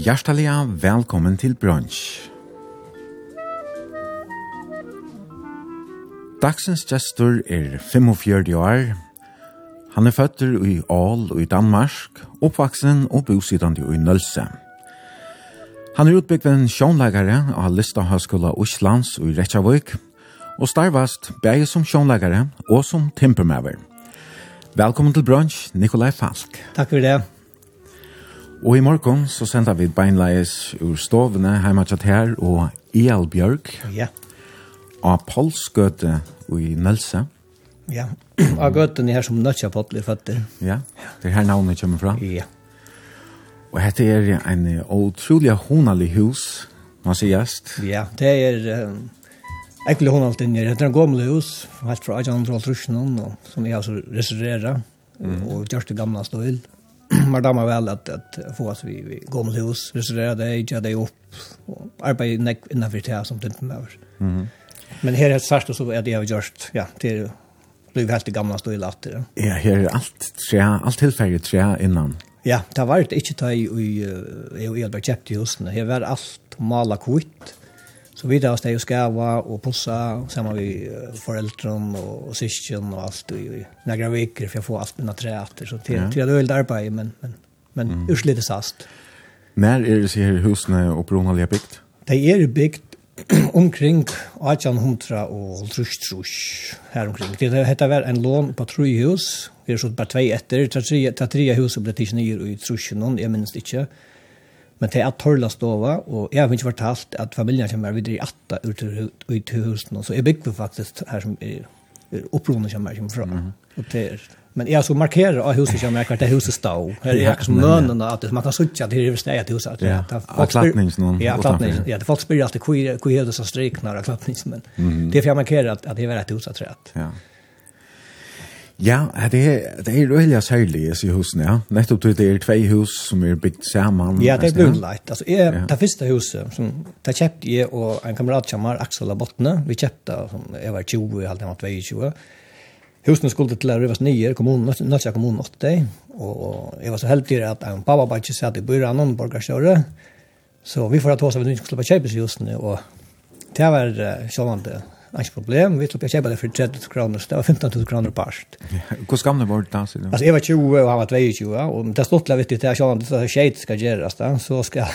Hjerteliga velkommen til brunch. Dagsens gestor er 45 år. Han er føtter i Aal og i Danmark, oppvaksen og bosidende i Nølse. Han er utbyggven sjånleggere av Lista Høgskola Oslands og i Reykjavik, og starvast begge som sjånleggere og som timpermøver. Velkommen til brunch, Nikolai Falk. Takk for det. Og i morgen så sender vi beinleis ur stovene hjemme til her og El Bjørk. Ja. Av Polsgøte i Nølse. Ja, av gøten er her som nødja potler føtter. Ja, det er her navnet kommer fra. Ja. Og dette er en utrolig honalig hus, man sier gjest. Ja, det er um, egentlig honalt inni. Det er en gammel hus, helt fra 1800-tallet, som jeg har restaureret, mm. og gjørst det gamle stål. Ja man dammar väl att, att få oss vi, vi går mot hus, restaurera det, inte det upp och arbeta när det tar som det inte behöver. Mm. Men här är det särskilt så är det jag har gjort, ja, till blir helt det gamla stå i latter. Ja, här är allt tre, allt tillfälligt tre innan. Ja, det var det inte ta i i i Albert köpte just nu. Här var allt mala kvitt. Så vi där steg och skärva och pussa med vi föräldrar och, och syskon och allt i några veckor för jag får allt mina träter så till ja. till det där arbeid, men men men mm. urslite sast. När är det her här husna och bygd? De Det är omkring 1800 og trus her omkring. Det heter var en lån på tre hus. Vi er så bare tvei etter. Tre, tre hus ble tisne i truschen, jeg minnes ikke. Men det er torla stova, og jeg har ikke fortalt at familien kommer videre i atta ut til husen, så jeg bygger faktisk her som er, er oppronen kommer jeg fra. Mm -hmm. og det er, men jeg så markerer av huset kommer jeg det er huset stå. Her er akkurat som mønene, at man kan sutja til det stedet til huset. Ja, av klappningsen. Ja, klappningsen. Ja, det folk spyrir alltid hvor er det som striknar av klappningsen, men det er for jeg markerer at det er et huset Ja. Ja, det er, det er veldig særlig i husene, ja. Nettopp til det er tve hus som er bygd sammen. Ja, det er brunleit. Altså, jeg, ja. det første huset, som, det kjøpte jeg og en kamerat kommer, Axel Abottene, vi kjøpte, som, jeg var 20, jeg halte var 22. Husene skulle til å røves nye, kommunen, Nøtja kommunen 80, og jeg var så heldig at en pappa bare ikke satt i byrån, og borgerstjøre, så vi får ta oss av en ny skulle på kjøpes husene, og det var uh, sjålande ikke problem, vi slapp jeg kjøpe det for 30 kroner, det var 15 000 kroner parst. Hvor gamle var det da? Sier du? Altså, jeg var 20 og han var 22, og det stod til å vite til at sjålande, så skjeit skal gjøres da, så skal,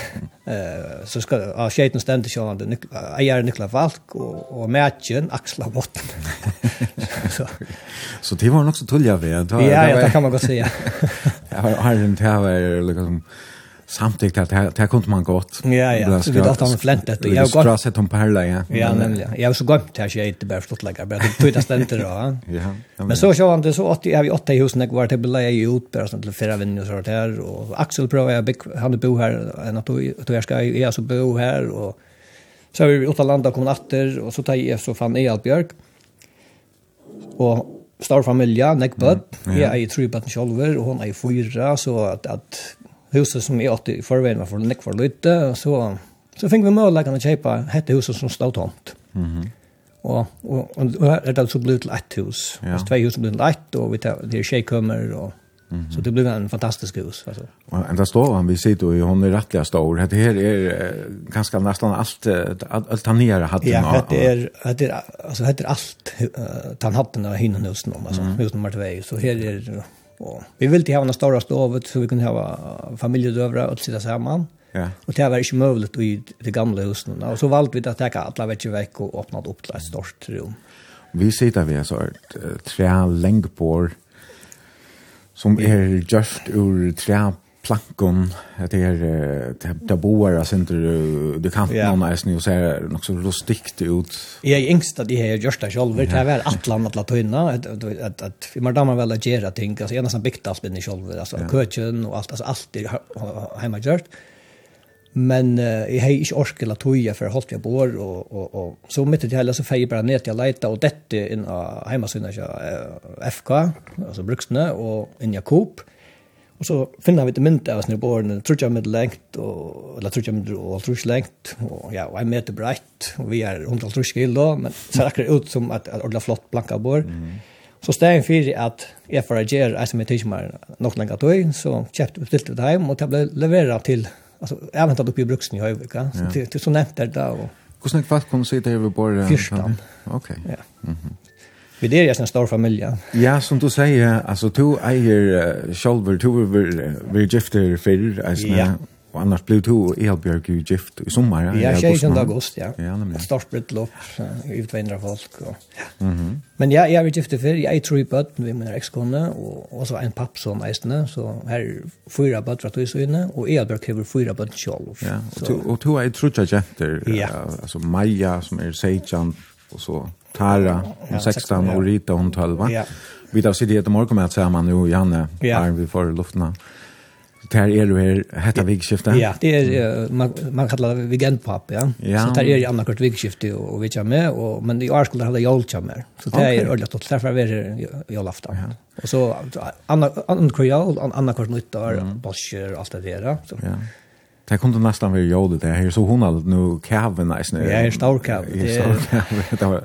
så skal, ja, skjeiten stendte sjålande, eier Nikla Falk og, og Mætjen, Aksla Botten. så. så det var nok så tullig av det. Ja, ja, det kan man godt si, ja. Jeg har en tæver, liksom, Samtidigt att det här kunde man gått. Ja, ja. Så vi dacht han flänt detta. Jag har gått. Strasse Tom Perla, ja. Ja, nämligen. Jag har så gått här så jag inte bara stått lägga. Bara det tog det inte då. Ja. Men så kör han det så att jag har åtta i husen. Jag var till Bela i ut. Bara sånt till fyra vänner och sånt här. Och Axel Pro, jag bygg, han bo här. En att jag ska jag så bo här. Och så har vi åtta landa kom natter. Och så tar jag så fan Eal Björk. Och stor familja, nekböd. Mm. Ja. Jag är i tre bötten sjolver. Och hon är i fyra. Så att, att huset som är åtte i förväg var för nekk för lite og så, så fick vi möjligheten att köpa hette huset som stod tomt. Mhm. Och og, og, og, og her er det så blitt til ett hus. Ja. Det er hus som blir til ett, og vi tar, det er tjejkummer, og Mm -hmm. Så det blev en fantastisk hus alltså. Och ända står han vi ser då i hon är rättliga stor. Det här är ganska nästan allt allt han nere hade Ja, det är det är alltså det är allt han hade när hinnan husen om alltså hus nummer 2. Så här är Och vi ville ha en stora stovet så vi kunde ha familjedövra och sitta samman. Ja. Och det var inte möjligt i det gamla husen. Och så valde vi att täcka alla veckor veck och öppna upp till ett stort rum. Vi sitter vi så ett tre längbord som är just ur tre plankon det är det boar alltså inte du kan någon är nu så här något så rustikt ut. Jag är ängsta det här just det själv det här Atlant att lata att att vi mer damer väl att göra ting alltså ena som byggt allt i själv alltså köken och allt alltså allt det hemma gjort. Men jag har inte orkat att toja för hållt jag bor och och och så mitt i hela så fejer bara ner till jag och detta in hemma synas jag FK alltså bruksne och in Jakob. Mm Och så finner vi det mynt av oss nere på den tror jag med längt och eller tror jag med och tror jag längt och ja och en meter brett och vi är 100 tror jag då men det ser akkurat ut som att att ordla flott blanka bor. Mm. Så stegen at jeg får agere att som jeg tykker meg nok lenger tog, så kjøpte vi stilte det hjem, og det ble leveret til, alltså jag väntat upp i bruksen i Hövika så det så nämnt där då. Hur snabbt kom så det över på? 14. Okej. Ja. Mhm. Vi det är ju en stor familj. Ja, som du säger, alltså du äger uh, själver, du vill vill gifter för alltså ja. och annars blev du Elbjörg ju gift i sommar. Ja, ja 16 august, ja. Ja, nämligen. Stort bröllop ut vänner folk och. Mhm. Mm Men ja, jag vill gifta för jag är ju på att vi med exkone och och så en papp som ästne så här är fyra böt för att du så inne och Elbjörg har fyra böt själv. Ja, och du och du är tror ja. gifter alltså Maja som är sejan och så Tara, hon 16 16 och Rita hon 12. Ja. Vi tar sig det ett morgon med att säga man nu Janne är vi får luften. Där är du här hetta vigskifte. Ja, det är man man kallar det weekendpap, ja. ja. Så där är ju andra kort vigskifte och vi kör med och men i år skulle det hålla julkjammer. Så det är ordentligt att därför är det julafton. Och så andra andra kort jul, andra kort nytt år, och allt det där. Så. Ja. Det kunde nästan vara jodet det här, så hon hade nu kaven nice nu. Ja, en stor kav. Det är det var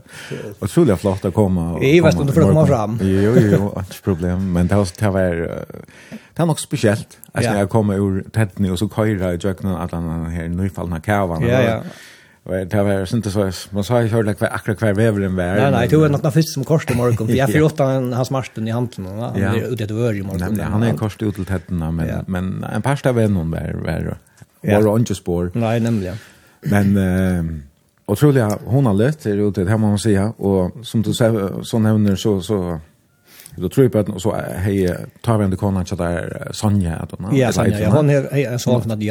otroligt flott att komma. Jag vet inte för att komma fram. Jo, jo, jo, inte problem. Men det var, det var, det var nog speciellt. Alltså när jag kom ur tättning och så köra i jöknen att den här nyfallna kavan. Ja, ja. Och det var inte så, man sa ju hörde kvar akkurat kvar vävren var. Nej, nej, det var något först som korsade morgon. För jag fyra åtta hans marsten i handen. Han är ute i vörj i morgon. Han är korsade ut till tätterna, men men en parsta vän hon var. Ja. Var inte spår. Nej, nämligen. Men eh otroliga hon har lätt det ut det här må man säga och som du säger så nämner så så då tror jag på att så hej tar vi ändå konan så där Sonja att hon Ja, Sonja, hon är hon har något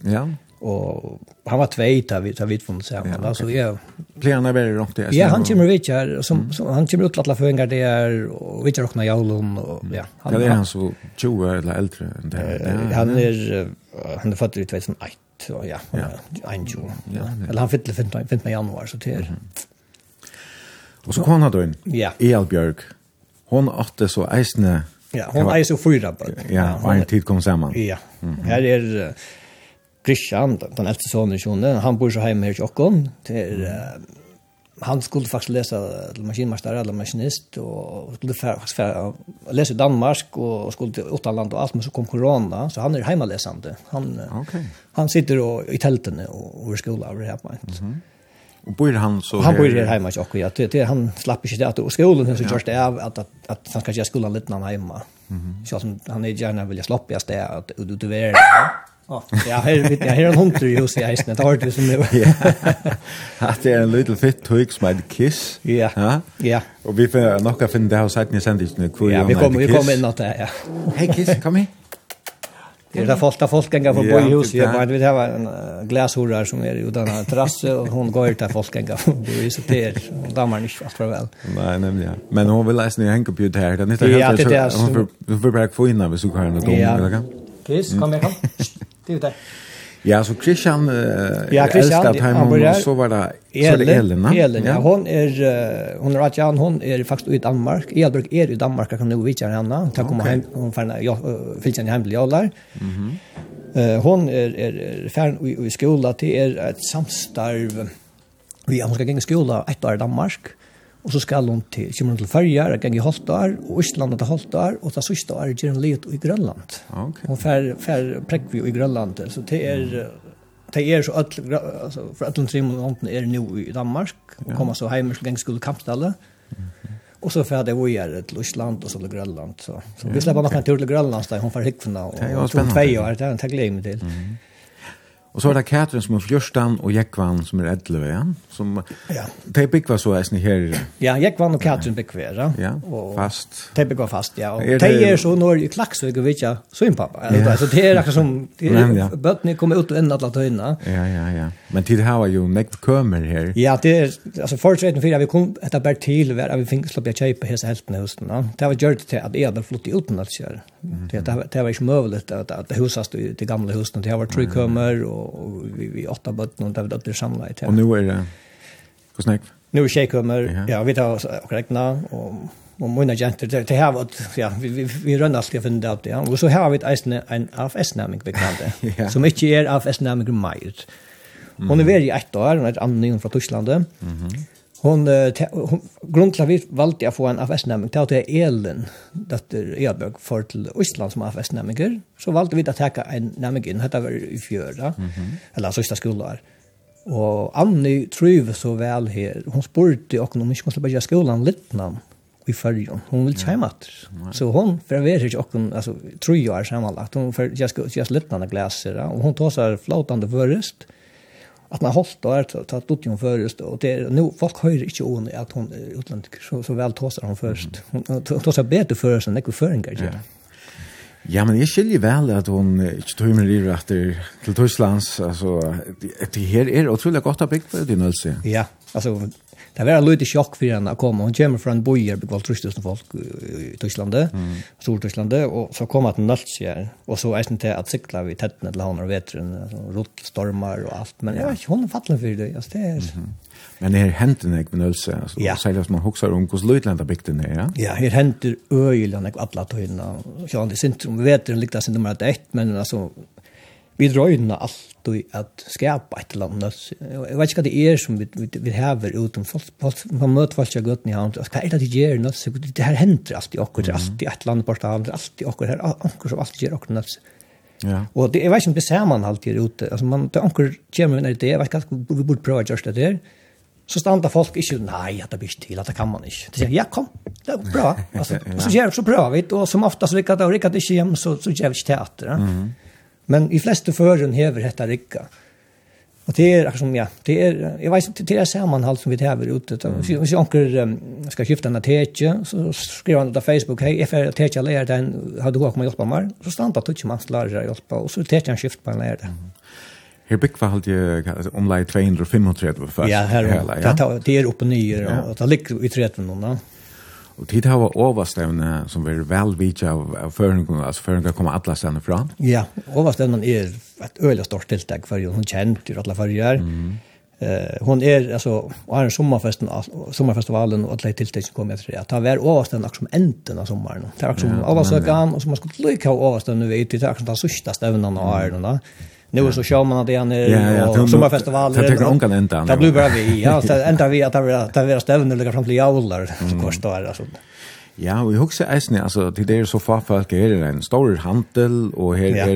Ja. Och han var tvejta vi tar vid från sen ja, okay. alltså jag plenar väl runt det. Ja, han kommer vi här som, som han kommer utlatla för en där och vi tar också jaulon och ja. Han ja, det är han så 20 eller äldre än det. Han är han är född i 2001 så ja, en jo. Eller han fyllde 15 15 januari så till. Mm. Och så kom han då in. Ja. Elbjörg. Hon åtte så eisne. Ja, hon eisne fyra på. Ja, och en tid kom samman. Ja. Här är Christian, den äldste sonen Sjone, han bor så hemma här i Tjockon. Till, mm. han skulle faktiskt läsa till maskinmästare eller maskinist och skulle faktiskt fär, läsa i Danmark och skulle till Utanland och allt, men så kom corona, så han är hemmaläsande. Han, okay. han sitter och, i tälten och, och i skolan och det här. på Och bor han så Han bor här hemma också. Ja, det, det han slapp inte det att och skolan så görs det av att att, att han ska göra skolan lite när hemma. Mm. Så han är gärna vill jag slappa jag det att du du det. Ja, her vet jag här en hund i huset i eisen, det har det som nu. Att det är en little fit som heter kiss. Ja. Ja. Ja. Och vi får nog att finna det här sidan i sandwichen. Ja, vi kommer vi kommer in något det, Ja. Hej kiss, kom hit. Det är där folk där folk gänga på bohus ju men vi har en glashorar som är ju den här terrassen och hon går ut där folk gänga på bohus så det är och dammar inte fast för väl. Nej nämligen. Men hon vill läsa ner hänga på det här. Den heter helt så hon får bara få in när vi så kan eller då. Kiss, kom här kom det är det. Ja, så Christian, uh, ja, Christian älskar att börjar, och så var det, Elin, så Elin, va? Elin ja. hon är, uh, hon är Atjan, hon är faktiskt i Danmark. Elbjörk är i Danmark, jag kan nog vitja henne. Tack om okay. hem, hon färna, ja, uh, filtjan hem till Jallar. Mm -hmm. uh, hon är, är färn i, i skola, det är ett samstarv, vi, hon ska i skola ett år i Danmark. Og så skal hun til, kommer hun til Færjar, en i Holtar, og Ísland til Holtar, og ta sista år gjør hun livet i Grønland. Okay. Hun fær, fær Prekvi i Grønland, så det er, det er så alltså altså, for alle tre månedene er nå i Danmark, og kommer så hjem til gangskole Kampstalle. Og så färde vi är till Island och så till Grönland. Så, så vi släpper man tur till Grönland där hon får hyckna. Och, och tog två år, det har jag inte glömt till. Mm. Og så er det Katrin som er fjørstan, og Jekvan som er edleve, ja? Som, ja. De byggva så eisen her... Ja, Jekvan og Katrin byggva, ja. Ja, og fast. De byggva fast, ja. Og er de er så når i klaksøk og vitja svinpappa. pappa. Ja. Så det er akkurat som... Ja. Bøttene kommer ut og enda alla tøyna. Ja, ja, ja. Men tid hava jo nekt kømer her. Ja, det er... Altså, forutsetning for at vi kom etter bare til hver at vi finnes til å bli kjøypa hese heltene hos Det var gjort til at jeg hadde flott i uten at kjøre. Det det det var ju möjligt att att husas det gamla huset det har varit tre tryckkömmer och vi vi åtta bötter och det det samlat. Och nu är det hur snack? Nu är shakekömmer. Ja, vi tar och räkna och och mina jenter det har varit ja vi vi, vi rör allt det funderar det. Ja. Och så har vi ett en AFS namn bekant som inte är AFS namn mer. Hon är väl i ett år, ett annat från Tyskland. Mhm. Hon, hon grund til at vi valgte å få en AFS-næmning til at det er Elen, datter Eabøk, for til Østland som AFS-næmninger, så valgte vi å ta en næmning inn, dette var i fjøra, mm -hmm. eller sista skolar. Og Anni trøyve så vel her, hun spurte okken om ikke man skulle bare skolan litt navn i fyrjon. Hon vill hjem atter. Så hon förver sig och alltså tror jag är sammanlagt. Hon för jag ska jag släppna några glaser och hon tar så här flotande förrest att man hållt och att ta ut hon först och det nu folk hör inte om att hon utländsk så så väl tåsar hon först. Hon tåsar bättre först än det går föringar. Ja. Ja, men jeg skiljer vel at hun ikke tog med liv etter til Tysklands. Altså, det her er utrolig godt å bygge på din helse. Ja, altså, det var en lite sjokk for henne å komme. Hun kommer fra en bojer, det var 3000 folk i Tyskland, mm. Stor-Tysklandet, og så kom hun til Nølsjær, og så er det til at sikla vi tettene til henne og vetren, altså, rottstormer og alt, men ja, hun er fattelig for det, altså, det er... Mm -hmm. Men det henter nek med nølse, altså, ja. särskilt att man hokser om hur Lutland har byggt den här. ja? Ja, det her henter øyland nek alle tøyene, sjående sentrum, vi vet den likte sin nummer ett, men alltså... vi drøyna alt og at skapa et eller annet. Jeg vet ikke hva det er som vi, vi, vi hever uten folk, folk, man møter folk i gøtten i hand. altså, hva er det de gjør nødt, det her henter alltid okkur, det er alltid et eller annet bort av, det er alltid okkur, det er okkur som alltid gjør okkur nødt. Ja. Og det, jeg vet ikke om det ser man alltid ute, altså, man, det er okkur kommer med en idé, jeg vet ikke hva, vi burde prøve å gjøre det der, så standa folk ikke, nei, at det blir til, at det kan man ikke. De sier, ja, kom, det er bra. Altså, og så gjør vi så prøver vi, og som ofta så rikker det, og rikker det ikke hjem, så, så gjør vi ikke teater. Ja. Mm. Men i fleste føren hever dette rikka. Og det er akkurat som, ja, det er, jeg vet ikke, det er sammenhalt som vi hever ute. Mm. Hvis jeg anker, um, skal skifte en tetje, så skriver han på Facebook, hei, jeg får tetje lærer den, har du gått med hjelp meg? Så standa tog ikke manns lærer hjelpe, og så tetje han skifte på en lærer. Mm. Her bygg var alltid omlai 235 først. Ja, her, her, det er oppe nye, ja. og det ligger i 30 da. Og tid hava overstevne som er vel vidt av, av føringen, altså føringen kommer alle stedene fra. Ja, overstevnen er et øyelig stort tiltak for hun kjent i alle farger. Mm. Eh, hon är alltså har en sommarfesten sommarfestivalen och alle tiltak som kommer etter det. Det har vært överstånd också som enden av sommaren. Det är också alla sökan och som man skulle lykke av nu vet det är också den sørste stävnan av åren då. Nu är så kör man att igen i sommarfestivaler. Det tycker onkan ända. Det blir bara vi. Ja, så ända vi att det det är stävnen eller fram till jaular så kostar det alltså. Ja, vi huxar äsne alltså det är så far folk är det en stor handel och här är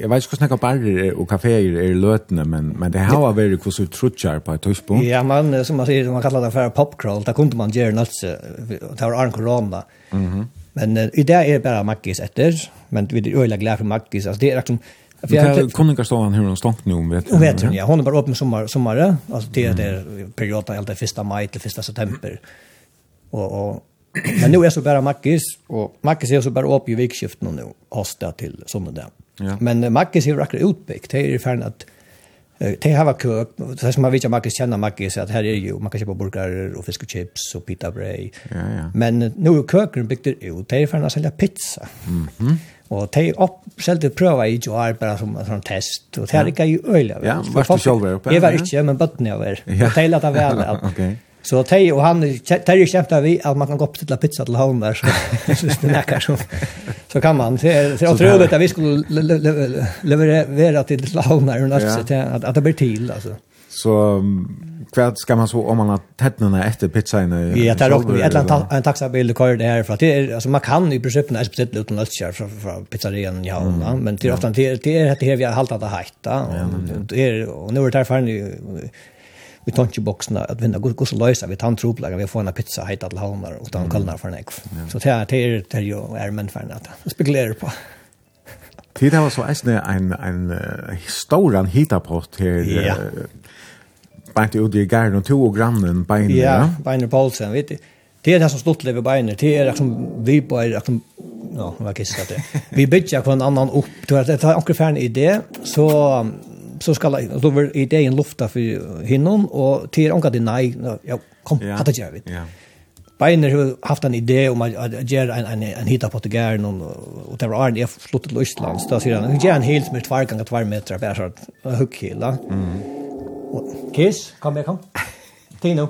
jag vet inte snacka bar och kaféer är lötna men men det här var väldigt hur så trutchar på touchpunkt. Ja, man som man säger man kallar det för popcrawl. Där kunde man göra något det var Arn corona. Mhm. Men i det är bara Mackis efter, men vi är öliga glada för Mackis. Alltså det är liksom Vi har kunningarstolen hur hon stångt nu om vet. Och vet ja, hon är bara öppen sommar sommare, alltså det mm. det perioden helt första maj till första september. Och och men nu är så bara Mackis och Mackis är så bara uppe i vikskiften nu hosta till söndag. Ja. Men Mackis är ju utbyggt. Det är ju att Det här var kök, det som man vet att man kan känna Maggi att här är ju, man kan köpa burgare och fisk och chips och pita bröd. Ja, ja. Men nu är köken byggt ut, det är för att sälja pizza. Mm -hmm. Og de opp, selv oppselte prøva i jo bare som en test, og det er ikke i øyelig. Ja, var du selv oppe? Jeg var ikke, men bøttene jeg var. Ja. Og de lette vel at okay. Så de og han, de er kjempet vi at man kan gå opp til pizza til havn der, så hvis det nekker så, så kan man. Det er utrolig at vi skulle levere til havn der, at det blir til, altså. Så kvart ska man så om man har tätnarna efter pizzan Ja, det är också ett en taxabil kör det här för att det är alltså man kan i princip när speciellt utan att köra från från pizzerian ja, mm. men det är ofta det det är det här vi har haltat att hitta och det är och nu är det därför vi tar inte boxarna att vinna god god lösa vi tar en troplag vi får en pizza hit till Holmar och utan kallnar för nek. Så det är det är det ju är men för att spekulera på. Det var så eisne en, en, en stor hitaport här ja bant ut i gärden och tog och grannen beiner. Ja, beiner Paulsen, vet du. Det er det som stått lever beiner. Det er som vi på är liksom ja, vad kissa det. Vi bitchar på en annan opp, Du vet, det har akkurat färn idé så så skal jeg, så var ideen lufta for hinnom, og til onkel det nei, Ja, kom, hva det gjør vi? Ja. Beiner har haft en idé om att göra en, en, en hitta på Tegären och, och det var Arne, jag sluttit till Östland. Så där säger han, jag gör en helt med två gånger två meter, bara så att hugg hela. Mm. Kiss, kom jeg kom. Til nå.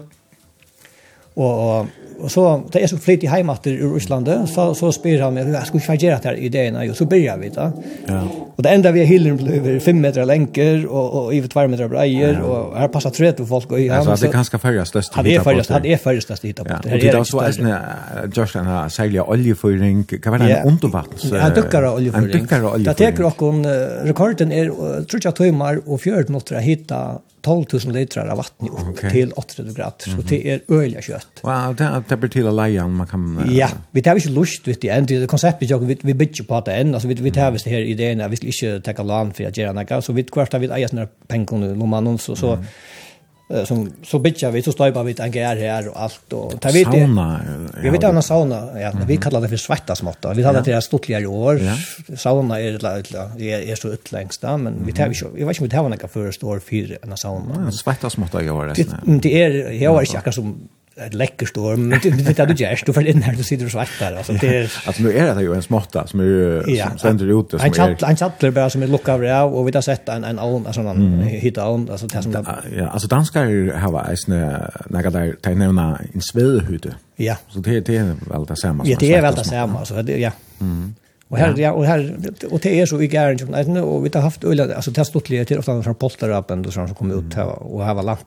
Og, og, og så, da jeg så flytt i heimater i Øslandet, så, så spyr han meg, jeg skulle ikke gjøre dette her i ideen, og så begynner vi da. Ja. Och det enda vi har hyllen blir 5 meter längre och och över 2 meter bredare och här passar tre till folk och i han. Alltså det kanske färjas störst. Han är färjas, han är färjas störst hit på. Det är då så är en Josh han har segla oljeföring. kan vara en undervattens. Ja, duckar oljeföring. Duckar oljeföring. Det tar en rekorden är tror jag timmar och 14 minuter hitta 12.000 liter av vatten upp okay. till 80 grader. Mm -hmm. Så det är öliga kött. Wow, det, det blir till lejan man kan... Uh... Ja, vi tar inte lust vet du, än. Det konceptet jag vi, vi bygger på det än. Alltså, vi, vi tar det här idén att vi skulle ikke teka land for å gjøre noe, så vi hvert av vi eier sånne pengene, lommene, så, så, mm. som, så bitcha vi, så støypa vi tänker är här och allt och ta, vi, sauna? Vi vet anna sauna, ja, vi kallar det för for svettasmåtta, vi hade det for stortligere år, ja. sauna er, er, är så utlängst där men vi tar vi jag vet inte om vi tar några første år för en sauna. Ja, svettasmåtta er jo det. Det er, jeg var ikke akkurat som ett läcker storm men det vet du just du föll in här du sitter och svettar alltså det är alltså nu är det ju en smotta som är som sänder ut det som är en chattler bara som är lucka över ja och vi har sett en en alm alltså någon hitta alm alltså det som ja alltså danskar har varit en några där där nämna en svedhytte ja. Så det det är väl det samma Ja det är väl det samma alltså ja. Mm. Och här ja. och här och det är så i gärn som nej och vi har haft öl alltså testotliga till ofta från polterappen då som kommer ut här och här var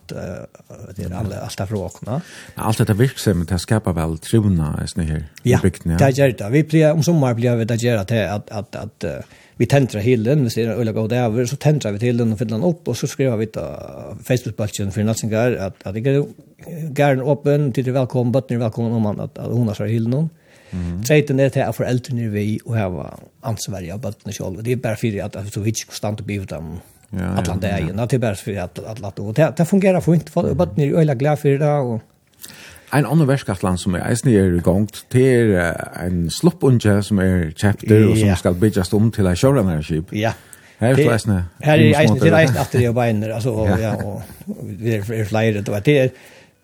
det är alla allt där råkna. Allt det verksamhet det skapar väl trona är snä här i. Ja. Det gör det. Vi blir om sommar blir vi det gör det att att att vi tändrar hillen, vi ser öl gå över, så tändrar vi till den och fyller den upp och så skriver vi på Facebook-balken för Natsingar att, att det är gärna öppen, till det välkommen, bötten välkommen om man att, att hon har så hillen. Mm. Treiten er til at foreldrene vi og hava ansvarig av bøttene selv. Det er bare for at vi ikke skal stande på dem at han det er. Det er bare for at at at og det fungerer fint. For bøttene er øyla glad for det og En annen verskatlan som er eisen er i gang til en sluppunge som er chapter og som skal bygges om til en showrunnership. Ja. Her er eisen. Her er eisen til eisen at det er beiner, altså, og, ja, og vi er flere, det er,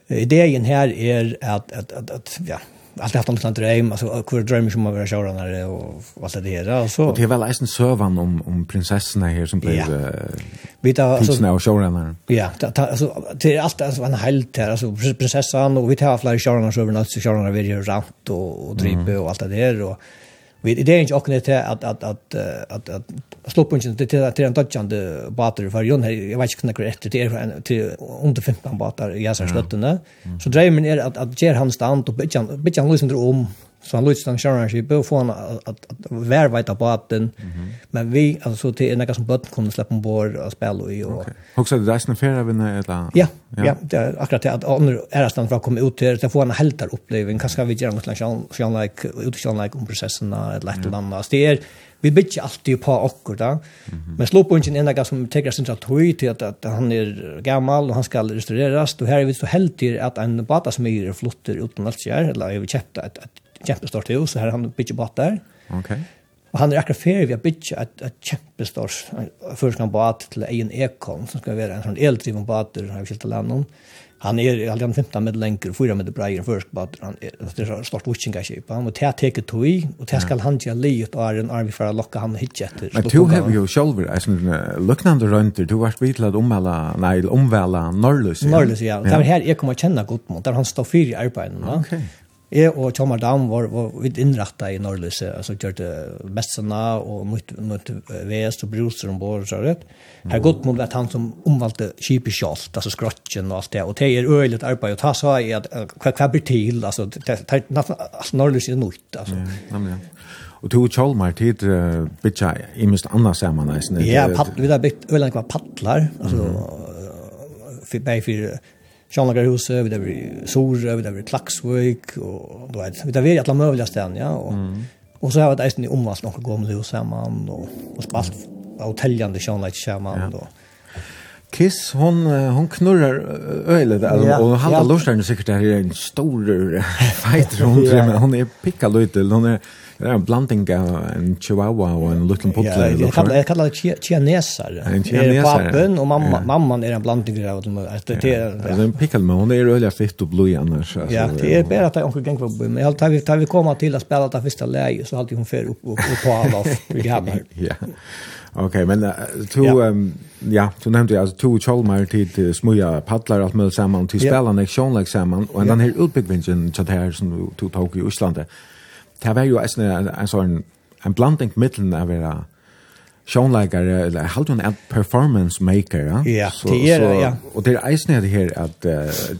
ideen her er at, at, at, at ja, alltid haft en liten dröm, alltså hur drömmer som man vill köra när det och allt det där. Och, så. och det är väl en sövan om, om prinsessorna här som blev ja. äh, prinsna och showrunner. Ja, alltså, det är allt alltså, en helt här, alltså prinsessan och vi tar flera showrunner, showrunner, showrunner, vi är rant och, och drippe mm. och allt det där. Och, vi det är inte också det att att att att att sloppunchen det till till en touchande batter för Jon jag vet inte hur efter det till under 15 batter i så stötterna så drömmen är att att ger han stand och bitchan bitchan lyssnar om så han lutstang sjørenskipet og få han at, at vær på atten. Mm. Men vi, altså til en som bøtten kunne slippe ombord og spille och Og... Okay. Hoksar du reisende ferievinne eller? Ja, ja. det er akkurat det at andre stand för å komme ut til, til få en helter oppleving. Kanskje vi gjør något slags sjønleik, like om prosessen eller et eller annet. Det er, vi bytjer alltid på okkur da. Mm -hmm. Men slåpunchen er en som teker sin tøy til at, at han er gammal og han skal restaureras. Og her er vi så heldig at en bata som er flotter uten alt skjer, eller har vi kjøpte et, et kjempestort hus så här han bygger båt där. Okej. Okay. Och han er akkurat färdig att et ett, ett jättestort förskan båt til egen ekon som skal være en sånn eldriven båt där har vi skilt til landet. Han är alltid 15 meter längre, 4 meter breier än först båt. Han är det är så stort vikingaskip. Han måste ta tog och det ska han ge livet och är en arm för att locka han hit efter. Men du har ju själv är som lucknande runt du vart vid till om alla nej omväla norrlös. Norrlös ja. Där här jag kommer känna gott mot där han står fyra i arbeten. Okej. Jeg og Tjomar Dam var, var vidt innrettet i Norrløse, altså kjørte messene og mot, mot Vest og Bruser ombord og så rett. Her godt mot at han som omvalgte kjipet kjalt, altså skrattjen og alt det, og det er øyelig arbeid, og ta så i at hva, hva blir til, altså, det, er altså Norrløse er nødt, altså. Ja, ja. Og to Tjolmar tid uh, bytja i minst anna saman. Ja, vi har bytt øyelig hva paddlar, altså, mm. for, bare for Sjönlagarhuset, vi där vi Sora, vi där vi Klaxvik och då vet vi där vi alla möjliga ställen, ja. Och, mm. och så har vi ett i omvast några gamla hus samman och, och spalt hotelljande Sjönlagar samman då. Kiss hon hon knurrar öle där ja, och han har ja. lust säkert det här är en stor fight runt men hon är picka lite hon är Det er en blanding av en chihuahua og en liten puddle. Ja, jeg kaller det chianesar. En chianesar. Det chianeser. Papen og mamma, mamman er en blanding av dem. Det er en pikkelmån, det er øyelig fitt og blod annars. Ja, det er bare at jeg ikke gikk på bøyen. Men tar vi, tar vi komma til å spille det første leie, så alltid hun fer opp og på alle programmer. Ja, ok, men uh, to... Ja, Um, ja, du nämnde ju alltså två Cholmar till uh, smuja paddlar allt med samman till spelarna, action like samman och den här utbyggvingen chat här som tog tog i Island det var jo en, en, sånn en blanding mittelen av å være showleikare eller halt en performance maker ja. Ja, så, det er det, ja. Og det er eisne det her at uh,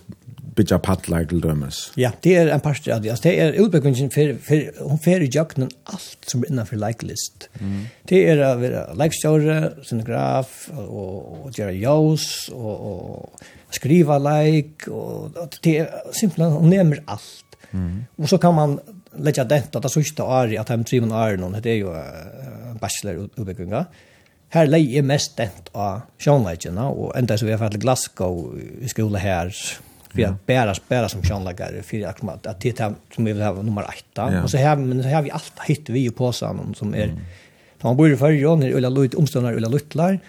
bitja paddlar til dømes. Ja, det er en par av det. Altså, det er utbyggingen for, for hun fer i jøkkenen alt som er innenfor leiklist. Mm. Det er å være leikstjåre, scenograf, og, og gjøre jås, og, og skriva leik, og, og det er simpelthen, hun nevner alt. Mm. Og så kan man lägga detta det sista är att hem tre man är någon det är ju en bachelor utbygginga. Här lägger jag mest dent av Sean och ända så vi har fått Glasgow i skola här för att bära bära som Sean Lager för att att det som vi vill ha nummer 8 och så här men så har vi allt hitt vi på sån som är man bor i förr och när Ulla Lut omståndar Ulla Lutlar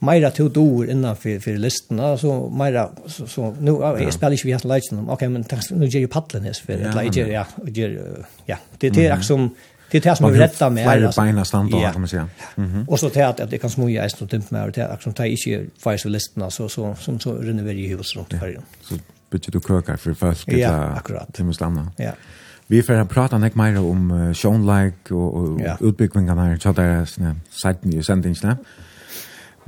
Meira to do innan för för listorna så Meira så, så nu ja. jag spelar inte vi har lägen om okej men nu ger ju paddeln här för ja, lägen ja ger ja det det är också som det är som vi rätta med flera beina standard ja. kan man säga. Mhm. Mm och så till att, att det kan smuja är stort temp med det också tar inte för listorna så så som så rinner vi i huset runt för. Så bitte du kökar för folk ja, akkurat. Det måste stanna. Ja. Vi får prata nek mer om uh, Sean Like og, og ja. utbyggvingarna i tjadar sætni i sendingsna.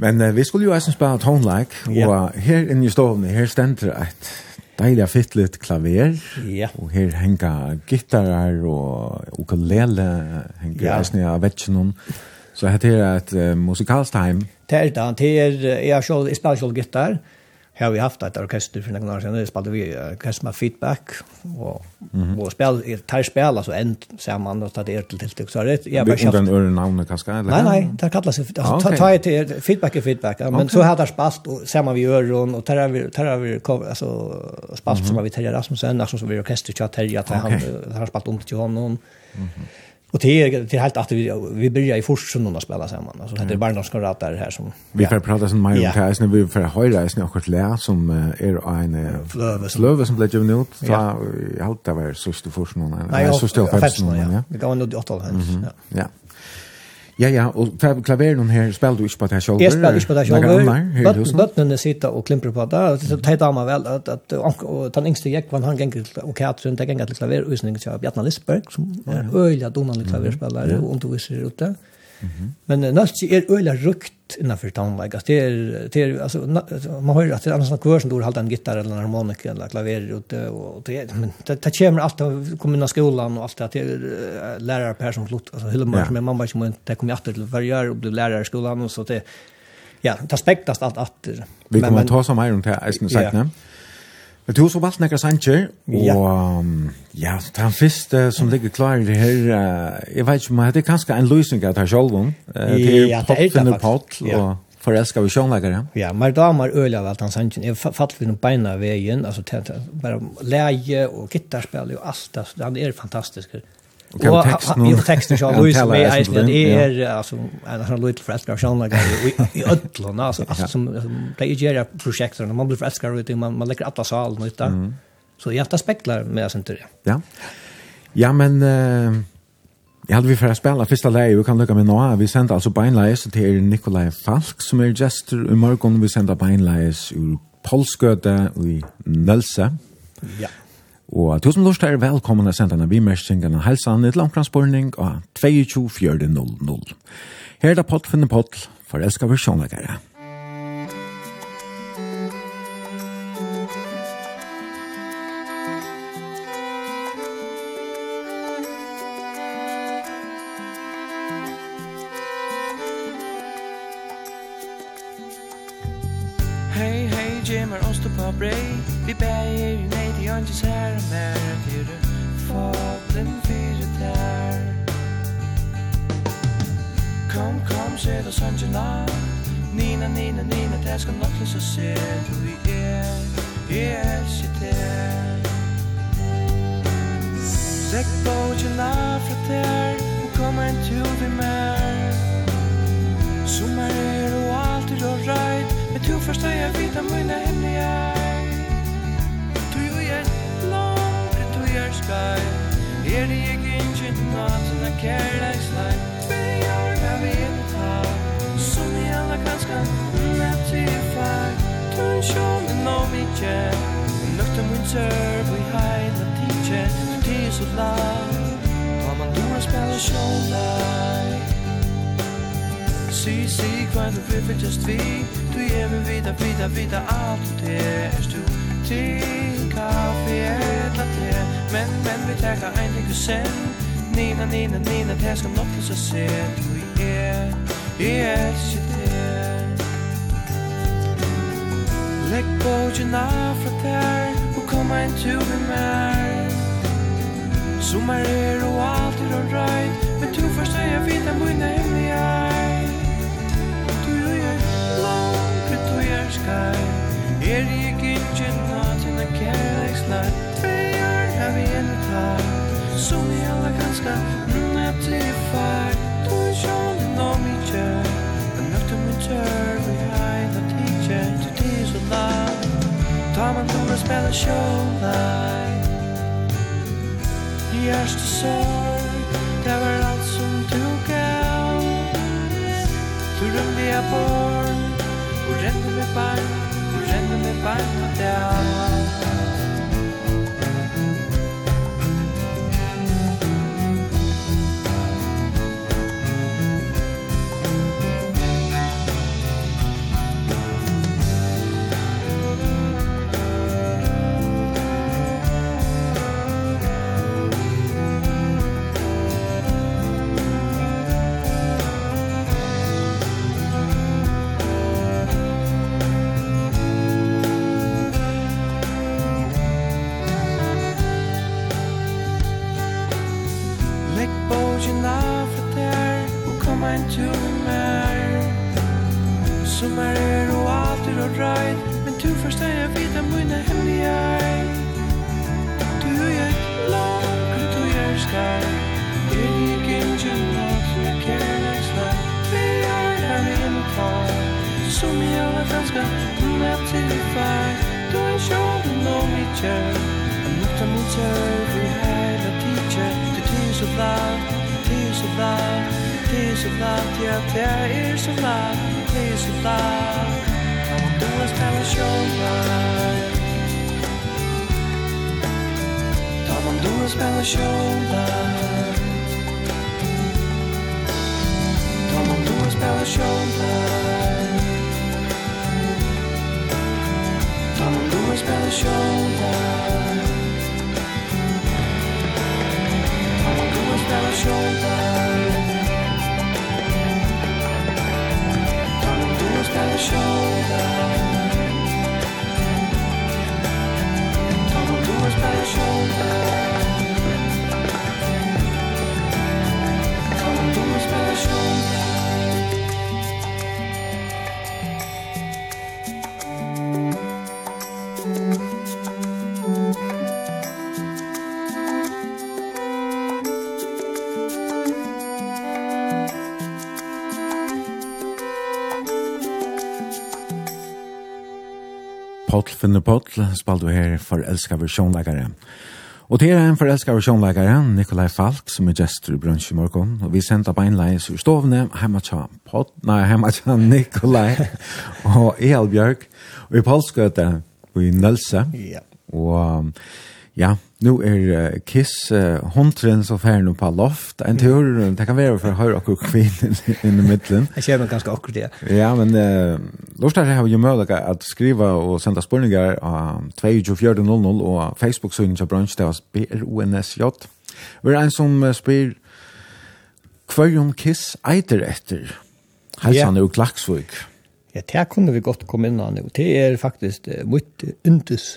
Men uh, vi skulle jo eisen spela tonelike, ja. og her inne i stovene, her stender et deilig fittlet klaver, ja. og her henger gittarer og ukulele henger ja. eisen av vetsjennom. Så her er et uh, musikalstheim. Det er det, det er, jeg, selv, jeg spiller selv gitar, har vi haft ett orkester för några år sedan, det spelade vi orkester med feedback och mm -hmm. och spel tar spel alltså en samman och tar det till till så det jag bara schysst. Under namnet kanske eller? Nej nej, det kallas alltså ta ta feedback är feedback, men så hade spast och samman vi öron och tar vi tar vi alltså spast som vi tar Rasmussen alltså så vi orkester chat här att han har spalt om till honom. Mhm. Och det är det är helt att vi vi börjar i Forsen och spela samman alltså det är barndomskamrater här som vi får prata sen mer om det när vi får höra sen och kort lär som är en flöve som blev ju ut så jag hållt där var så stort Forsen och så stort Forsen ja vi går nog åt håll ja. ja. Ja, ja, og klaver noen her spiller du ikke på det sjolver? Jeg spiller ikke på det sjolver. Bøttene sitter og klimper på det. Det er tar damer vel at, at, at den yngste jekvann han ganger til, og Katrin, det ganger til klaver, utsning til Bjartna Lisberg, som er øyelig at donan klaverspillere og underviser ute. Mm Mm -hmm. Men Nalsi er øyla rukt innanfor tannleik. Det er, det er, altså, man hører at det er annars kvar som du halda en gitar eller en harmonik eller klaver ute. Og det, er, men det, det kommer alt av kommunen av skolan og alt det. Det er lærere per som slutt. Altså, hyllumar som er mamma som det kommer alltid til hver gjør og blir lærere i skolan. Og så det, ja, det spektas alt alltid. Vi kommer men, ta som her om det, eisen sagt, ja. ne? Du har så valgt nekka sanger, og ja, det er den første som ligger klar i det her, jeg vet ikke, men det er kanskje en løsning av det her selv om, til Pottfinner Pott, og forelsker vi sjånleggere. Ja, men da har øyelig av alt den sanger, jeg fatt vi noen beina av veien, altså bare leie og gittarspill og alt, Det er fantastisk. Och och texten och texten så Louis med Eisen det är alltså en sån liten fräskare sjönlag i öllon alltså som det är ju projekt och man blir fräskare ut man man lägger alla sal nytt där. Så jag tar speklar med sånt där. Ja. Ja men eh Jag hade vi för att spela första läge, vi kan lycka med några. Vi sänder alltså Beinleis till Nikolaj Falk som är gestor i morgon. Vi sänder Beinleis ur Polsgöte i Nölse. Ja. Og tusen lort er velkommen å sende en bimersing en helsan et langtransportning av 22.4.00. Her er det pott finne pott, for elsker versjonlegere. på søndjena Nina, Nina, Nina, det skal nok lese se Du i er, er sitt sitter Sæk båtjena fra der Nu kommer en tur vi mer Sommar er og alt er og røyt Men du forstår jeg vidt av mine hemmelige Er det ikke en kjent mat, en kærleksleik kanskje ned i fag Tun sjån en om ikke Nøkta mun sør Vi heila tidsje Du tid så lang Ta man du og spela sjån deg Si, si, kvar du vil just vi Du er min vida, vida, vida Alt du det er stu Til kaffe etla te? Men, men vi teka ein ting du sen. Nina, Nina, Nina Det skal nok til seg se Du er Jeg elsker Legg bådjena fra der Og kom ein tur med meg Sommar er og alt er all right Men tro først er jeg vita mine hemmelig er Du jo er langt ut og er skar Er jeg ikke natt Inna kærlekslar Tvei er har vi enn et Som vi alla kan ska Mm. spela kjolar Hjärsta sorg, det var allt som du gav Du rymde jag bort och rände mig barn, och rände mig barn och dag Gunnar Paul spalte vi her forelska versjonleikare. Og til er en forelska versjonleikare, Nikolai Falk, som er gestor i brunch i morgen, og vi sendte beinleis ur stovne, hjemme tja Paul, nei, hjemme tja Nikolai, og Eal Bjørk, og i Paulskøte, og i Nølse, ja. og Ja, nu er uh, Kiss uh, hundren så fær nu på loft. En tur, mm. det kan være for å høre akkur kvinn inn i middelen. Jeg ser meg ganske akkur det. Ja, men uh, lortet her har jo mulighet at skriva og senda spurningar av 2400 og Facebook-synen til bransj, det var BRONSJ. Vi er en som uh, spyr Kvarion Kiss eiter etter. Heisan er jo Klaksvøk. Ja, det kunne vi godt komme inn av nu. Det er faktisk uh, mye undus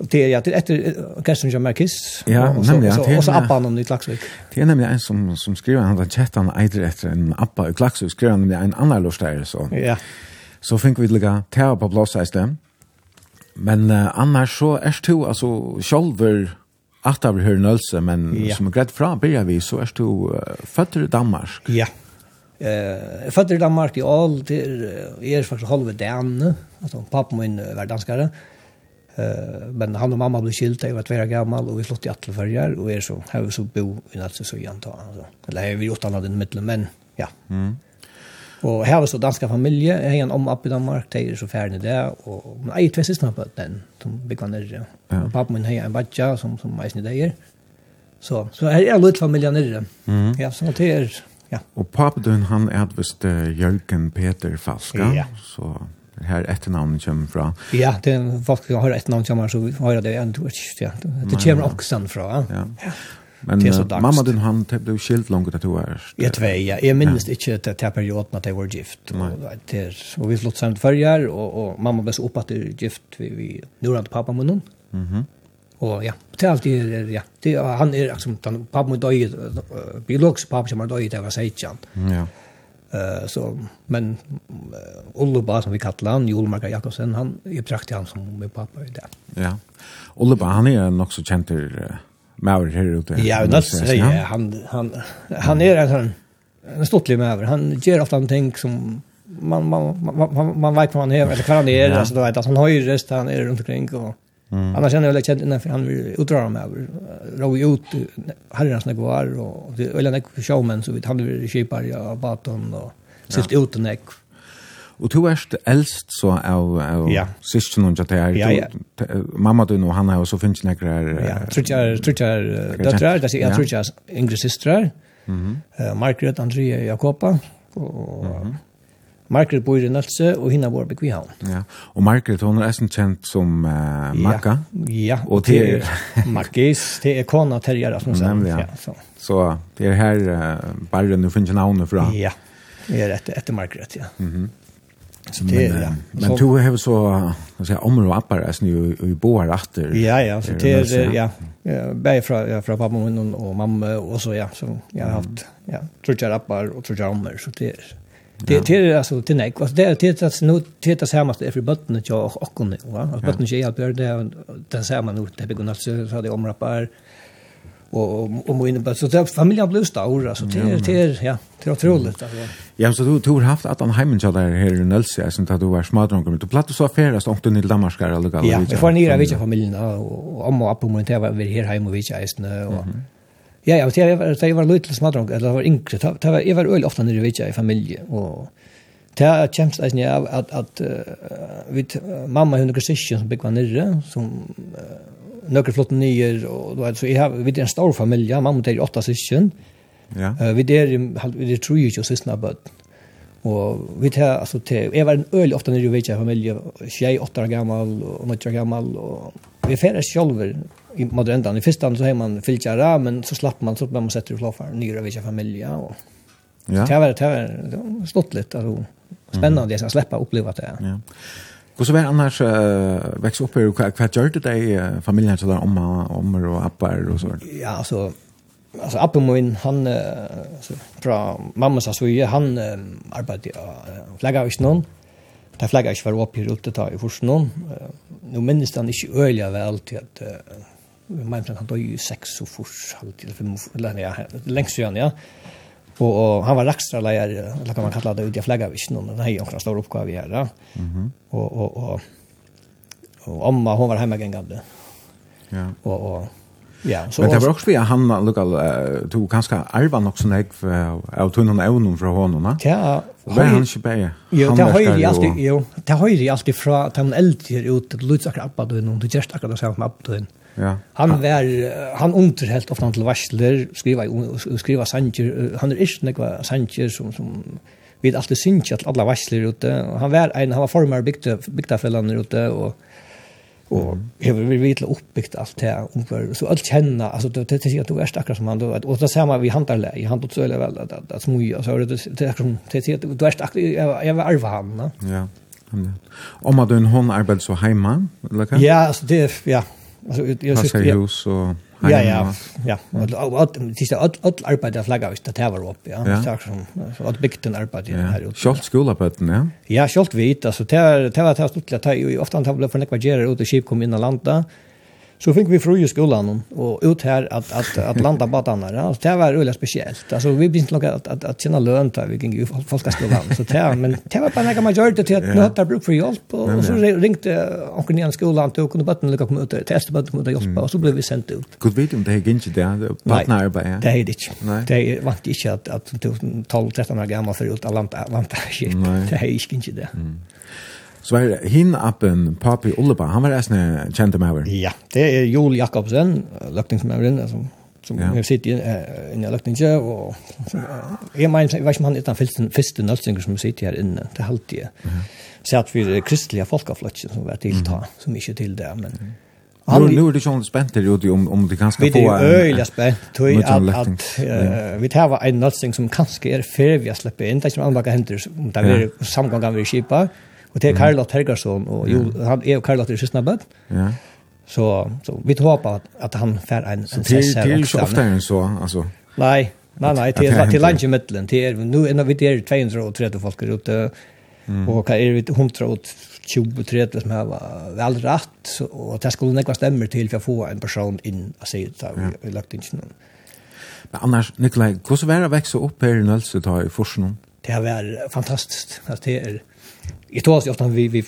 det är ja det efter Gaston Jean Marquis ja så och så appan om i Klaxvik det är nämligen en som som skriver han att chattan äter efter en appa i Klaxvik skriver han en annan lustare så ja. så fink vi lägga tär på plats i dem men uh, annars så är det alltså själver att av hur nölse men ja. som er grad fra, börjar vi så är det uh, fötter i Danmark. Ja. Eh fötter i Danmark i all det er faktiskt halva dan alltså pappa min var danskare. Eh men han och mamma blev skilda, jag var två gammal och vi flyttade i Atlefergar och är så här så bo i natt så igen då alltså. Eller vi gjort annat än mitten men ja. Mm. Och här var så danska familje, jag är en om upp i Danmark, det är så färdig där och men jag två systrar på den som begann där. Ja. Pappa min har en badja som som mest ni där. Så så här är lite familjen där. Mm. Ja, så det är ja. Och pappa den han är visst uh, Jörgen Peter Falska ja. så her etternavnet kommer fra. Ja, det är folk som har ett namn kommer, så vi har det ändå twitch, ja. Det kommer også från. Ja. ja. Men uh, mamma din han det blev skilt långt att du är. Jag tvej, ja. Jag minns inte att det här perioden att det var gift. Och, det, och vi flyttade samt förra år och, och mamma blev så upp att det är gift vid, vid nuvarande pappa med någon. Mhm. Och ja, det är alltid, ja. Det, han är liksom, pappa med döj, biologisk pappa som har döj, det var säkert. Ja. Uh, så, men uh, Olleba, som vi kallar han, Jolmarka Jakobsen, han, jeg prakti han som min pappa i det. Ja. Olle han er en också kjent uh, maver her ute. Ja, jeg vil säga, ja. han, han, han er en sånn, en stortlig maver. Han gör ofta en ting som man, man, man, man, man vet vad han är, eller hva han är, ja. alltså, du vet, han har ju rest, han är runt omkring och Mm. Annars känner jag väl känt innan för han vill utdra dem över. Rå ut herrarnas när kvar och det eller när showmen så vid han vill köpa ja baton och sitt ut den ek. Och du är äldst så av av ja. syskon och jag är ja, ja. mamma du och han har så finns några Ja, tror jag tror jag döttrar, det är jag tror jag yngre systrar. Mhm. Margaret, Andrea, Jakoba och Margaret bor i Nølse, og henne bor i havn. Ja, og Margaret, hun er nesten kjent som uh, Makka. Ja, ja, og det er Makkis, det er kona Terje Rasmussen. Nemlig, ja. ja så. så det er her uh, bare nu finner navnet fra. Ja, det er etter, etter Margaret, ja. Mm -hmm. Så det, men, ja. Så, men du har så vad säger om og appar alltså nu i boar efter. Ja ja, så det er, är ja. Bär fra, ja, fra pappa min og mamma og så ja, så jeg har haft ja, tror jeg appar og tror jeg ommer, så det är Det det är alltså det nej alltså det det att nu det att samma det för botten att jag och kon va att botten ger att börja det den man nu det begår alltså så hade omrappar och och må inne så där familjen blev stor alltså det det ja det är otroligt alltså ja så du har haft att han hemmen där här i Nölse som att du var smadron men du platt så affärer så åkte ni till eller Galicia Ja för får ner av familjen och om och upp på det var vi här hemma och vi är och Ja, ja, jag var det var lite smadrong eller var yngre. Det var jag var öl ofta när i vet jag i familie, och det har kämpat av at, att uh, vid mamma hun och syster som bygg var nere som några flotta nyer och då så jag har vid en stor familj, mamma er åtta syskon. Ja. Vi där vi det tror ju just syskon about. Och vi tar altså, til, jag var en öl ofta när du vet jag i familj, jag åtta år gammal och år gammal och vi färdas själva i moderna i första så har man filtrar men så slapp man så man sätter floffar nyra vilka familja och Ja. Det var det var stått lite alltså spännande att släppa uppleva det. Ja. Hur så var annars uh, växa upp hur vad gjorde det i familjen så där mamma, ommor och appar och så. Ja, alltså alltså appen min han alltså från mamma så ju han arbetade flagga i någon. Mm Det flagget ikke var oppe i rutet ta i forsen noen. Nå minnes han ikke øyelig vel til at vi mener han døg i 6 og fors, halv til 5 eller ja, lengst igjen, ja. Og, og han var rakstraleier, eller kan man kalla det ut i flagget, ikke noen, det er jo en stor oppgave her, ja. Mm -hmm. og, og, og, og, og, og, og, og, og, og, og, og, og, Ja, så Men det var också vi han lokal tog ganska arva nog sån här av tunnan evnen från honom, va? Ja, var han inte bättre. Jo, det har ju alltid jo, det har ju alltid från att han äldre ut det Lutz akkurat på den det just akkurat så med på. Ja. Han var han underhelt ofta till varsler, skriva skriva sanger, han är inte några sanger som som vi alltid synch att alla varsler ute. Han var en han var formar bygda bygda ute och og jag vill veta oppbyggt alt det här så alt kjenna, altså det det är du er akkurat som han og det samma vi handlar i hand och så vel, väl att att smuja så det det akkurat som det är du är starkare jeg var arva han ja om att en hon arbeid så heima, eller hva? ja alltså det ja alltså jag ska hus och Ja, ja, ja. Och det är allt arbete av flagga visst det var upp, ja. Så som så att byggt en arbete här ute. Skolt skolarbeten, ja. Ja, skolt vit, alltså det var det var det stort att ta ju ofta han tavla för några gerar ut och skip kom in i landet så fick vi fru i skolan och ut här att att att landa på andra. Alltså det var väldigt speciellt. Alltså vi blir inte att att att känna lön där vi gick ju folkskolan så där men det var bara när man gjorde till att nu hade bruk för hjälp och, så ringte onkel i skolan till och kunde bara lucka komma ut och testa bara kunde hjälpa och så blev vi sent ut. Gud vet om det är inte där partnerarbete. Det är det. Det var inte att att 12 13 år gammal förut att landa landa shit. Det är inte det Så var hin appen Papi Ulleba, han var resten kjente med over. Ja, det er Joel Jakobsen, løkningsmøveren, som, som ja. sitter uh, inne i løkninga, og jeg mener, jeg vet ikke om han er den første nødstinger som sitter her inne, det er alltid. Mm. Så at vi er kristelige folkefløtjen som var tilta, mm. som ikke til det, men... Mm. Han, nu, nu er det sånn spent där ute om om det kan skal få en Vi är øyelig spent, tror jeg, at, at uh, vi tar en nötsing som kanskje er før vi har slippet inn, det er som andra händer henter, det er samgångar vi skipar. Mm Och det är Karl Helgason och jo, han är Karl Lotte Sjösnabbe. Ja. Så så vi hoppas att, att han får en en sess här. Det är ju ofta en så alltså. Nej, nej nej, det är till lunch i mitten. Det är nu en vi det är 230 folk ute. Mm. Och kan är det 120 30 som har väl rätt och det skulle några stämmer till för att få en person in att säga att vi lagt in någon. Men annars Nikolaj, hur så var det växa upp här i Nölse då i Forsen? Det har varit fantastiskt. Alltså det är Jeg tror ofta vi vi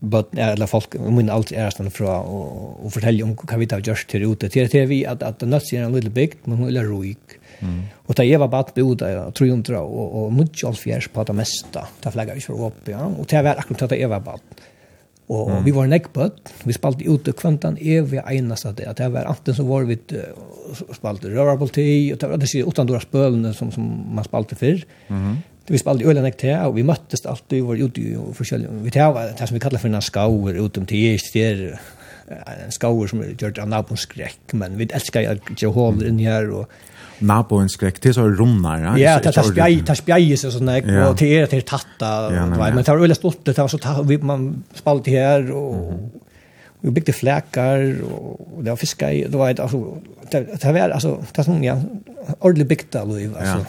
bøtt, eller folk men alt är stan fra og, och om hva vi tar gjørst til ute Til det er vi at, at nødt er en little bygd, men hun er roig. Mm. Och ta Eva bat bo där 300 og, og mycket alt fjers på det mesta. Ta flagget vi för opp, ja Og ta var akkurat da jeg var bare. Og mm. vi var neckbot. Vi spalte ute kvantan är vi enast at det var anten så var vi spalt rörable tea og det var det utan dora spölen som som man spalte før. Mm vi spalde øyla nek til, og vi möttes alltid, vi var ute i forskjellige, vi tar det som vi kallar for en skauer utom om jeg, det er en skauer som er gjørt av nabons skrekk, men vi elskar jeg ikke hål inn her, og Nabons skrekk, det er så romnar, ja? Ja, det er spjei, det er spjei, sånn, og det er till tatta, men det var øyla stolt, det var så vi man spalte her, og vi byggde fläkar och det var fiskar det var alltså det var alltså det som ja ordentligt byggt alltså alltså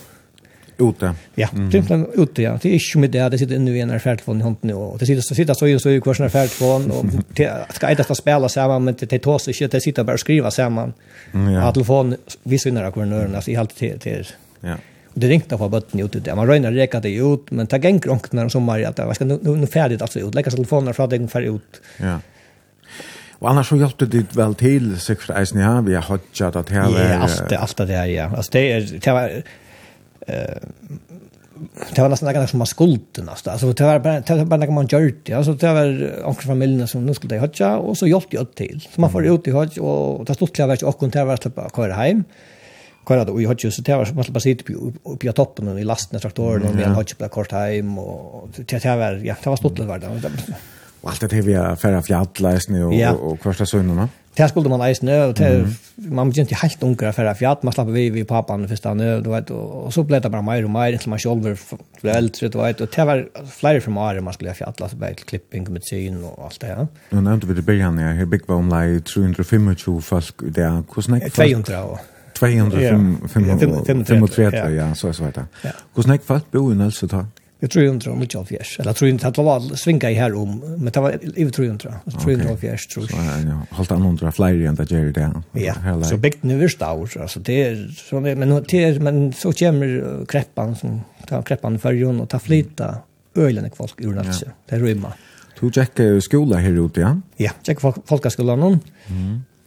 ute. Ja, mm. simpelthen ute, ja. Det er ikke med det, det sitter inne i en erfærtfån i hånden, og det sitter, sitter så i så i hver sin erfærtfån, og det skal eitt å spela sammen, men det tås ikke, det sitter bare og skriver sammen. Mm, ja. Og telefonen viser innan hver nøren, altså i halvt til, til. Ja. Og det ringte på bøtten ute der. Man røyner reka det ut, men det gikk ronkt når sommer, at det var nå ferdig altså ut, legger telefonen fra deg ferdig ut. Ja. Og annars så hjelpte det vel til, sikkert eisen, ja, vi har hatt hodja det her. Ja, alt det, alt det ja. Altså det er, det var, eh det var nästan något som man skuld nästan. Alltså det var bara det var bara något man gjorde ja det var onkel familjen som nu skulle ha och så hjälpte jag till. Så man får ut i hotch och det stod klart att och kunde vara typ köra hem. Köra då i hotch så det var man bara sitta på på toppen i lasten traktorn och vi hade hotch på kort hem och det var ja det var stort var det och allt det vi har färra fjällläsning och och kvarsta sönderna. Det skulle man eisne, og det, mm. man begynte helt unger for det fjall, man slapp vi vi pappan først han, du vet, og, så ble det bare mer og mer, inntil man selv ble eldre, du vet, og det var flere fra Mare man skulle ha fjall, altså bare klipping, med syn og alt det, ja. Nå nevnte vi det begynnelsen, ja, her bygg var omlai 325 folk, det er, hvordan er det? 200 og... 235, ja, Så ja, det ja, ja, ja, folk ja, i ja, Jag tror inte om mycket av fjärs. Eller tror inte att det var svinga i här om. Men det var i tror inte. Jag tror inte av fjärs tror jag. Ja, hållt an hundra flyger än det gör det. Ja, så byggt nu är staur. Alltså det är så men, det är, men så kommer kreppan som tar kreppan i färgen och tar flyta ölen i folk ur natten. Det rymma. Du tjekkar skola här ute, ja? Ja, tjekkar folkaskolan. Mm.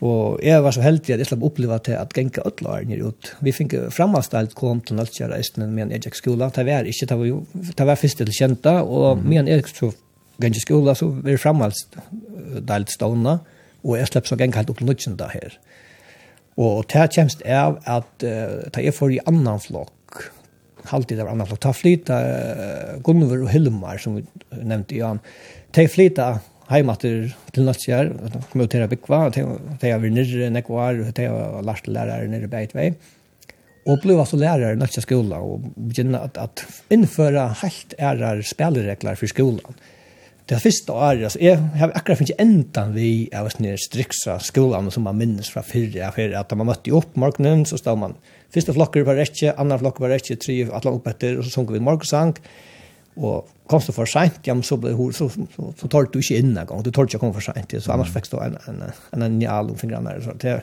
Og jeg var så heldig at jeg slapp oppleva til at genka öll år ut. Vi fikk framavstalt kom til Naltjara Østnen med en egen skola. Det var ikke, det var, jo, det var først til kjenta, og med en egen så genka skola så var det framavstalt stående, og jeg slapp så genka helt opp til Naltjara her. Og det kjemst er at uh, det er for i annan flokk, halvtid av annan flokk, ta flyta uh, Gunnver og Hilmar, som vi nevnte i an, ta flyta heimater til Nøtsjær, kom ut til å bygge, til jeg var nirre enn jeg var, til jeg var lærte lærere nirre beitvei. Og ble altså lærere i Nøtsjær skola, og begynne at, at innføre helt ærer spilleregler for skolan. Det første året, altså, jeg har akkurat finnet endan vi av oss nere striksa skolan som man minnes fra fyrre, for at man møtte opp morgenen, så stod man første flokker var rettje, andre flokker var rettje, tre, alle opp etter, og så sunker vi morgensang, og Og komst du for sent, ja, så, ble, så, så, så, så tar du ikke inn en gang. Du tar ikke å komme for sent. Så annars fikk du en, en, en, en njal om fingrene. Så det,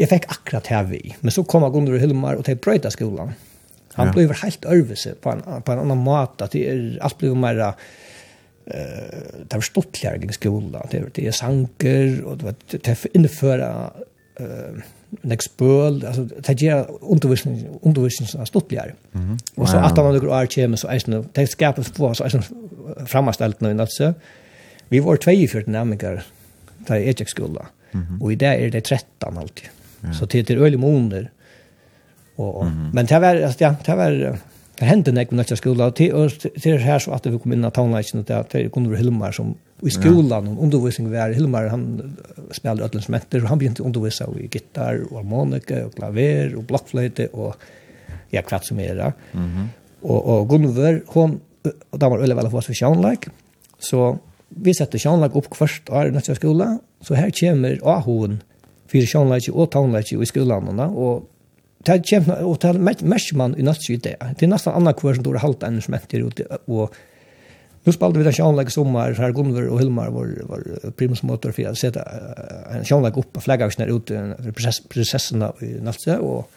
jeg fikk akkurat her vi. Men så kom Gunnar og Hilmar og til brøyta skolan. Han ja. ble helt øvelse på en, på en annan måte. At det er, alt ble mer... Uh, det var stortligere i skolan. Det, det er sanker, og det var innføra... Uh, nek spøl, altså, det gjør undervisning, undervisningen stortligere. Mm -hmm. Og så at han har noen år kommer, så er det skapes på, så er det fremmestelt noe nødse. Vi var 42 nærmere til Ejeksskolen, mm -hmm. og i det er det 13 alltid. Ja. Så det er øyelig måneder. Og, mm -hmm. Men det var, altså, ja, det var, det hendte nek med nødse skolen, og det her så at vi kom inn av townleikken, og det er kunne vi hilmer som i skolan och undervisning var Hilmar han spelade alla instrumenter och han började undervisa i gitarr och harmonika och klaver och blockflöjt och ja kvart som era. Mhm. Mm och och Gunvor hon där var öle väl för sig Så vi sätter sjönlag upp först år i nästa skola så här kommer Ahon för sjönlag och townlag i skolan och Det kommer og det mest man i natt skjuter. Det er nesten andra kvar som du har halt enn som heter og Nu spalte vi den sjånlegg sommar, her Gunnver og Hilmar var, var primusmotor for å sette en sjånlegg opp på flaggaksene ute for process, prosessen av Naltse, og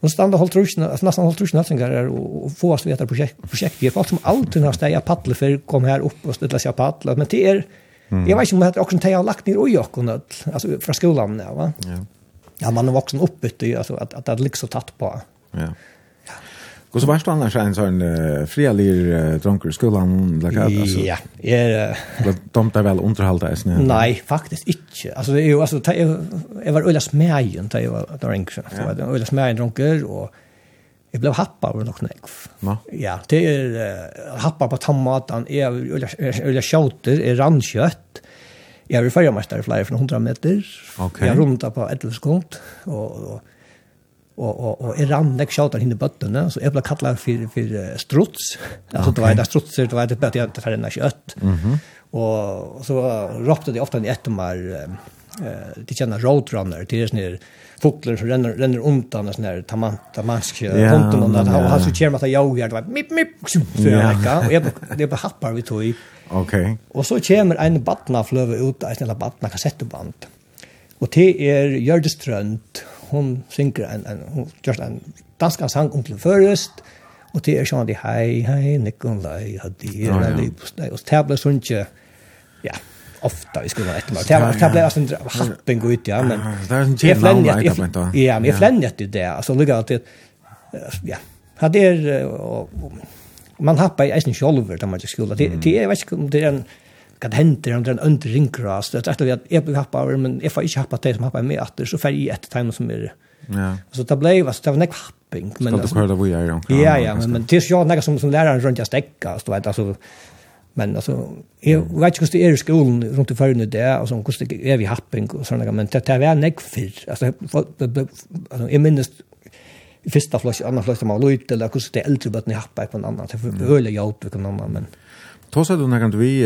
hun standa holdt trusjene, nesten holdt trusjene nattingar her, og, og få oss veta prosjekt, prosjekt. Vi er folk som alltid har steg av paddle for kom her opp og stilla seg av paddle, men det er, mm. jeg vet ikke om det er også har lagt ned ui okken, altså fra skolan, ja, va? Ja. ja man er voksen oppbytte, altså, at, at det er liksom tatt på. Ja. Hvordan var det annars en sånn uh, frialir uh, dronker i skolan? Like, altså, ja, jeg... Uh, de er vel underholdt deg? Nei, nei, faktisk ikke. Altså, jeg, altså, ta, jeg, jeg var øyla smægen da jeg var dronker. Ja. Jeg var øyla smægen dronker, og jeg ble happa over nok nekv. No. Ja, det er uh, happa på tammatan, jeg var øyla sjauter, jeg rann kjøtt, jeg var i i flere for 100 meter, okay. jeg runda på 11 sekund, og, og och och och rann nek skjuter hinner bötterna så jag blev kallad för för struts. Alltså det var det strutser det var det bättre att ta den kött mhm. Och så ropte de ofta i ett mer eh de känner roadrunner det är sån fåglar som renner renner undan en sån här tamansk konton och han har så kärmat att jag gör det var mip mip så jag och jag det bara happar vi tog. Okej och så kommer en batna flöva ut en eller batna kassettband och det är Jördis Trönt hon synger en, en, hon gjør en dansk sang om til først, og det er sånn de hei, hei, Nikolai, hadde jeg, og det ble sånn ikke, ja, ofta i skolan ett mer. Det här blev alltså en happen gå ut, ja. Men det är en jävla annan etablent. Ja, men jag flänjat ju det. Alltså, det alltid, ja, hade er, man happar i eisen sjolver, där man inte skola. Det är, jag vet inte om det är en, kan hente om det er en under ringkrast. Det er etter at jeg blir happa over, men jeg får ikke happa till som happa med etter, så färg i etter timme som er. Ja. Så det ble, altså, det var näck happing. men Skal du høre det hvor jeg er? Ja ja, men men det är ju något som som läraren runt jag stäcka så vet altså, men alltså jag vet ikke hvordan det er i skolen rundt i förrän det och så hur det er vi happing og sånne, men det det var näck altså, jeg minnes i minst första flash andra man var lojt eller hvordan det er eldre bara ni hoppar på en annan så för øyelig hjelp på en annan men Tås du när kan vi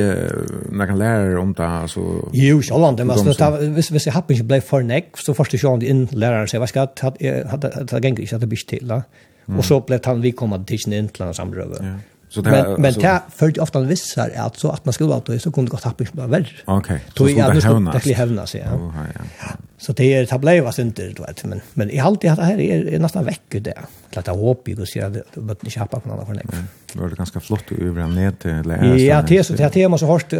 när kan lära om det altså... Jo, självan det måste ta hvis jeg happen ikke blev for neck så första sjön in läraren så vad ska hade hade gäng inte att det blir bist till. Og så blev han vi kommet til komma till in samrøve. Ja. Så det men men det följde ofta en viss här att så att man skulle vara så kunde gått happigt bara väl. Okej. Så skulle det hävna. Det skulle ja. sig. Ja. Så det är det blev alltså inte du vet men men i allt det här är, är nästan vecka det. Att jag hoppas och ser att man inte köpa på någon för nej. Det var ganska flott och över ner till lära. Ja, det är så det tema så hårt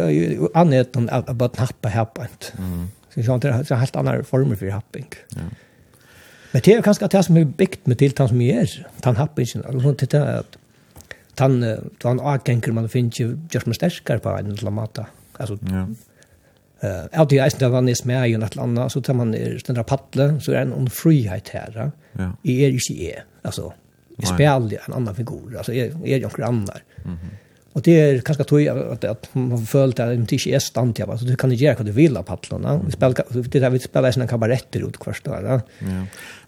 annet än att bara nappa happigt. Mm. Så jag tror det är helt andra former för happing. Ja. Men det är kanskje det som är byggt med tilltan som jeg tan den happingen, og sånn til det tan tan agenker man finns ju just med starkare på en eller mata. Alltså ja. Eh, att det är inte var ni smär ju något annat så tar man den där paddle så är en on frihet här. Ja. Är ju inte är. Alltså i spel en annan figur. Alltså är är ju några andra. Mhm. Och det är kanske tog att att man följt att det inte är stant jag så du kan inte göra vad du vill av paddlarna. Vi spelar det där vi spelar såna kabaretter ut kvarst där. Ja.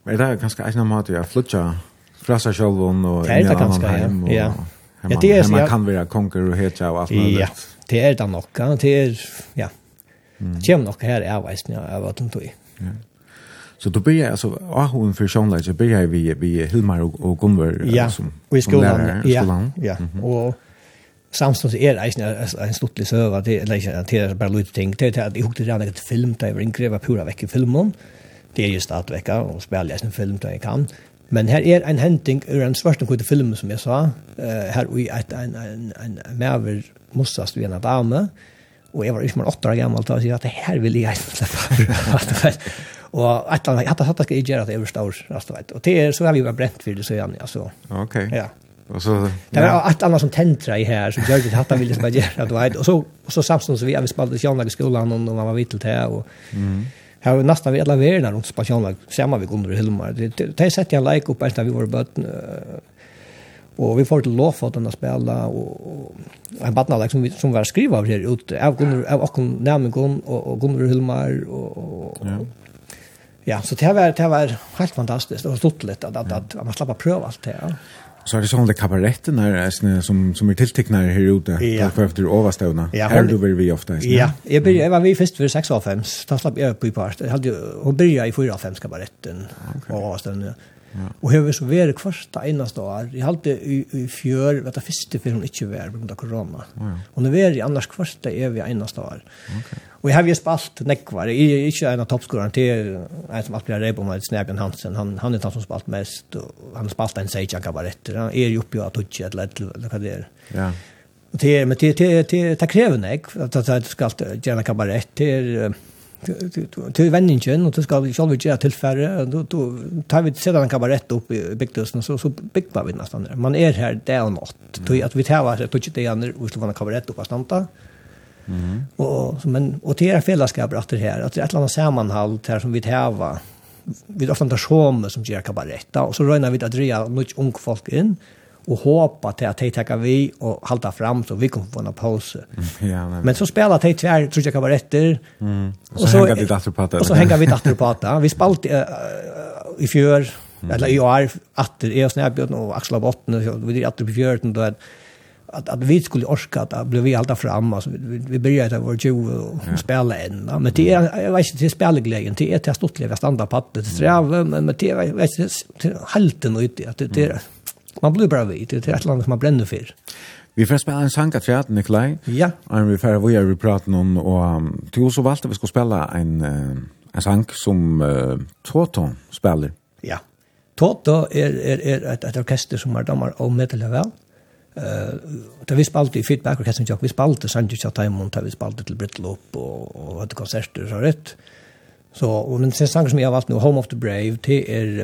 Men det är ganska en mat att flutcha. frasa själv och i en annan hem. Ja. Her man, ja, det er, man kan være konger og hetja og alt mulig. Ja, det er det nok. Det er, ja. Mm. Det kommer nok her er veisen jeg har vært tog. Ja. Så du blir, altså, Ahoen for Sjønleis, jeg blir vi, vi Hilmar og, og Gunvor ja, som, og i skolan, som lærer i skolan. Ja, ja. Mm -hmm. og samstånd er det en stortlig søve, det er ikke det er bare lite ting, det er at jeg hukte redan et film, det er en pura vekk i filmen, det er just at vekka, og spiller jeg en film da jeg kan, Men her er en henting ur en svart og film som jeg sa. Uh, her i et, en, en, en, en mever mossast vi en dame. Og jeg var ikke mer åtte år gammel til å si at det her vil jeg ikke slippe. og et eller annet, jeg hadde hatt ikke gjøre at jeg var stor. Og det er så har vi vært brent for det, så jeg, altså. Ok. Ja. Och så det var ett annat som tentra i här som jag han ville som jag gjorde att vet och så och så samstundes vi hade spelat i Janlag skolan och man var vitt till det och mm. Här var nästan vi alla världen runt Spasjonlag, samma vi Gunnar Hilmar. Det det sätter jag like upp efter vi var bort Och vi får till lov för att den spela och en liksom som, som var skriva av här ut Av Gunnar, av och Närmengon och Gunnar Hilmar och... Ja. Ja, så det var det var helt fantastiskt och stort lätt att att, att man slapp pröva allt det. Ja så är det sån där kabaretten här som som är tilltecknar här ute ja. på efter Ovastona. Ja, här du vill vi ofta. Ja, ja. jag började jag var vi först för 6 av 5. Då slapp jag upp i part. Jag hade hon började i 4 av 5 kabaretten okay. och Ovastona. Ja. Och hur så var det första enaste år. Jag hade i, i fjör vet du, första för hon inte var på grund av corona. Ja. Och var är det annars första är vi enaste år. Okay. Och jag har ju spalt nekvar. Jag är inte en av toppskorarna till en som alltid är på med Snäbjörn Hansen. Han, han är den som spalt mest. Och han spalt en sejan kabaretter. Han är ju uppe i Tutsi eller vad det är. Ja. Och det, men det, det, det, det kräver nek. Att jag ska alltid göra kabarett. Det är till vänningen och du ska själv göra tillfälle då då tar vi sedan en kabarett upp i byggdösen så så bygger vi nästan där. Man är här det och något. Tog att vi tar vart tog det andra och skulle vara kabarett upp att stanta. Mm. Och men och det är fällskap att det här att det är ett annat sammanhang här som vi täva. Vi ofta tar som som gör kabarett och så rönar vi att dra något ung folk in och hoppa till att ta vi och halta fram så vi kommer få en paus. Ja, men. men så spelar det tvär tror jag kabaretter. Mm. Och så, och så hänger vi datter på det. Och så hänger vi datter på det. Vi spalt uh, i fjör mm. eller i år att det är snäbjörn och axla botten och vi är att på fjörden då att att vi skulle orska att blev vi allta fram alltså vi, vi började att vara 20 och spela än men det är jag vet inte det spelar glädjen det är till att stått leva standa på att det sträva men men det jag vet inte halten och ut att det man blir bara vid det är ett land som man bränner för Vi får spela en sang att jag Nikolaj. Ja. Och vi får vi är vi pratar om och du så valde vi skulle spela en en sang som uh, Toto spelar. Ja. Toto är är är ett, ett orkester som har dammar och metal Da vi spalte i feedback, og jeg vi spalte Sanji Kjattaimon, da vi spalte til Brittlop, og, og hadde konserter, så rett. Så, og den sen sang som jeg har valgt nå, Home of the Brave, det er,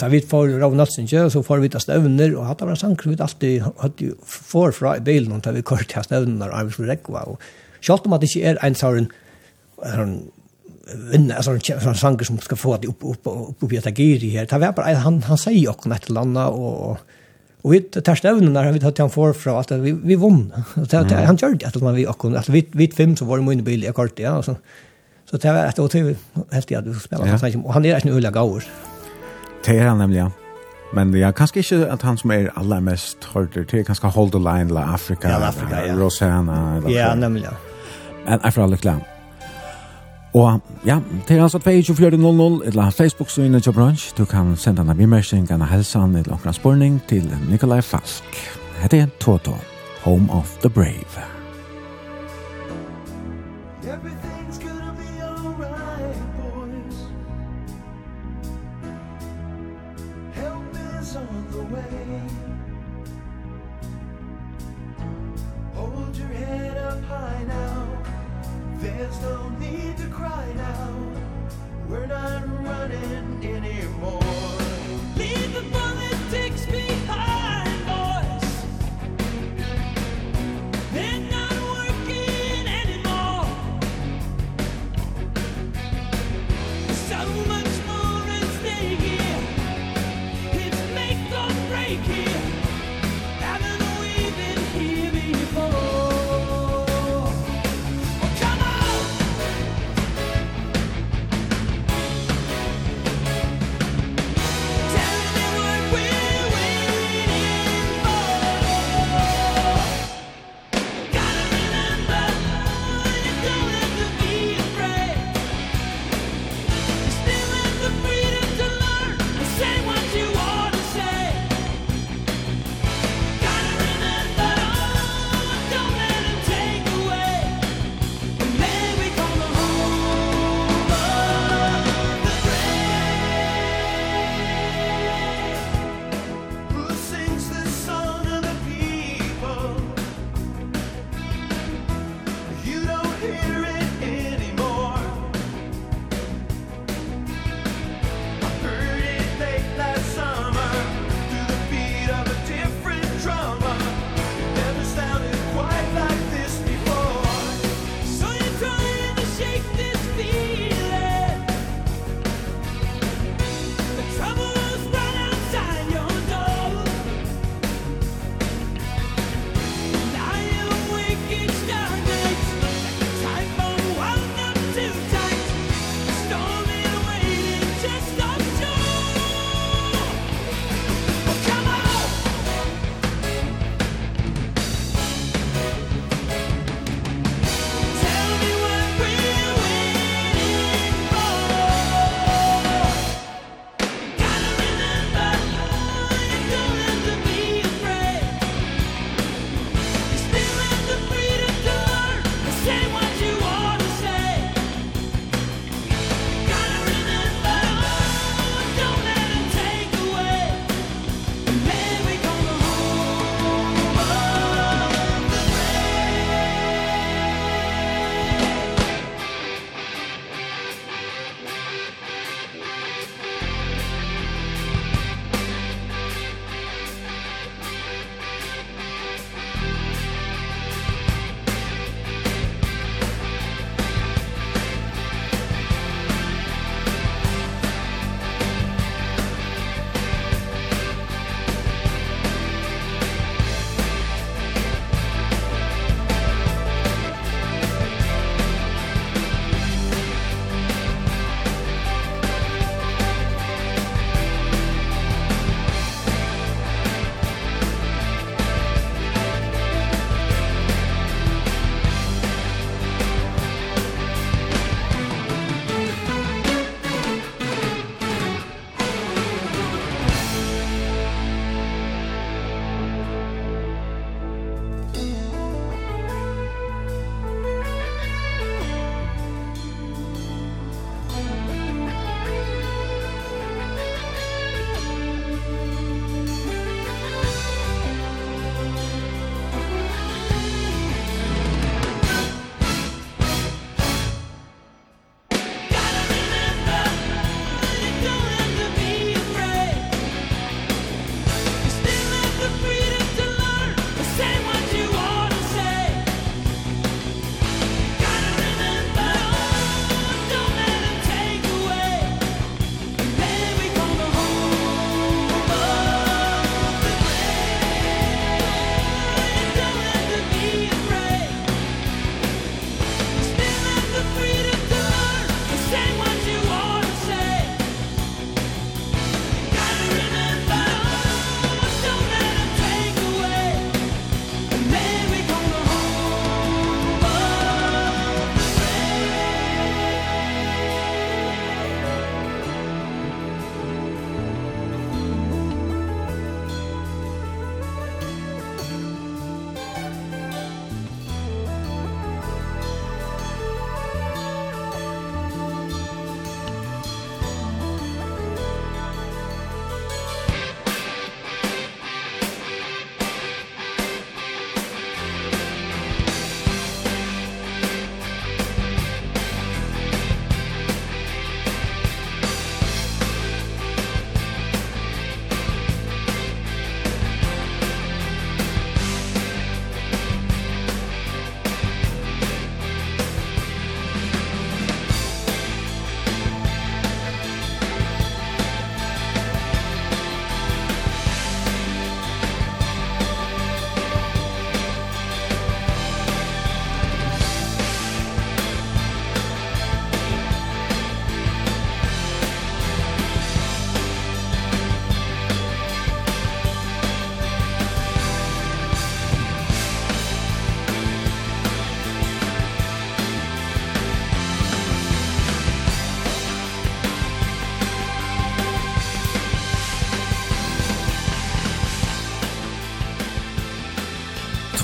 da vi får Rav Natsinje, så får vi ta støvner, og hatt av en sang som vi alltid hadde får fra i bilen, da vi kort til støvner, og Arvis Rekva, og selv om at det ikke er en sånn, sånn, vinna sån sån sanger som ska få det upp upp upp upp i ett giri här. Det var bara han han säger också något landa och Och vi tar stävnen när vi tar till han får från att vi vi vann. Han körde att man vi och att vi vi fem så var det mycket i kort ja och så så det var att och till helt jag du spelar han och han är en öliga gaur. Det är han nämligen. Men det är kanske inte att han som är allra mest hörter till kanske Hold the Line la Africa. Ja, Afrika, ja. Rosanna. Ja, nämligen. Men jag får lycka. Og ja, det er altså 2400, eller Facebook-synet til brunch, Du kan sende en bimersing, en helsan, eller noen spørning til Nikolai Falk. Hette er Toto, Home of the Brave.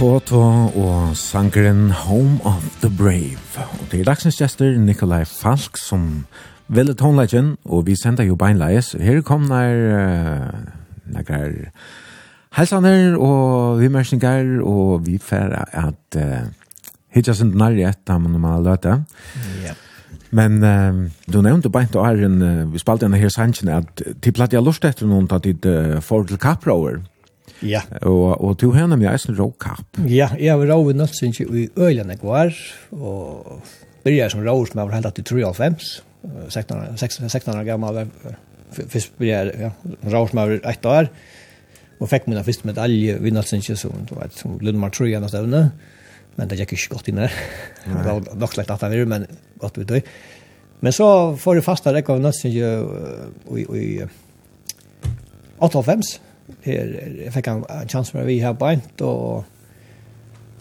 Toto og sangeren Home of the Brave. Og det er dagsens gjester Nikolai Falk som velger tonelagen, og vi sender jo beinleis. Her kom der nekker helsaner og vimersinger, og vi færre at uh, hitja sin nærri etter man man løte. Ja. Men uh, du nevnte beint og en, uh, vi spalte en her sannsjen, at til platt jeg lust etter noen tatt ditt uh, forhold til kappraver. Ja Ja. Og, og du har nemlig eisen råkapp. Ja, jeg var råd i Nøtsinge i Ølene var og byrja som råd som jeg var hentet i 93, 16, 16, 16 år gammel, først byrjar ja, råd som jeg var ett år, og fikk min første medalje i Nøtsinge, som, vet, som Lundmar tror jeg stevne, men det gikk ikke godt inn der. det var nok slett at han var, men godt vi døy. Men så får jeg fasta av rekka av Nøtsinge i, i, i 98, her jeg fikk en, en chans for vi her beint og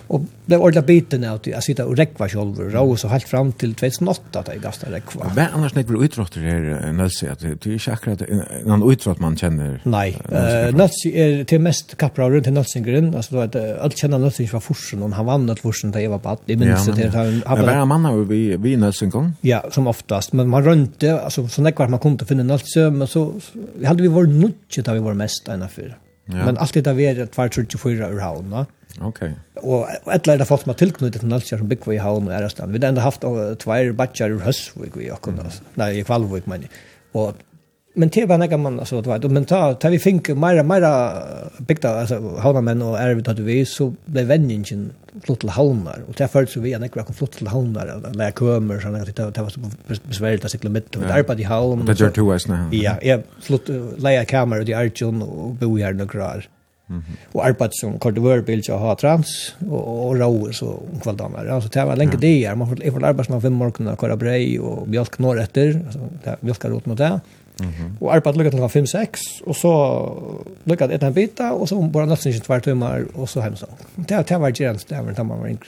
Og det var ordentlig biten av at jeg sitter og rekva selv, og rå så helt fram til 2008 at jeg gasta rekva. Hva er annars nekker utrotter her, Nelsi att det er ikke akkurat någon utrott man kjenner. Nei, eh Nelsi er til mest kapra runt till Nelsingren alltså då att alt kjenner Nelsi fra forsen og han vann att forsen da jeg var på det minns det han Hva er mann av vi vi Nelsingren. Ja, som oftast men man rönte alltså så när man kunde finna Nelsi men så hade vi var nutch där vi var mest ena för. Men alltid da vi är 34 ur havn, ur havna. Okej. Okay. Och ett lärda fått med tillknutet til Nalsjö som byggde i havn og Ærestan. Vi har enda haft tveir batjar ur Hösvik vi okkur, mm. nei, i Kvalvik men og men det var några man altså, det var men ta ta vi fink meira, meira bygda, altså, havna og och är vi tog vi så blev vändningen flott till havnar och därför så vi en kan flott til havnar när jag kommer så när det det var så besvärligt att sikla mitt og där på i havn. Det gjør to snä. Ja, ja, flott leja kameror i Arjun og bo her några år. Mm -hmm. Och arbetat som kordovörbil jag har trans och, och råer så om kvaldamer. Alltså det var länge det är. Man får, får arbeta som fem morgoner, köra brej och mjölk norr efter. Alltså, det, mjölkar rot mot det. Mm. Och arbetat lyckat till 5-6 och så lyckat ett en bita och så bara nästan inte två timmar och så hem så. Det, det var gärna det var inte man var yngre.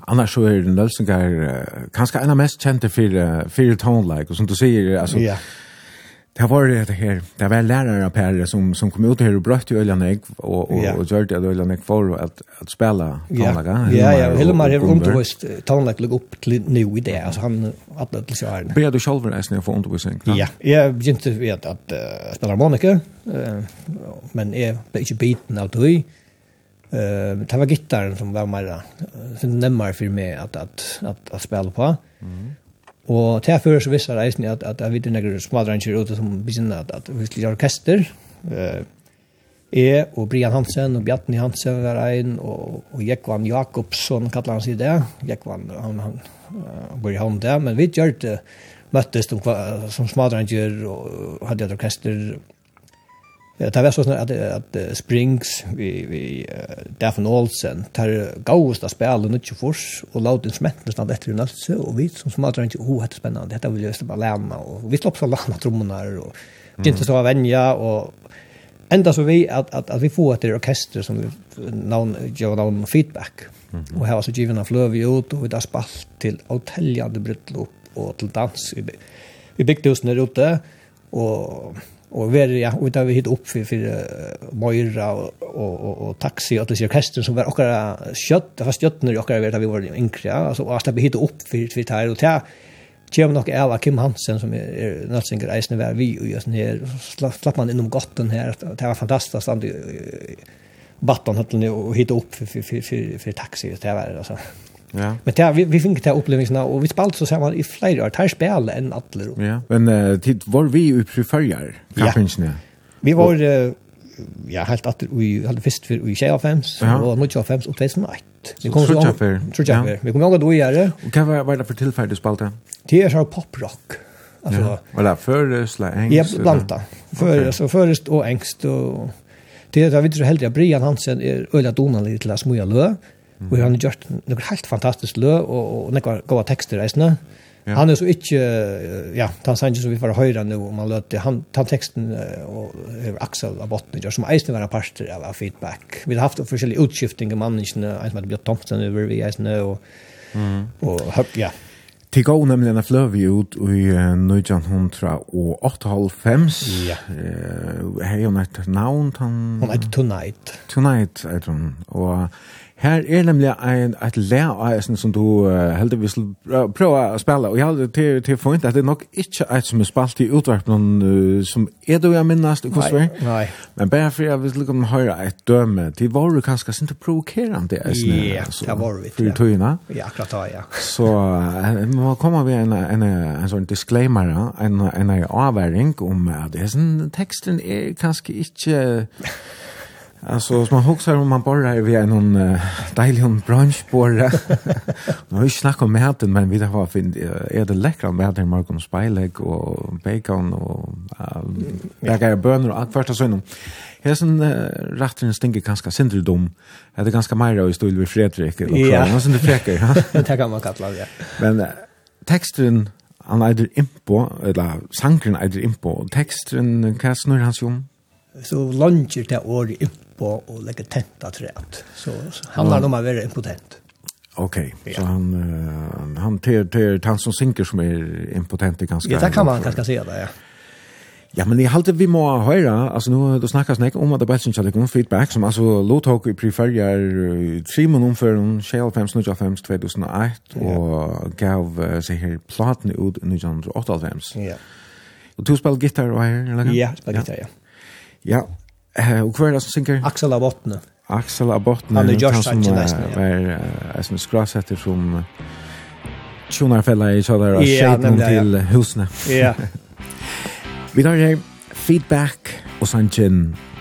Annars så är det uh, kanske en av mest kända för, för tonelike och som du säger alltså yeah. Det var det her, Det var lärare på som som kom ut her og brøtt i Öljan og, og, och ja. och gjorde att Öljan Ek för at att spela tonlaga. Ja, ja, Helmar har undervist tonlaga lägga opp til nu i det. altså han alla till sig. Ber du selv nästan å få undervisning. Ja, jeg begynte vet at uh, spela harmonika. Uh, men jeg ble ikke biten av det. Uh, det var gittaren som var mer uh, nemmare for meg at, at, at, at spille på. Mm. Og til jeg fører så visste reisen at, at jeg vet noen smadranger ute som begynner at, at vi skulle orkester. Eh, jeg og Brian Hansen og Bjartni Hansen var en, og, og Jekvan Jakobsson kallar han seg det. Jekvan, han, han, han går i hånd det, men vi gjør det, møttes de, som smadranger og hadde et orkester Det var sånn at, at Springs, vi, vi, Daffin Olsen, tar gavest av spelen og ikke fors, og laut instrumentene stand etter en ølse, og vi som smadrer ikke, oh, dette er spennende, dette vil jeg bare lene, og vi slapp så lene trommene, og begynte så å venja, og enda så vi at, at, at vi får etter orkester som vi navn, gjør navn feedback, mm -hmm. og her var så givende fløve ut, og vi da spalt til hotelljande brytlopp, og til dans i, i bygdehusene ute, og og vi ja och där vi hit upp för för Moira og og og taxi og det orkester som var okkara kött fast kött när jag vet att vi var yngre altså og att vi hit upp för för där og där Kjem nok av Kim Hansen som er nødsinger eisende vær vi og sånn her. Slapp man innom gotten her. Det var fantastisk stand i battan og hitta opp for taxi. Det var altså Ja. Men det, vi, vi fikk det upplevelserna och vi spalte så sammen i flere år. Här spelar en atler. Ja. Men uh, tid, var vi uppe i färger? Ja. Vi var... Uh, ja helt att vi hadde först för i 25, ja. och mycket av Fems och det är Vi kommer så ja. jag vi kommer ihåg då är det. Och kan vara det för tillfället du spalta? Det är så poprock. Alltså eller för slä engst? Ja, blanda. För så först och ängst och det där vi tror helt Brian Hansen är öliga donan lite till att smoja lö. Mm. Og han har gjort noen helt fantastisk lø, og, og noen gode tekster reisende. Ja. Han er så ikke, ja, han sier ikke så vi får høyre nå, om han løter, han tar teksten og hever Axel av botten, som eisen var parter av feedback. Vi har haft forskjellige utskifting av mannene, en som heter blitt Thompson over vi eisene, og, mm. og, og ja, Til gå nemlig en fløv ut i nødjan hundra og 8,5. Ja. Her er jo nett navn. Hun heter Tonight. Tonight, er hun. Og Her er nemlig en, et lær av eisen som du uh, heldigvis prøve å spille, og jeg har til, til forint at det er nok ikke et som er spalt i utvarpen uh, som er du jeg minnes, du nei, nei. Men bare for jeg vil lukke om høyre et døme, de var jo kanskje sint til provokerende eisen. Ja, altså, det var vi. For tøyene. Ja, akkurat da, ja. Så uh, må komme vi en, en, en, sånn disclaimer, en, en avværing om at eisen teksten er kanskje ikke... Alltså som man huxar om man bara är vi en någon uh, dejlig hon brunchborra. nu har vi snackat om maten men vi har finn är det läckra med den Marcus Speileg och bacon och uh, bägar bönor och första sönnen. Här sen uh, rätten stinker ganska syndrom. Är det ganska mer i stil med Fredrik eller så. Ja. sen det fräcker. Det kan man kalla det. Men uh, texten han eider impo, eller sangren eider impo, Texten teksten, hva snur hans jo om? så langer det året på og legge tenta träd. Så, så handlar det om å være impotent. Okej, ja. så han uh, han till till han som synker som är impotent ganska. Ja, det kan man ganska säga det, ja. Ja, men jag håller vi må höra, alltså nu då snackas näck om att det bara syns att det feedback som alltså low talk i preferjar tre om för en Shell 2001, 2008 och gav sig här platna ut 1998. Ja. Och du spelar gitarr och här eller? Ja, spelar gitarr. Ja. Ja, Eh, och kvar som synker? Axel Abottne. Axel Abottne. Han är just sagt det nästan. Var alltså skrassätter som tjonar fälla i så och shapen till husne. Ja. Vi tar här feedback och sen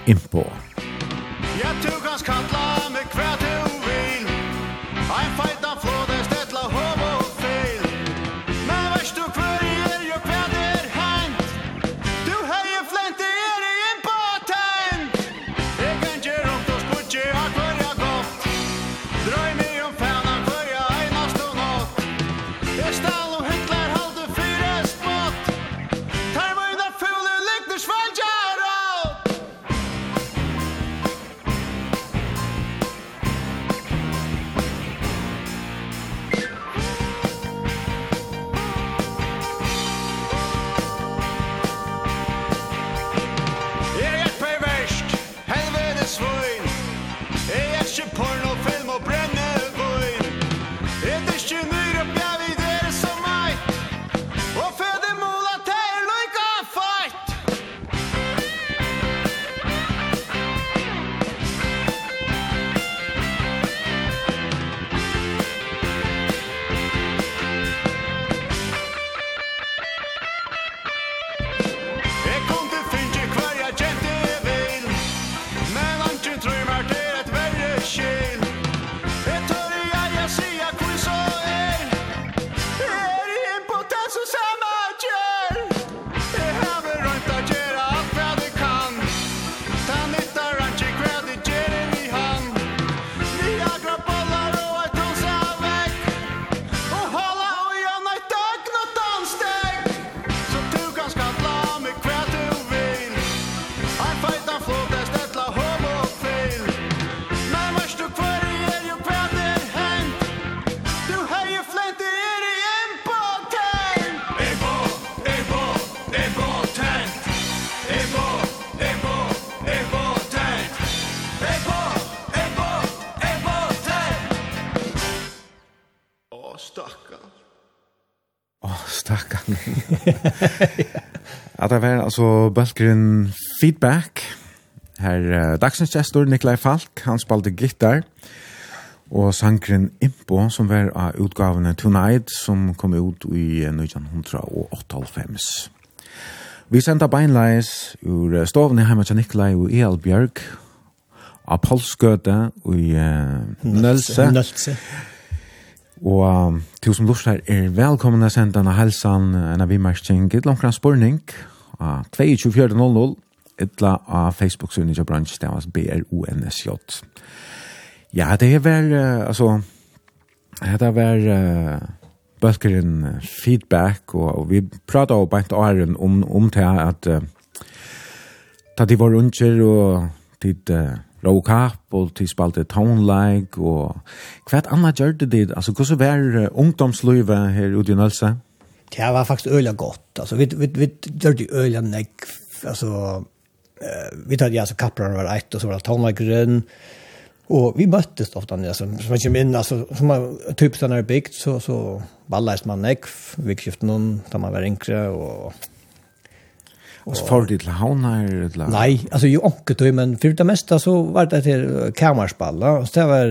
in på. Jag tog hans kallar At det var altså Bølgren Feedback. Her uh, dagsens gestor Nikolai Falk, han spalte gitar. Og sangren Impo, som var av utgavene Tonight, som kom ut i 1998. Vi sendte beinleis ur stovene hjemme til Nikolai og E.L. Bjørk av Polskøte og i uh, Nølse. Nølse. Og um, til som lustar er velkommen å sende denne helsan en av vimerskjeng et langt spurning av 22.4.00 etla av Facebook-synet til bransj det var B-R-O-N-S-J Ja, det er vel, uh, altså det er vel uh, bøtkeren feedback og, og vi prater jo bare åren om, om det at uh, da de var unger og tid uh, rock up og til spalte townlike og hva annet gjør det dit? Altså, hvordan var ungdomslivet her ute i Nølse? Det var faktisk øyla godt. Altså, vi, vi, vi gjør det øyla nek. Altså, vi tar det, altså, kapperen var ett, og så var det townlikeren. Och vi möttes ofta när som som kommer inn, alltså som man typ sån här byggt så så ballades man näck vi skiftade någon där man var yngre och Och får det til havnar eller? Nei, alltså jo ikke tog, men för det mesta så var det till kamarspalla och det var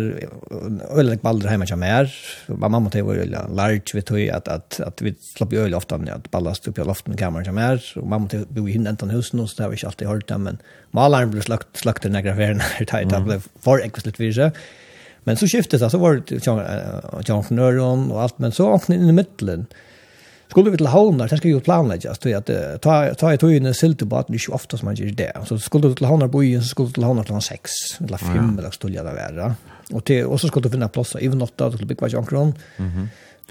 øyelig baller hemma jag mer. Mamma mamma det var large vi tog att att att vi slapp öl ofta när att ballast upp i loften med kamer jag mer och mamma til bo i hinnan husen och så där vi ikke alltid hørt det men malaren blev slakt slakt den graverna tajt att for för ekvislet virse, Men så skiftet alltså var det tjongfnøren och allt men så åkte inn i mitten Skulle vi til havnar, det skal jo planleggjast, så at ta, ta i togene silt på at det er ikke ofte som man gjør det. Så skulle du til havnar boien, så skulle du til havnar til havnar 6, eller fem, ja. eller skulle det være. Og, til, og så skulle du finne plass i natta, du skulle bygge hver kron. Mm -hmm.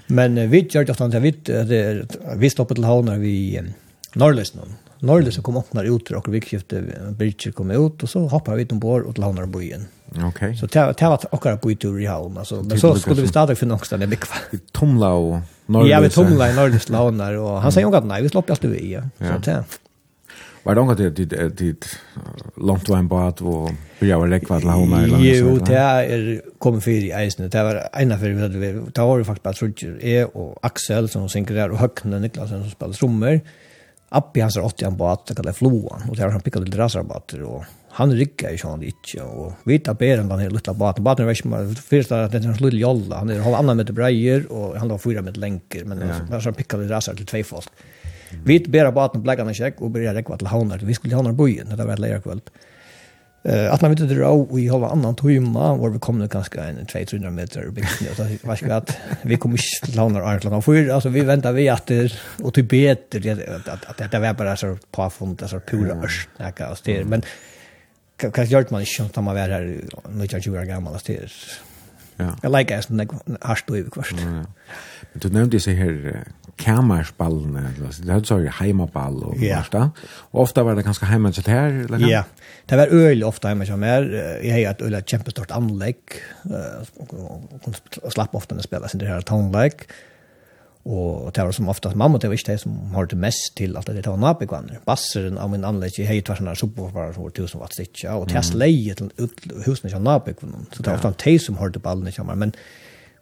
Men uh, vi gjør det ofte, vi, uh, vi stoppet til havnar vi um, Norrløsene. Norrløsene kom opp når ut, og vi skiftet Bircher kom ut, og så hoppet vi utenbord og til havnar boien. Okay. Så det var akkurat boitur i havn, altså. men så skulle vi stadig finne åkstene bygge. Tomla og Ja, vi tumla i norrlöst launar och han säger ju att nej, vi slapp alltid vi. Ja. Så det. Var det något det det långt var en båt och börja var läckva till hamnar eller Jo, det är kommer för i isen. Det var ena för vi hade det var faktiskt bara Trudger E och Axel som synker där och Höckne Niklasen som spelar trummor. Appi hans har 80 en båt, det kallar Floan och där har han pickade lite rasarbatter och han rykker ikke han ikke, og vita beren den her lilla baten. Baten är ikke fyrst at det er en lille jolla, han er halv annan meter breier, og han har fyra meter lenker, men ja. han så pikka det rasar til tveifold. folk. Vi bera baten blekka check kjekk, og bera rekva til vi skulle til haunar bojen, det var et leierkvöld. Uh, at man vet det rå, og i halv annan tøyma, hvor vi kom nu ganske en 200-300 meter bygden, og så var ikke at vi kom ikke til haunar arnt langan fyr, altså vi väntar vi at det, og til beter, at, at, at, det var bare så påfund, så pura ørst, men mm. Kanske gjort man inte när man var här när jag var gammal att det Ja. Jag like as när har du ju kvart. Men du nämnde sig här kammarspallene, det hade så heimaball och yeah. första. Och ofta var det ganska hemma så här eller Ja. Det var öl ofta hemma som är jag har ett öl kämpestort anlägg och kunde slappa ofta när spela sin det här townlike. Og det var som oftast mamma, det var ikke det som har det mest til alt det det var nabegvanner. Basseren av min anlegg i hei tversen av subwoofer som var tusen watt stikk, og det er sleie til husene som nabegvanner. Så det var ofta de som har det ballene kommer, men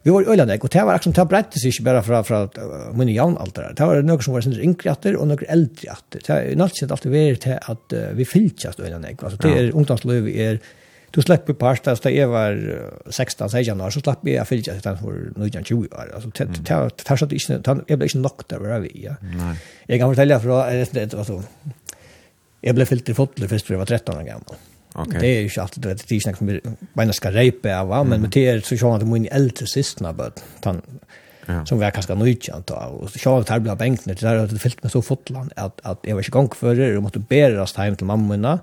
vi var i øylandegg, og det var akkurat, det brettet seg ikke bare fra, fra uh, mine jaunaltere. Det var noe som var sindre yngre atter og noe eldre atter. Det er nødt til alltid vært til at uh, vi fylltjast øylandegg. Altså, det er ungdomsløy, vi er Du slapp på parsta så jag var 16 16 år så slapp jag jag fyllde utan för nu jag år alltså tar tar så inte jag blev inte knocked var vi ja. Nej. Jag kan fortälja för det var så. Jag blev fyllt i fotboll först för jag var 13 år gammal. Okay. Det är ju alltid det är tisnack som mina ska repa av va men med det så sjön att min äldste systern bara han Ja. som var kanskje nöjd av, och så sjålet her ble av benkene til det fyllt med så fotland, att att jag var inte gång for det, og måtte hem till til mamma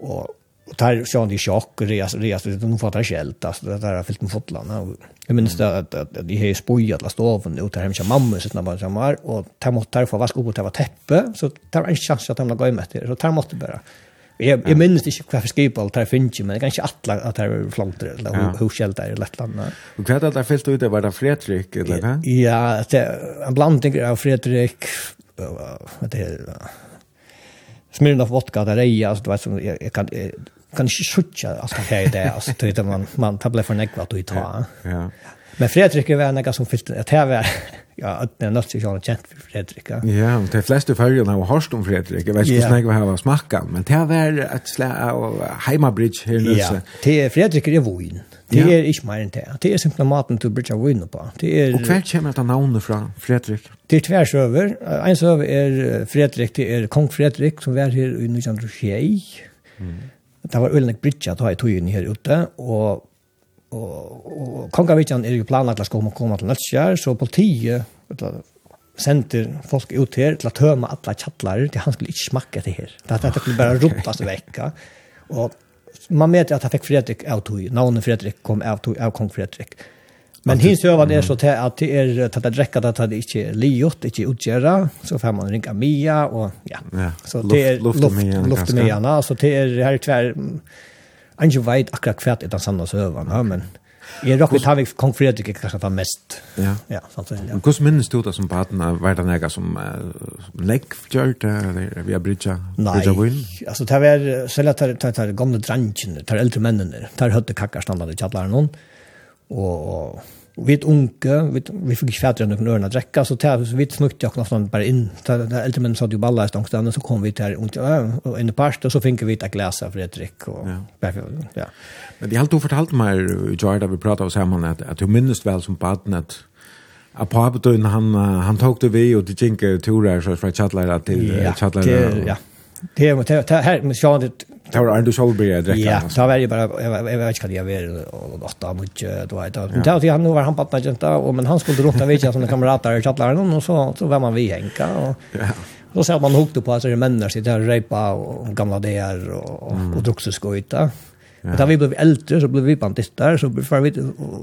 och och tar så han i chock och res res det de fattar skält alltså det där har fyllt med fotlarna och jag minns det att, att, de har spojat la stoven ut där hemma mamma så när man så och tar mot där för vaska upp och ta täppe så tar en chans att han går med det så tar mot bara Jag, jag minns inte hva for skipal tar finnes men det er kanskje atle at det er flantere, eller ja. hvor det er i Lettland. Og hva er det der fyllt ut, var det Fredrik, eller hva? Ja, det er en blanding av Fredrik, det er Smirnoff vodka, det er reia, altså, du vet, som, jeg, jeg kan, kan ikke skjutja altså, det här i det. altså, det man, man tar for negva at du tar. Ja. Men Fredrik är en som fyllt at här var ja, det är något som jag kjent for Fredrik. Ja, ja de fleste följarna har hørt om Fredrik. jeg vet inte yeah. vad här var smackan, men det här var et slag av Heimabridge her nu. Ja, det er Fredrik er voin, Det er ikke mer enn det. Det er simpelt maten till Bridge av voin på. Det er, og hver kommer det navnet fra Fredrik? Det er tvers over, En søver er Fredrik, det er kong Fredrik som var her i 1921, Mm det var øyne bridge at ha i tøyen her ute, og og, og Kongavitjan er jo planlagt at komma kommer til Nøtskjær, så politiet sender folk ut her til å tøme alle kjattler, til han skulle ikke smakke det her. Det, det skulle bare rotas vecka Og man vet at han fikk Fredrik av tog, navnet Fredrik kom av tog, av kong Fredrik. Fredrik Men hins övan är så till att det är att det räcker att det inte är liot, inte utgöra, så får man ringa Mia och ja. Så det är luft med gärna, så det är här tvär, inte vet akkurat kvärt den sanna övan, men Jeg råkker tar vi Kong Fredrik kanskje var mest. Ja. Ja, sant det. Ja. Hvordan minnes du det som baden av hver den ega som legg gjørt eller via bridja? Nei, altså det var selv at det er gamle drangene, det er eldre mennene, det er høyde kakker standard i kjallaren noen, og, og vi er unge, vi, vi fikk ikke fætre noen ørene å drekke, så det, vi snukte jo knappt bare inn. Det, det eldre menn satt jo balla i stangstene, så kom vi til unge, inn i parst, og så fikk vi et glas av Fredrik. Og, ja. ja. Men de har du fortalt meg, Joar, da vi pratet sammen, at, at du minnes vel som baden at Apapetun, han, han tok det vi, og de gikk turer så fra Kjallara til ja, det, Ja, det, det, det, her, men sjåan, det, Det var Arne Solberg jeg drekket. Ja, det var jeg bare, jeg, vet ikke hva det var, åtta mot, du vet. Men det var han, nå var han pattna kjenta, men han skulle rundt av vidtja som kamerater i kjattlæren, og så, så var man vi henka. Og, ja. Så ser man hukte på att det är människor sitter och rejpa och gamla där och, och, och, och Ja. Men då vi blev äldre så blev vi bandister så för vi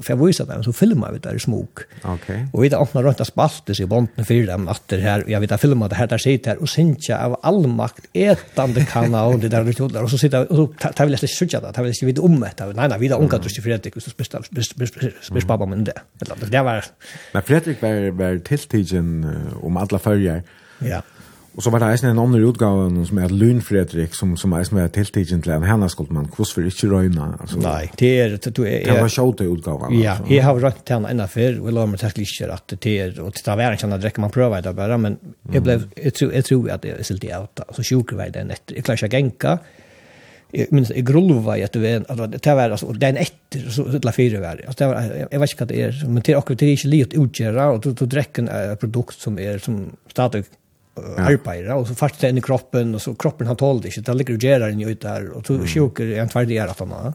för jag visade dem så filmar vi där i smok. Okej. Okay. Och vi där öppnar runt spalt så bonden för dem att det här jag vet att filma det här där sitter här och synka av all makt ätande kanal det där det och så sitter och så tar vi läste sjukja där tar vi inte vid om det. Nej nej vi där onkat just Fredrik så bästa bästa pappa men det. Det var Men Fredrik var var tilltigen om alla följer. Ja. Og så var det eisen en annen utgave som er Lund Fredrik, som, som eisen var tiltidig til en henne skulle man, hvordan ikke røyne? Altså, Nei, det er... Det, det, det var sjåte utgaven. Ja, altså. jeg har røynt til henne enda før, og jeg la meg til ikke at det er, og til det var en kjenne drekker man prøver det bare, men jeg, ble, jeg, tror, jeg tror at det er siltig i alt, så sjuker jeg den etter. Jeg klarer ikke å genka, jeg minns, jeg grulva i etter veien, att det var alltså den etter, så det er fire var altså, det var jeg vet ikke hva det er, men til akkurat det er ikke livet litet og du, du drekker är produkt som er, som stadig arbetar och så fast den i kroppen och så kroppen har tålt ikke, det ligger ju där inne ut där och så sjuker en tverdig är att han har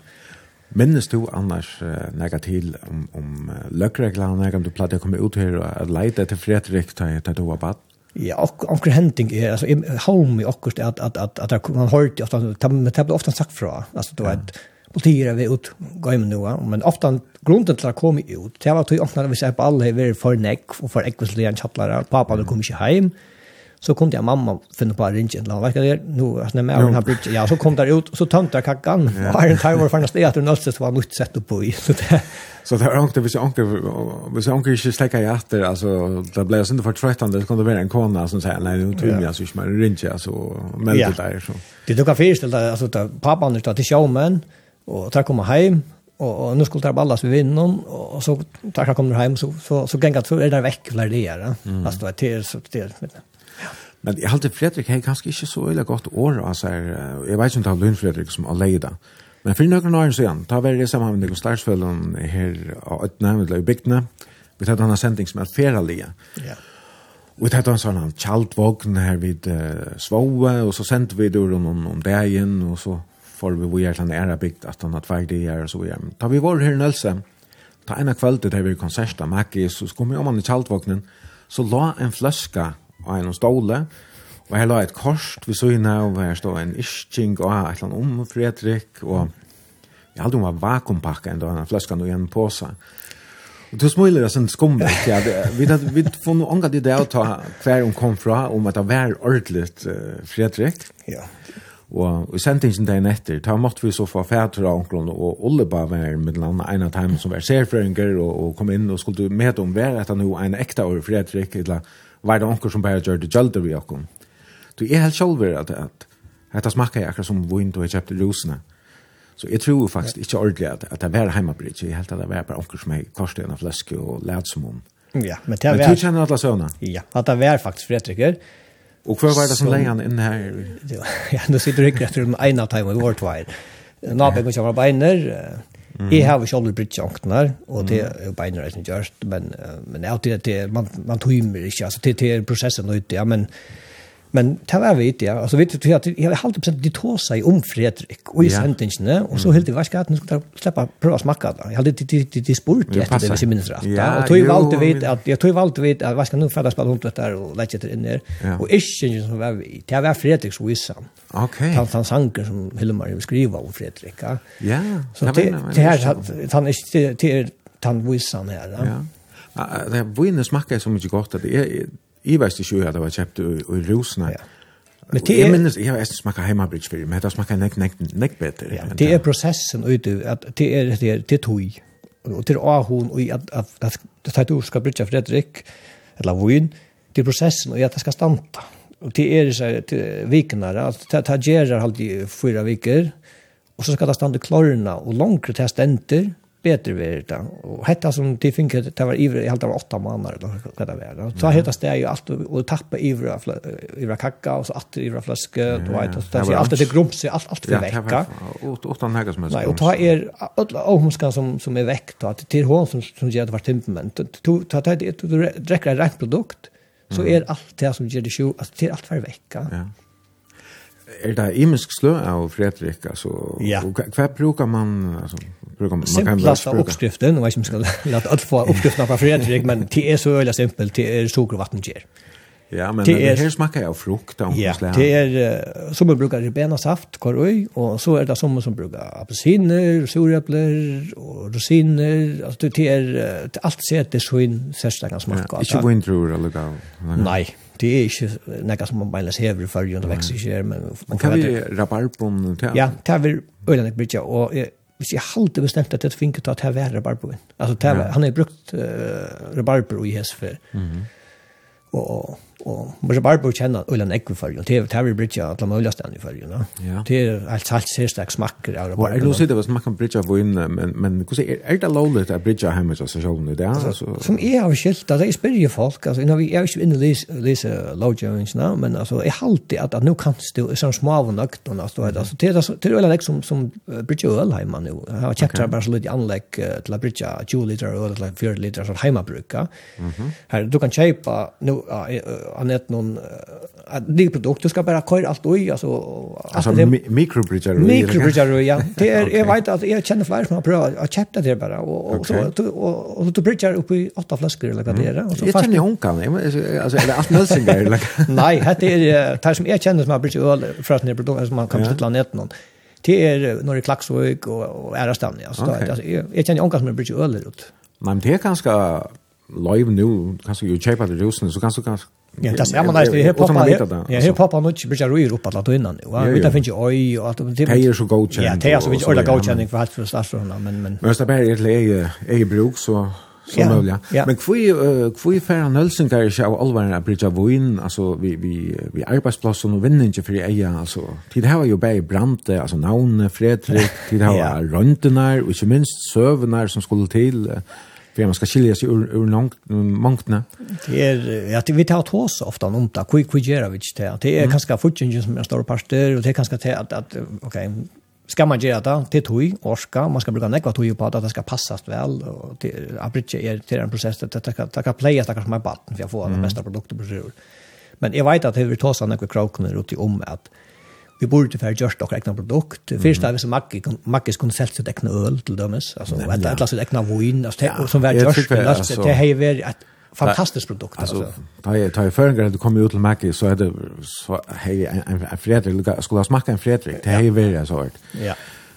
Minnes du annars uh, nega til om, om uh, løkreglene, om du platt å komme ut her og leide til Fredrik til du var bad? Ja, och och hunting är alltså home i också att att att att man hört ju ofta det har ofta sagt fra alltså då att politier vi ut gå in nu men ofta grunden till att komma ut det var att vi öppnade vi säger på alla är för neck och för equestrian chatlar pappa då kommer inte hem Så kom det mamma finna på ringen eller vad det nu att när man har bridge ja så kom där ut och så tömde kackan. Var en tajor för nästa att det så var nytt sätt upp i. Så det så det är onkel vis onkel vis onkel inte släcka i efter alltså det blev så för tröttande så kunde vara en kona som säger nej nu tror jag så smär ringe alltså men det där så. Det tog affär ställde alltså pappan det till showman och tar komma hem och, och nu skulle det ballas vid vinnaren och så tackar kommer hem så så så gängat så är det där det är. Alltså det är så det är Men jeg halte Fredrik har kanskje ikke så øyla godt år, altså, jeg vet ikke om det er Lund Fredrik som alene Men for noen år siden, da var jeg sammen med Nikos Starsfølgen her av Øtne, med ble i bygdene, vi tatt en sending som er feralige. Ja. Og vi tatt en sånn en kjaldvogn her vid uh, Svoe, og så sendte vi det om, om, om dagen, og så får vi hvor hjertelig er bygd at han har tverdig her, og så videre. Da vi var her i Nølse, da en av kveldet her vi konsert av så kom vi om han i kjaldvognen, så la en fløska av en ståle, og her la et korst vi så inne, og her stod en isching og et eller annet om Fredrik, og jeg hadde hun var vakuumpakka enda, en flaska og en påse. Og du smuler oss en skummelt, ja. Vi hadde vi får noe ångat i det å ta hver hun kom fra, om at det var ordentlig uh, Fredrik. Ja. Og i sendingen dagen etter, da måtte vi så få fæter av onkelen, og Olle bare var med den andre ene timen som var serfrøynger, og, og kom inn og skulle med om hver etter noe en ekte over Fredrik, eller var det onker som bare gjør det gjelder vi okken. Du er helt sjølver at, at dette smakker jeg akkurat som vun du har kjøpt rosene. Så jeg tror faktisk ikke ordentlig at, at det var hjemmebryt. Jeg helt at det var bare onker som er korset en av fleske og led som om. Ja, men det var... Men du kjenner alle søvnene? Ja, at det var faktisk Fredrikker. Og hva var det som leie han inne her? Ja, nå sitter du ikke etter en av time i vårt veier. Nabek og kjøper beiner, Jeg Jag har ju aldrig blivit jaktnar og det er jo bara som gjørst, men men alltid det man man tøymer ikke, altså det, det er prosessen ute ja men Men det var vi inte, ja. Altså, vet du, jag har alltid procent de tog seg om Fredrik og i sentingen, og så helt i vaska att nu ska släppa prova smaka där. de, de, de, det det etter det hvis jeg minnes rett. Ja, og tog ju alltid vet at, jeg tog alltid vet att vaska nu färdas på der og lette etter inn in där. Och ikke som var vi, det var Fredriks visa. Ok. Han han sanger som Hilmar skriva om Fredrik. Ja. Så det det här han är till han visan här. Ja. Det var inne smakar så mycket godt at det är Jeg vet ikke at det var kjøpt i i Rosene. Ja. Men det er... Jeg minnes, jeg vet smakka heimabridge fyrir, men det smakker nek, nek, nek bedre. Ja, det er prosessen ute, at det er, det er, det er tog, og det er ahon, og at, at, at, at, at du skal bridge Fredrik, eller Voin, det er prosessen, og at det skal stanta. Og det er disse vikene, at det er gjerar halvt i fyra viker, og så skal det stande klarna, og langre til stenter, bättre värd det. Och hetta som de fick det var i allt var åtta månader eller kan det var. Så hetta steg ju allt och tappa ivra ivra kacka och så att ivra flaska då vet och så allt det grumps allt allt för vecka. Och åtta nägar som helst. Nej, och ta er alla ohmska som som är väckt att till hon som som ger det vart temperament. Ta ta det du dricker en rent produkt så är allt det som ger det sjuk att till allt för vecka. Ja er det imisk slø av Fredrik, altså, ja. og hva bruker man, altså, bruker man, man kan bare bruke? oppskriften, og jeg som skal lade alt få oppskriften fra Fredrik, men det er så øyelig simpelt, det er sukker og vatten gjør. Ja, men det er, her smakker jeg av frukt. Ja, det er uh, som man bruker ribena saft, korøy, og så er det som man bruker appelsiner, surepler og rosiner. Altså, det er uh, alt ser det så inn særstakken smakker. Ja, ikke vindruer eller gav? Nei, det är inte något som man bara ser för ju och växer ju men man kan vi rabarbon till ja tar vi ölen ett bridge och hvis jeg halte bestemt at det finner til at jeg var rabarboen. Altså, var, ja. han har brukt uh, rabarber i hesfer. Mm -hmm. Og, og Og man skal bare bare kjenne Øyland Ekve for jo. Det er vi bridge at la alle mulige stedene for jo. Det er alt salt særstak smakker. av Og jeg nå sier det var smakken bridge av inn men, men er det lovlig at bridge hjemme til seg selv i det? Altså, som jeg har skilt, at jeg spør jo folk, altså, jeg er ikke inne og leser lovgjøringsene, men altså, jeg halte at, at nå kan du, sånn små av nøktene, altså, det er, det er Øyland Ekve som, som bridge øl heima nå. Jeg har kjøpt her bare så litt anlegg til å bridget 20 liter øl, eller 4 liter, sånn hjemmebruk. Her, du kan kjøpe, nå, annat någon att det produkter ska bara köra allt altså... alltså alltså mikrobridger mikrobridger ja. Det är jeg vet at jeg kjenner flere som har prøvd å kjøpe det bara och så og, och så bridger opp i åtta flasker, eller hva det er. och så fast jag känner hon altså, er det alt nödsingar eller? Nei, det är det som jeg kjenner som har bridger øl fra sånne produkter som man kan beställa annat någon det er når det er klaksvøk og, og och ja. Så, stan alltså altså, jeg, jeg kjenner kan som har bridger öl ut men det er ganske... live nu. Kanske ju köpa det rusen så kanske kanske Ja, det är man där det hip-hop. Ja, hip-hop har nog börjat röra upp alla innan. Ja, vi där finns ju oj och att det är så god Ja, det är så mycket olika god känning för allt för stadsrunda men men. Men det är egentligen är bruk så så yeah, möjligt. Yeah. Men kvui kvui fer han Nelson kan ju av allvar en bridge av vin alltså vi vi vi arbetsplatsen och vinner inte för eja alltså tid har ju bäi brante alltså namn Fredrik tid har yeah. röntenar och inte minst servernar som skulle till för man ska skilja sig ur, ur långt mångtna. Det är att vi tar oss ofta om det. Hur hur gör vi det? Det är kanske fortfarande som en stor parter. och det är ganska det att att okej ska man göra det till tog, orska man ska bruka nekva tog på att det ska passas väl och till abridge är till en processen. Det, det kan- ta kan playa stackars med batten för att få den bästa produkten på sjön. Men jag vet att det vi tar såna nekva kroknar ut i om att vi borde för just och egna produkt. Först har vi som Macke Macke skulle sälja sitt egna öl till dömes alltså ett ett sitt egna vin alltså som var just det har ju varit ett fantastiskt produkt alltså. Ta ju ta ju förrän det kommer ut till Macke så är det så hej en Fredrik skulle smaka en Fredrik. Det har ju varit så hårt. Ja.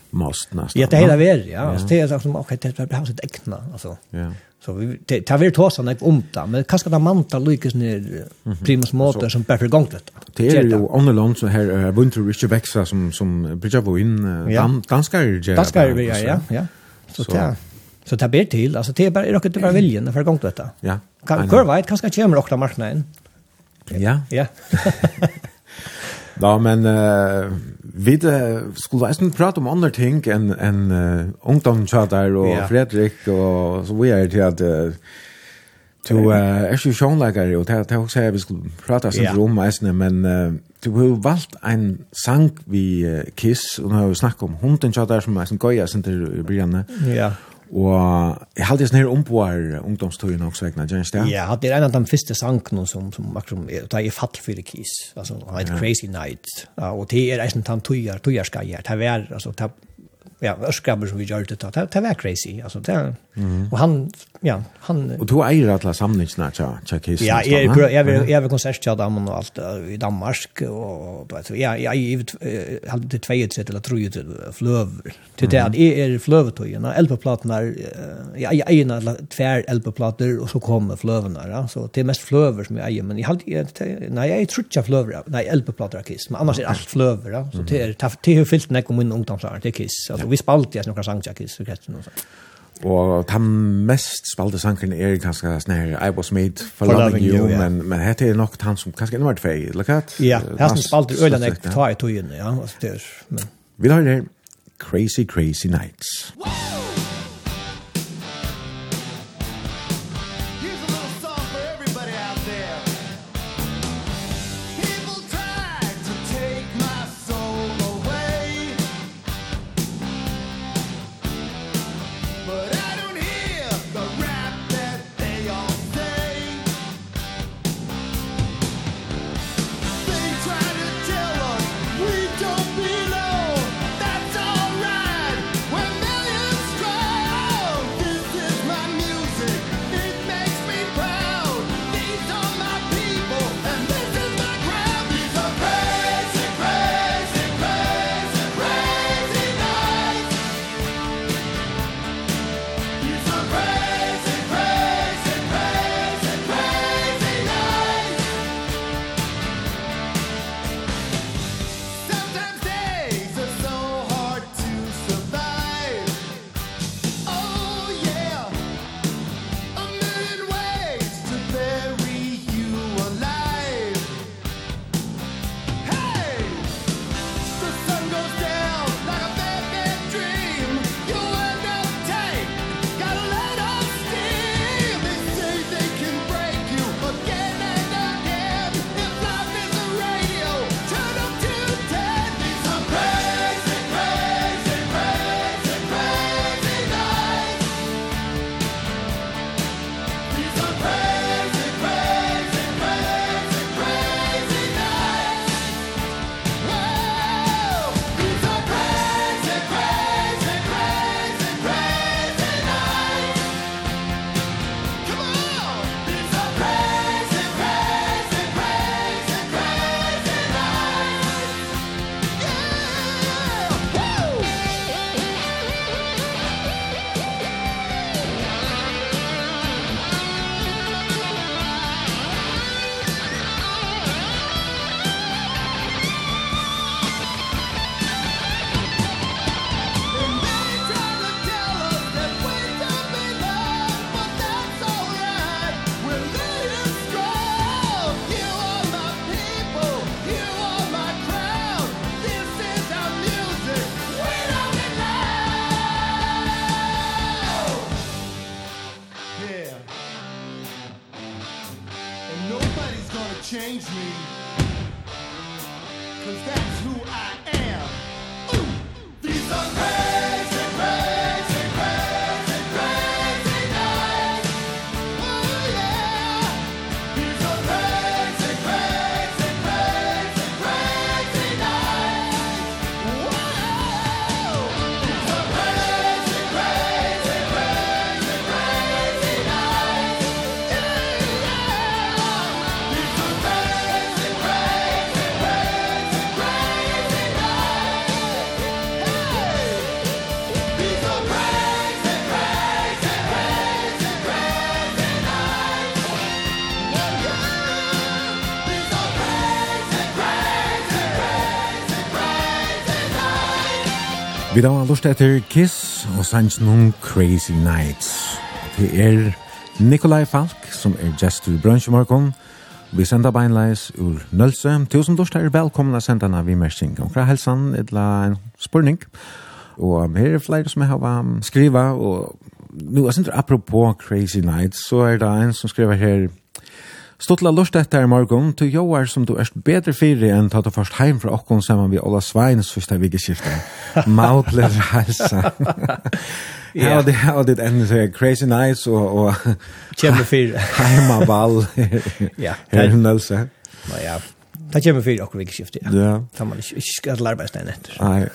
Måste nästan. Ja, det har varit ja. Alltså det är som okej det har sitt egna alltså. Ja. Så vi det tar vi tåsa när om det, men kanske där manta lyckas ner primus motor som bättre gång det. Det är ju annorlunda så här uh, Winter Richard växa som som bridge av in danskar ju. Danskar ju ja, ja. Så där. Så det ber till, alltså det är bara rocket bara viljen för gång detta. Ja. Kan kör vet kanske kommer också marknaden. Ja. Ja. Ja, men vi skulle eisen prate om andre ting enn en, uh, ungdomstjater og yeah. Fredrik og så vi er til at uh, du uh, er ikke sjånleggere og det er også vi skulle prate oss yeah. om eisen men uh, du har valgt en sang vi uh, Kiss og nå har vi snakket om hundentjater som er en gøy eisen til brygjene ja yeah. Og jeg halte sånn her omboar ungdomstøyen også, ikke? Jens det? Ja, det er en av de første sankene som, som akkurat er, det er fatt for kis, altså, han heter Crazy Night, ja, og det er en av de tøyer, tøyerskeier, det er, altså, det ja, ørskrabber som vi gjør det, det, det var crazy, altså, det, mm. og han ja, han... Och du äger alla samlingarna tja, tja kiss. Ja, jag är jag vill jag vill konsert tja dem och allt i Danmark och då vet jag jag givet hade det två eller tror ju flöv till det att är flövtojerna elplattorna jag jag äger två tvär elplattor och så kommer flövarna ja. Så det är mest flöver som jag äger men jag har nej jag tror inte flöver nej elplattor kiss men annars är allt flöver ja. Så det är det är fyllt när kommer in ungdomsar det kiss. Alltså vi spalt jag några sångjackis så kanske något Og den mest spalte sangen er kanskje sånn her, I was made for, for loving, loving you, you yeah. men, men hette er nok han som kanskje enda var tvei, eller hva? Ja, her som spalte øyne nek ta i togene, ja. Vi har her, Crazy Crazy Nights. Wow! Vi da har lust etter Kiss og sanns noen Crazy Nights. Det er Nikolai Falk som er gestur i bransjemorgon. Vi sender beinleis ur Nølse. Tusen lust er velkomna senderne vi mersing omkra helsan etla en spurning. Og her er flere som har skriva og nu, jeg synes apropos Crazy Nights, så er det en som skriver her Stottla lust etter i morgen, til joar som du erst bedre fyrir enn ta du først heim fra okkon saman vi Ola Sveins fyrsta vikeskifte. Maudler halsa. Ja, det har det enda så crazy nights og... og Kjempe fyri. Heima ball. Ja. Her hun altså. Ja, Det kommer fyra och vikskift, ja. Ja. Det man inte ikke skal arbeid stein etter. Nei,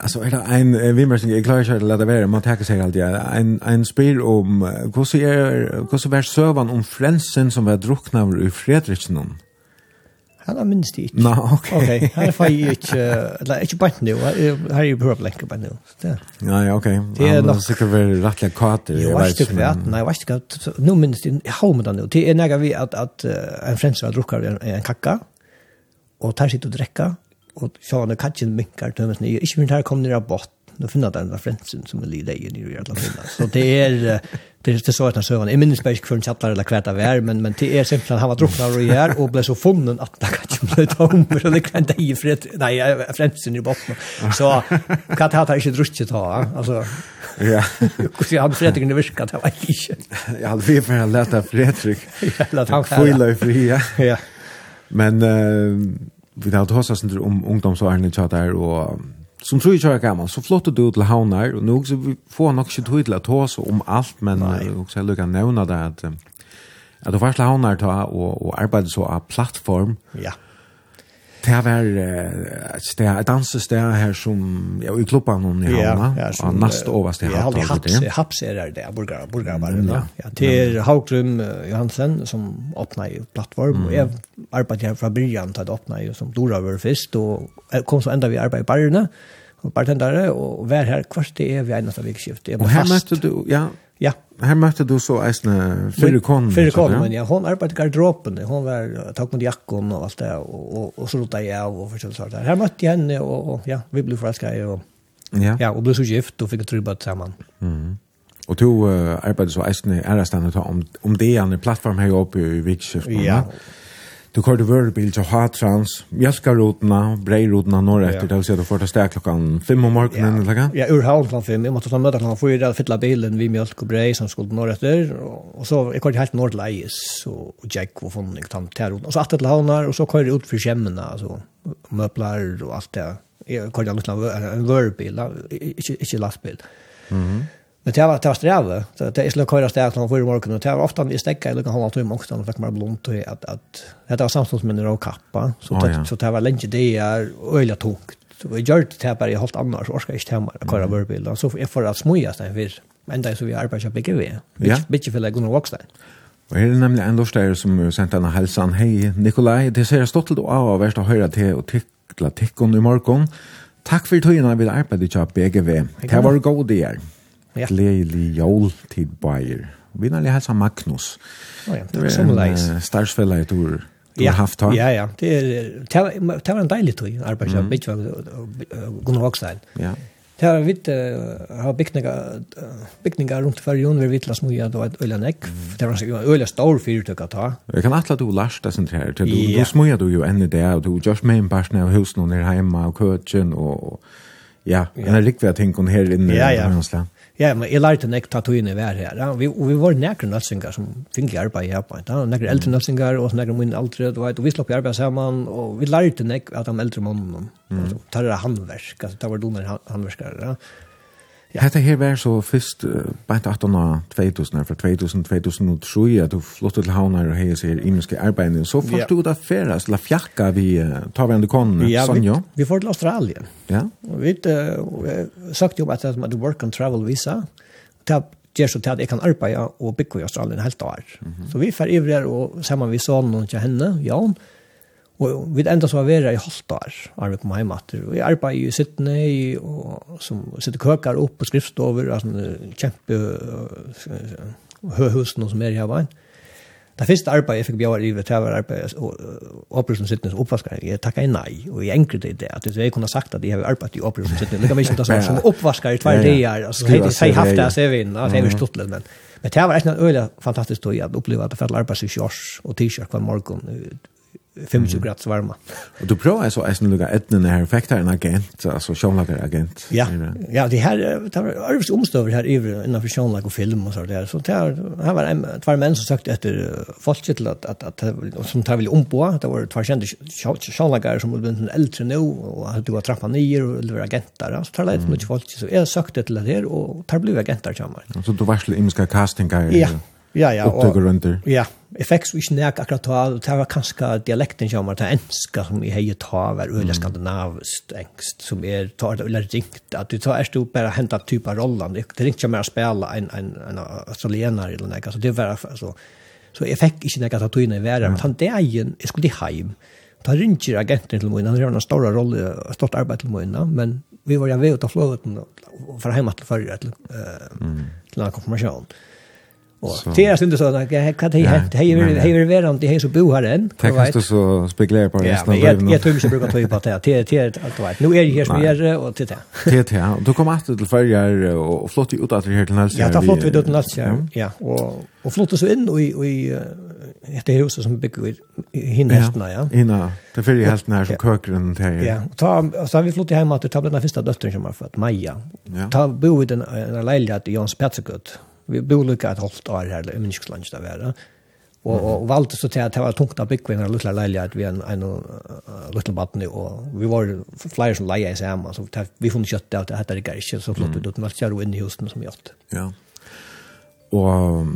altså er det en vimmersning, jeg klarer ikke å lade være, man takker seg alltid, en, en spyr om hvordan er, hvordan er søvann om frelsen som var drukna i Fredriksnån? Han har minst ikke. Nei, ok. Okej, här får jeg ikke, eller ikke bare nå, her er jo bara lenker bare nå. Nei, ok. Det er nok. Han sikkert være rettelig kater. Jo, vet vet ikke, nei, jeg vet nu minns det, jeg har med det nu. Det er nægget vi at en frelsen var drukna i en kakka, og tar sitt og drekka, og sjående kattjen minkar tømmes nye. Ikke minst her kom nere av bort, nå finner den referensen som er lige leie nye i alla finna. Så det er, det er, det er så etter søvann. Jeg minnes bare ikke for en kjattler eller kvært av er, men, men det er simpelthen han var drukna og her, og ble så funnen at da kattjen ble tommer, og det kan det i fred, nei, frensen i botten. Så hva hatt har ikke drukket ta, altså. Ja. Hvordan hadde Fredrik det virket, det var ikke. Jeg hadde vi for å lete Fredrik. Ja, lete han. Han fyla i fri, ja. Ja. Men, uh, vi har tåsat oss om ungdomsåren tja der, og som tror jeg kör gammal. Så flott du till haunar og nå så vi får nok ikke shit til å ta oss om alt, men också jag lukar nämna det att at du var til haunar ta og, og arbeta så av plattform. Ja. Det var et sted, et dansested her som, ja, i klubben noen i Havna, ja, ja, og nast overst i Ja, Ja, haps, haps er det det burgare, burgare var det. Ja, ja. til Haugrum Johansen som åpna i plattform, og jeg arbeidde her fra byrjan til å åpne som Dora var først, og kom så enda vi arbeid i barrene, og bartendere, og vær her hvert det er vi eneste vikskift. Og her møtte du, ja, ja. her møtte du så eisne fyrre konen. Fyrre konen, men ja. Hun arbeidde i garderoben, hun var takk mot jakken og alt det, og, og, og så rotet jeg av, og forskjellig sånt. Her møtte jeg henne, og, og ja, vi ble forelsket, og, ja. ja, og ble så gift, og fikk trybbet sammen. Mhm. Og du uh, arbeider så eisne i ærestandet om, om det er en plattform her oppe i Vikskift. Ja, Du kör du vörbil till Hatrans, Mjölkarotna, Breirotna norrätter, ja. det vill säga du får ta stäck klockan fem om morgonen eller något. Ja, ur halv klockan fem. Jag måste ta möta klockan fyra och fylla bilen vid mjölk och brej som skulle efter Och så jag körde helt norr till Eis och Jack och från liksom Tärotna. Och så att till Havnar och så kör det ut för Kämmerna, alltså möbler och allt det. Jag körde en liten vörbil, inte, inte lastbil. Mm -hmm. Men det var det var sträva. Så det är slut köra stäck från förra morgonen och det var ofta vi stäcka eller kan hålla till morgonen och fick man blont och att att det var samtidigt med några kappa så det så det var länge det är öliga tungt. Så vi gjorde det bara i helt annars orska inte hemma att köra vår så är för att smoja sen för men det så vi arbetar bygga vi. Bitte för att kunna växa. Og her er nemlig en lorstærer som sendte henne helsan. Hei, Nikolai, det ser jeg stått til du av og verst å høre til og tykla tykkon i morgen. Takk for tøyene vi arbeidet til BGV. Det var god det i Ja. Gledelig jól til Bayer. Vi nærlig hälsa Magnus. Oh, ja, det är som lejs. Starsfella i tur. Du ja. har haft ha? Ja, ja. Det, er det var en deilig tur, arbetsköp, mm. bitch, Gunnar Håkstein. Ja. Det har vitt har byggningar byggningar rundt for Jon vi vittlas mycket då et ölen nekk. det var så öle stor fyrtøk att ta. Jag kan att du lasta sen her til du du smuja du ju ända där du just med en bärs när husen och heima og och og och ja, en riktigt ting kon her inne i Hansland. Ja, men jeg lærte nek tatuine vær her. Ja. Vi, og vi var nekker nølsingar som fikk i arbeid i Japan. Ja. Nekker eldre nølsingar og nekker min aldre, du vet, og vi slapp i arbeid sammen, og vi lærte nek at de eldre mannen. Mm. Altså, tar det handverk, altså, tar det doner handverskare. Ja. Ja, Hetta her var så fyrst uh, beint 18 av 2000, fra 2000-2003, at du flottet til Havnar og heier seg imenske arbeidene. Så først ja. du da ferast, la fjakka vi uh, tar hverandre konen, ja, Sonja? Vi, vi får til Australien. Ja. Og vi uh, sagt jo om at det er work and travel visa. Det gjør så til at jeg kan arbeide og bygge i Australien helt år. Mm -hmm. Så vi fer ivrer og sammen vi sånn og til henne, Jan, og Og vi enda så var vera i Holtar, når vi kom hjem etter. Vi arbeid i Sydney, og som sitter køkar opp på skriftstover, og altså kjempe høyhusen som er i Havain. Det første arbeidet jeg fikk bjør i det var arbeid, og Operation Sydney som oppvaskar, jeg takket i nei, og jeg enkelt det i det, at jeg kunne sagt at jeg har arbeidet i Operation Sydney, det kan vi ikke ta som oppvaskar i tvær dager, altså jeg har haft det, jeg vet ikke, jeg har stått litt, men men det var en øyelig fantastisk tog at oppleva at det fell arbeid i kjørs og t-shirt hver morgen, 25 grader varma. Och du provar så är snulliga etnen här effekter en agent alltså Sean agent. Ja. Ja, det här tar övriga omstöver här i innan för och film och så där. Så det här var en två män som sökte efter folk till att att att som tar väl om på det var två kända Sean som blev en äldre nu och hade gått trappa ner och eller agenter. Så tar lite mycket folk så jag sökte till det här och tar blev agenter kommer. Så du varsel imiska castingar. Ja ja, ja, opptøkker rundt der. Ja, jeg fikk så ikke nek akkurat ta, det var kanskje dialekten som var til enska som jeg heier ta, var øyla skandinavist engst, som er ta det øyla ringt, at du tar erst du bare henta typa rollen, det ringt ikke mer å spela en, en, en australiener eller nek, altså det var, altså, så jeg fikk ikke nek at ta tøyne i verden, men han det egen, jeg skulle heim, ta ringer agenten til mine, han har en stor rolle, stort arbeid til mine, men vi var jo ved å ta flåten og fra heima til fyrir til, uh, til en konfirmasjon. Mm Och det är inte så att jag kan hej hej hej hej vara inte hej så bo här än. Det kan du så spekulera på resten av livet. Jag tror inte brukar ta på det. Det det allt vet. Nu är det här som är och titta. Det det. Du kommer att till färger och flott ut att här till Nelsa. Ja, det flott ut till Nelsa. Ja, och och flott så in och i det huset som bygger hinnerna, ja. Hinna. Det för ju helt när så kökren till. Ja, ta så har vi flott hem att ta den första dottern som har fått Maja. Ta bo i den en lägenhet i Jans Pettergut. Vi bor lukka et halvt år her, i Minsklands da være. Og, og valgte så til at det var tungt av bygg, vi har lukkla leilja, at vi er en, en lukkla baden, og vi var flere som leia i sema, så vi funnet kjøtt av det, dette er ikke så flott ut, men alt kjær inn i husen som vi gjort. Ja. Og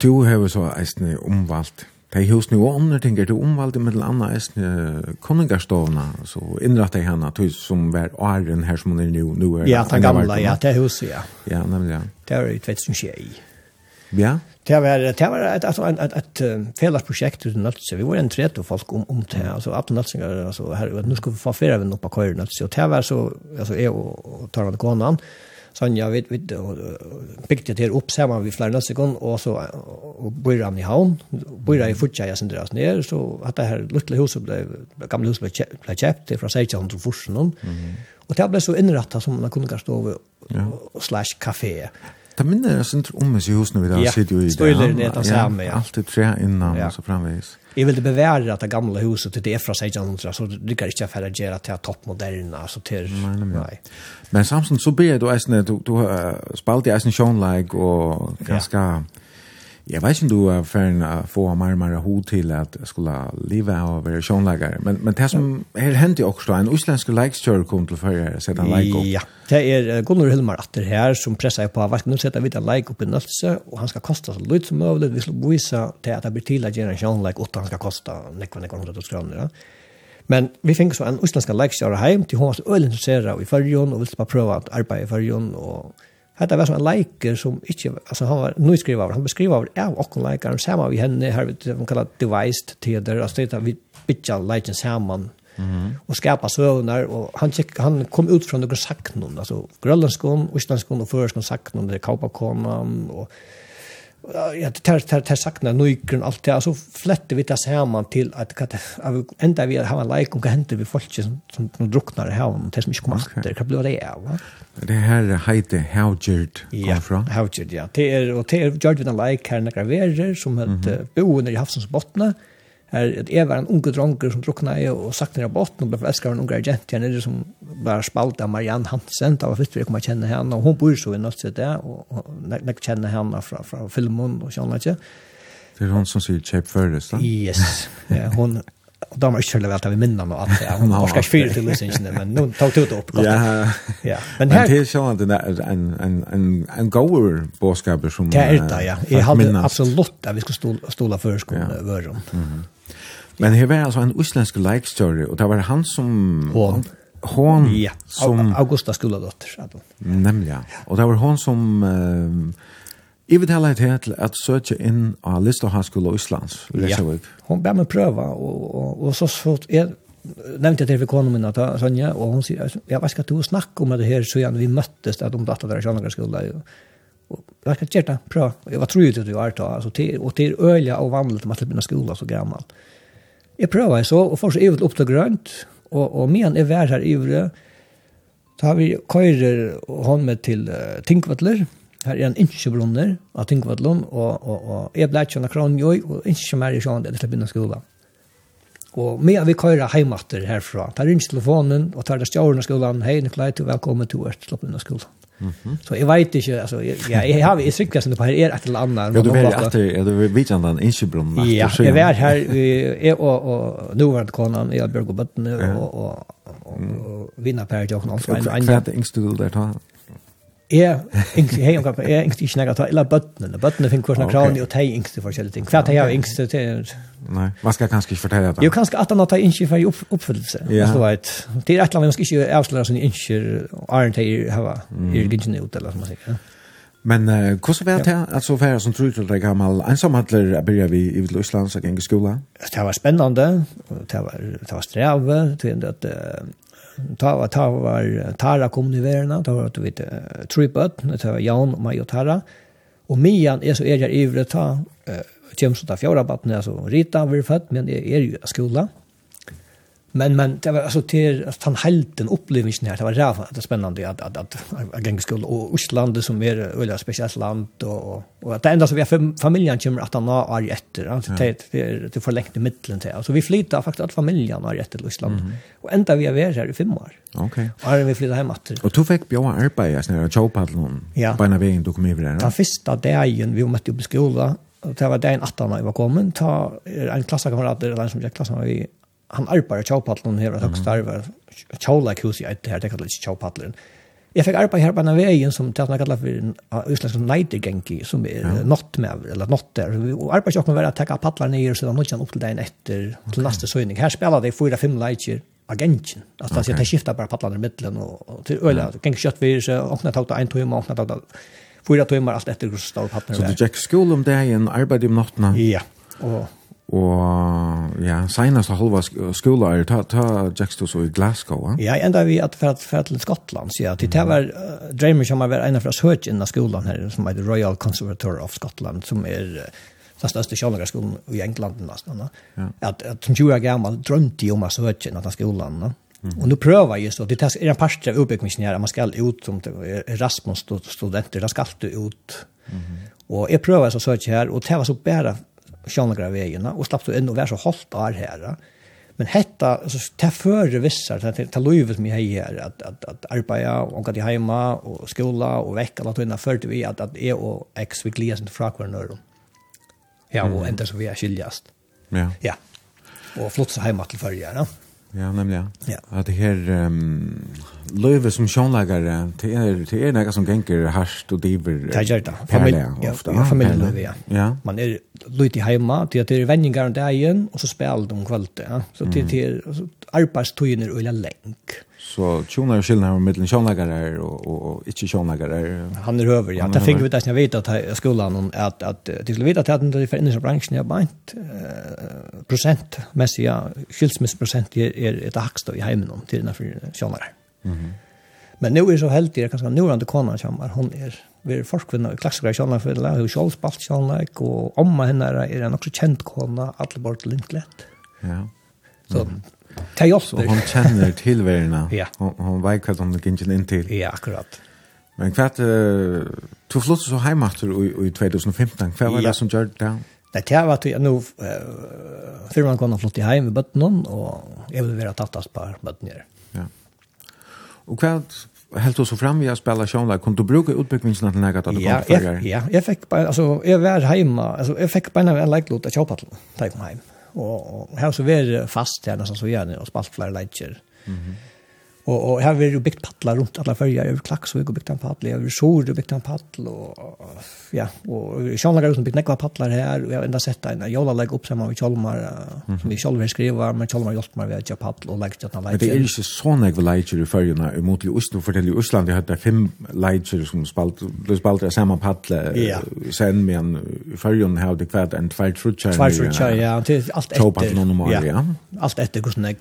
du har så eisne omvalgt Det De husene og andre ting er det omvalget med andre æsne koningarstovene, så innrette jeg henne til som var åren her som hun er nå. nå er ja, den gamle, ja, det er huset, ja. Ja, nemlig, ja. Det var i 2021. Ja? Det var, det var et, altså, et, et, et felles prosjekt uten Nølse. Vi var en tret og folk om, om det, altså, at Nølse, altså, her, nå skulle vi få fire av henne på av køyre Nølse, og det var så, altså, jeg og, og Tarvan Gånan, sånn ja, vi, vi bygde det opp sammen vi flere nøssekon, og så og bor han i havn, bor i fortsatt jeg sender oss ned, så at det her lille huset ble, gamle huset ble, ble kjøpt, fra 1600 til Forsen, mm. og det ble så innrettet som man kunne stå over, ja. slash kafé. Det minner jeg synes om oss i husene vi da ja, sitter jo i det. Ja, støyler det, det samme, ja. Alt er tre innan, ja. og så framveis. Jeg vil bevære at det gamle huset till det fra 1600 så det kan inte affära göra till toppmoderna så till nei, nej. Men samtidig så ber du är du du uh, spalt i en show og ganske... ja Jag vet inte om du er ferdig å få marmara hod till att skulle leva av versionläggare. Men, men det som här hände också, en uslensk leikstjør kom till sette en leik opp. Ja, det är Gunnar Hilmar Atter här som pressar på vart nu sätter vi en like opp i Nølse, och han ska kosta så lite som mulig. Vi skulle vise til at det blir til att gjøre en sjånleik och han skal kosta nekva nekva hundra kronor. Ja. Men vi fikk så en utländska likestör hem till hon var så øyelig intresserad i förrigen och ville bara prøve att arbeta i förrigen och Hetta var sånn leiker som ikke, altså han var nyskriva over, han beskriva over av okken leikar, sama vi henne, her vi kan kalla devised tider, altså det vi bytja leiken saman, Mhm. og skapa søvnar, og han, han kom ut fra noen saknum, altså grønlandskum, islandskum og føreskum saknum, det er kaupakonam, og ja det tar tar tar sakna nojkren alt det. Alltså flätter vi det til at att kan ända vi har en like och händer vi folk som som, som druknar i havn det som inte kommer okay. det kan bli det är va det här heter Howgerd ja Howgerd ja. Det er og det er gjort vi a like her några verer som heter boen i havsens bottnar här att var en unge dronker som druckna är och saknar av botten och blev av en ung agent henne det som var spalt av Marianne Hansen da var først vi kom kommer känna henne och hon bor så i något sätt det, och när känner henne från från filmen och sånn, ikke? Det er hon som sier Kjeip Føres, da? Yes. Ja, hon och de har inte vel väl vi minnan och allt. Ja, hon har ikke fyra till løsningene, men nu du det upp. Ja. Ja. Men här det är så att en en en en goer boskap som Ja, ja. Jag hade absolut att vi skulle stola förskolan över Mm Mhm. Men her var altså en uslensk leikstjøri, og det var han som... Hån. Hån ja. som... Augusta Skuladotter, hadde hun. Nemlig, ja. Og det var hån som... Uh, Jeg vil tala til at søtje inn av Lista Hanskola Íslands, Ja, hon ber meg prøva, og, og, og så svårt, jeg nevnte til konen min at Sonja, og hun sier, jag hva skal du snakke om det her, så jag vi møttes, at de datter der i Sjønlangarskola, og jag ska tjäta bra. Jag var tror ju det du har ta alltså till och till öliga och vanligt man släpper skola så gammal. Jag prövar så och får så ut upp till grönt och och men är värd här ivre. har vi körer hon med till uh, Tinkvattler. Här är en inchebrunner av Tinkvattlon och och och är blätchen av Kronjoj och inte mer i sjön det släpper skola. Og med vi køyra heimatter herfra. Tar rinns telefonen og tar det stjåren av skolan. Hei Nikolai, du velkommen til Ørtloppene skolan. Mm -hmm. Så jeg vet ikke, altså, jeg, jeg, jeg har i sikkert som det på her er et eller annet. Ja, du var etter, ja, du var vidt annet. Ja, jeg var her, jeg og, og nåværende konan, jeg og Bjørg og Bøtten, og, og, og, og, og vinner Per Jokon Alfrein. Hva er det yngste du der tar? är inte hej jag är inte ikke näga ta eller bötnen bötnen fick kursna og och tej inte för skället kvart jag inte till Nei, man skal kanskje ikke fortelle det Jo, kanskje at han tar inte för uppfyllelse du vet det er et eller annet, man ska inte avslöja sin inte aren't they have är gingen ut eller som man säger Men uh, hvordan var det at så færre som tror til deg gammel ensamhandler begynner vi i Island, så gikk i skolen? Det var spennende, det var, det var streve, det var at ta var ta var Tara kom nu verna då var du vet tripet ta var Jan och Maja Tara. Och Mian är så är jag ivrig ta kemst ta fjärde batten alltså rita vi fött men det är ju skola Men men det var alltså till att han helten upplevelsen här det var rätt det spännande att att att att gänga skulle och Island som är ett speciellt land och och och att enda så vi har familjen kommer att han har efter han det det det förlängt i mitten till alltså vi flyttar faktiskt att familjen har rätt till Island och ända vi är här i fem år. Okej. Okay. Och vi flyttar hem åter. Och du fick bjå arbeta så när jag ja. på på en väg du kom över där. Den första dagen vi mötte upp i skolan och det var dagen 18 när jag var kommen ta en klasskamrat eller en som jag klassade vi han arbetar tjaupadlen här att också där chowla i ett här det kallar kallas tjaupadlen. Jag fick arbeta här på den vägen som tätna kallar för en utländsk nightergenki som är nått med eller nått natter. Och arbetar jag med att ta paddlar ner så då kan upp till den efter till nästa söning. Här spelar det fyra fem lightjer agenten. Alltså okay. jag skiftar bara paddlarna i mitten och till öla. Kan kött vi så och när tagit en timme och när tagit fyra timmar allt efter hur stor paddlarna. Så du gikk skole om dagen, arbeid om nattene? Ja. Och Og ja, senast halva skola er ta, ta Jackstå så i Glasgow, ja? Ja, enda vi at for at, for til Skottland, ja. Til det var uh, Dreamer som var en av oss hørt innan skolan her, som er Royal Conservatory of Scotland, som er uh, den største sjålagarskolen i England nesten. Ja. At, at som 20 år gammel drømte jo om att hørt innan den skolan, ja. Mm. Och nu prövar just så, det är en part av uppbyggnadsnära man ska ut som Erasmus studenter där ska ut. Mm. Och jag prövar så så här och det var så bara sjånlegra vägarna och slapp så in og vær så hållt av här. Men hetta, så ta före vissar, ta, ta loivet mi hei att att att, att arbeta och omkant i hemma och skola, och väcka alla tøyna, førte vi att att jeg och ex vi glias inte fra hver. Ja, och ända så vi är skiljast. Ja. Ja. Och flott så hemma till fyrir, ja. Ja, nemlig, ja. ja. At det her, um, løyve som sjånlagare, det er, det er noe som ganger harsht og diver. Det gjør det. Familje, ja, ja, familieløyve, ja. ja. Man er løyte hjemme, til at det er vendinger om dagen, og så spiller de om kvalitet. Ja. Så til mm. til arbeidstøyen er øyne lenk. Så tjoner og skillene med middelen sjånleggere og, og, og ikke sjånlagare Han er høver, ja. det fikk vi det som jeg vet at skolen, at, at de skulle vite at det er for innenfor bransjen, er beint prosentmessig, ja, skilsmissprosent er, er et hakstå i heimen om til innenfor sjånleggere. Mm. Men nu är er så helt det kanske nu runt konan kommer hon är er, vi forskvinna i klassiska kjallna för det och Charles Balt kjallna och amma henne är en också känd kona Adelbert Lindlet. Ja. Så det är också hon känner till värna. ja. Hon, hon vet vad hon gick in till. Ja, akkurat. Men kvart uh, du flyttade så heimater i, i 2015. hva var ja. det som gjorde det? Det var att jag nu uh, firman kom flott i hem med bötten och jag ville vara tattast på bötten nere. Og hva helt du så fram vi har spela sjönla kom du bruka utbyggvinsen til nægat at du ja, kom för Ja, jag fick bara altså jag var heima, altså jag fick bara en like låt att köpa till ta Og Och här så var fast her nesten så gjerne og spalt flere läger. Mhm. Mm Og, og her var jo bygd paddler rundt alle fyrja, over Klaksvig og bygd en paddel, over Sor og bygd en paddel, og, og ja, og Sjønlager Rosen bygd nekva paddler her, og jeg har enda sett en jolalegg opp sammen med Kjolmar, uh, som vi Kjolmar skriver, men Kjolmar hjelper meg ved at jeg paddel og legger til at Men det er ikke så nekva leidger i fyrjene, imot i Oslo, for i Osland, jeg hadde fem leidger som spalt, ble spalt av samme paddel, ja. sen med en fyrjene hadde kvært en tvertrutskjær, tvertrutskjær, ja, til alt etter, ja, alt etter hvordan jeg,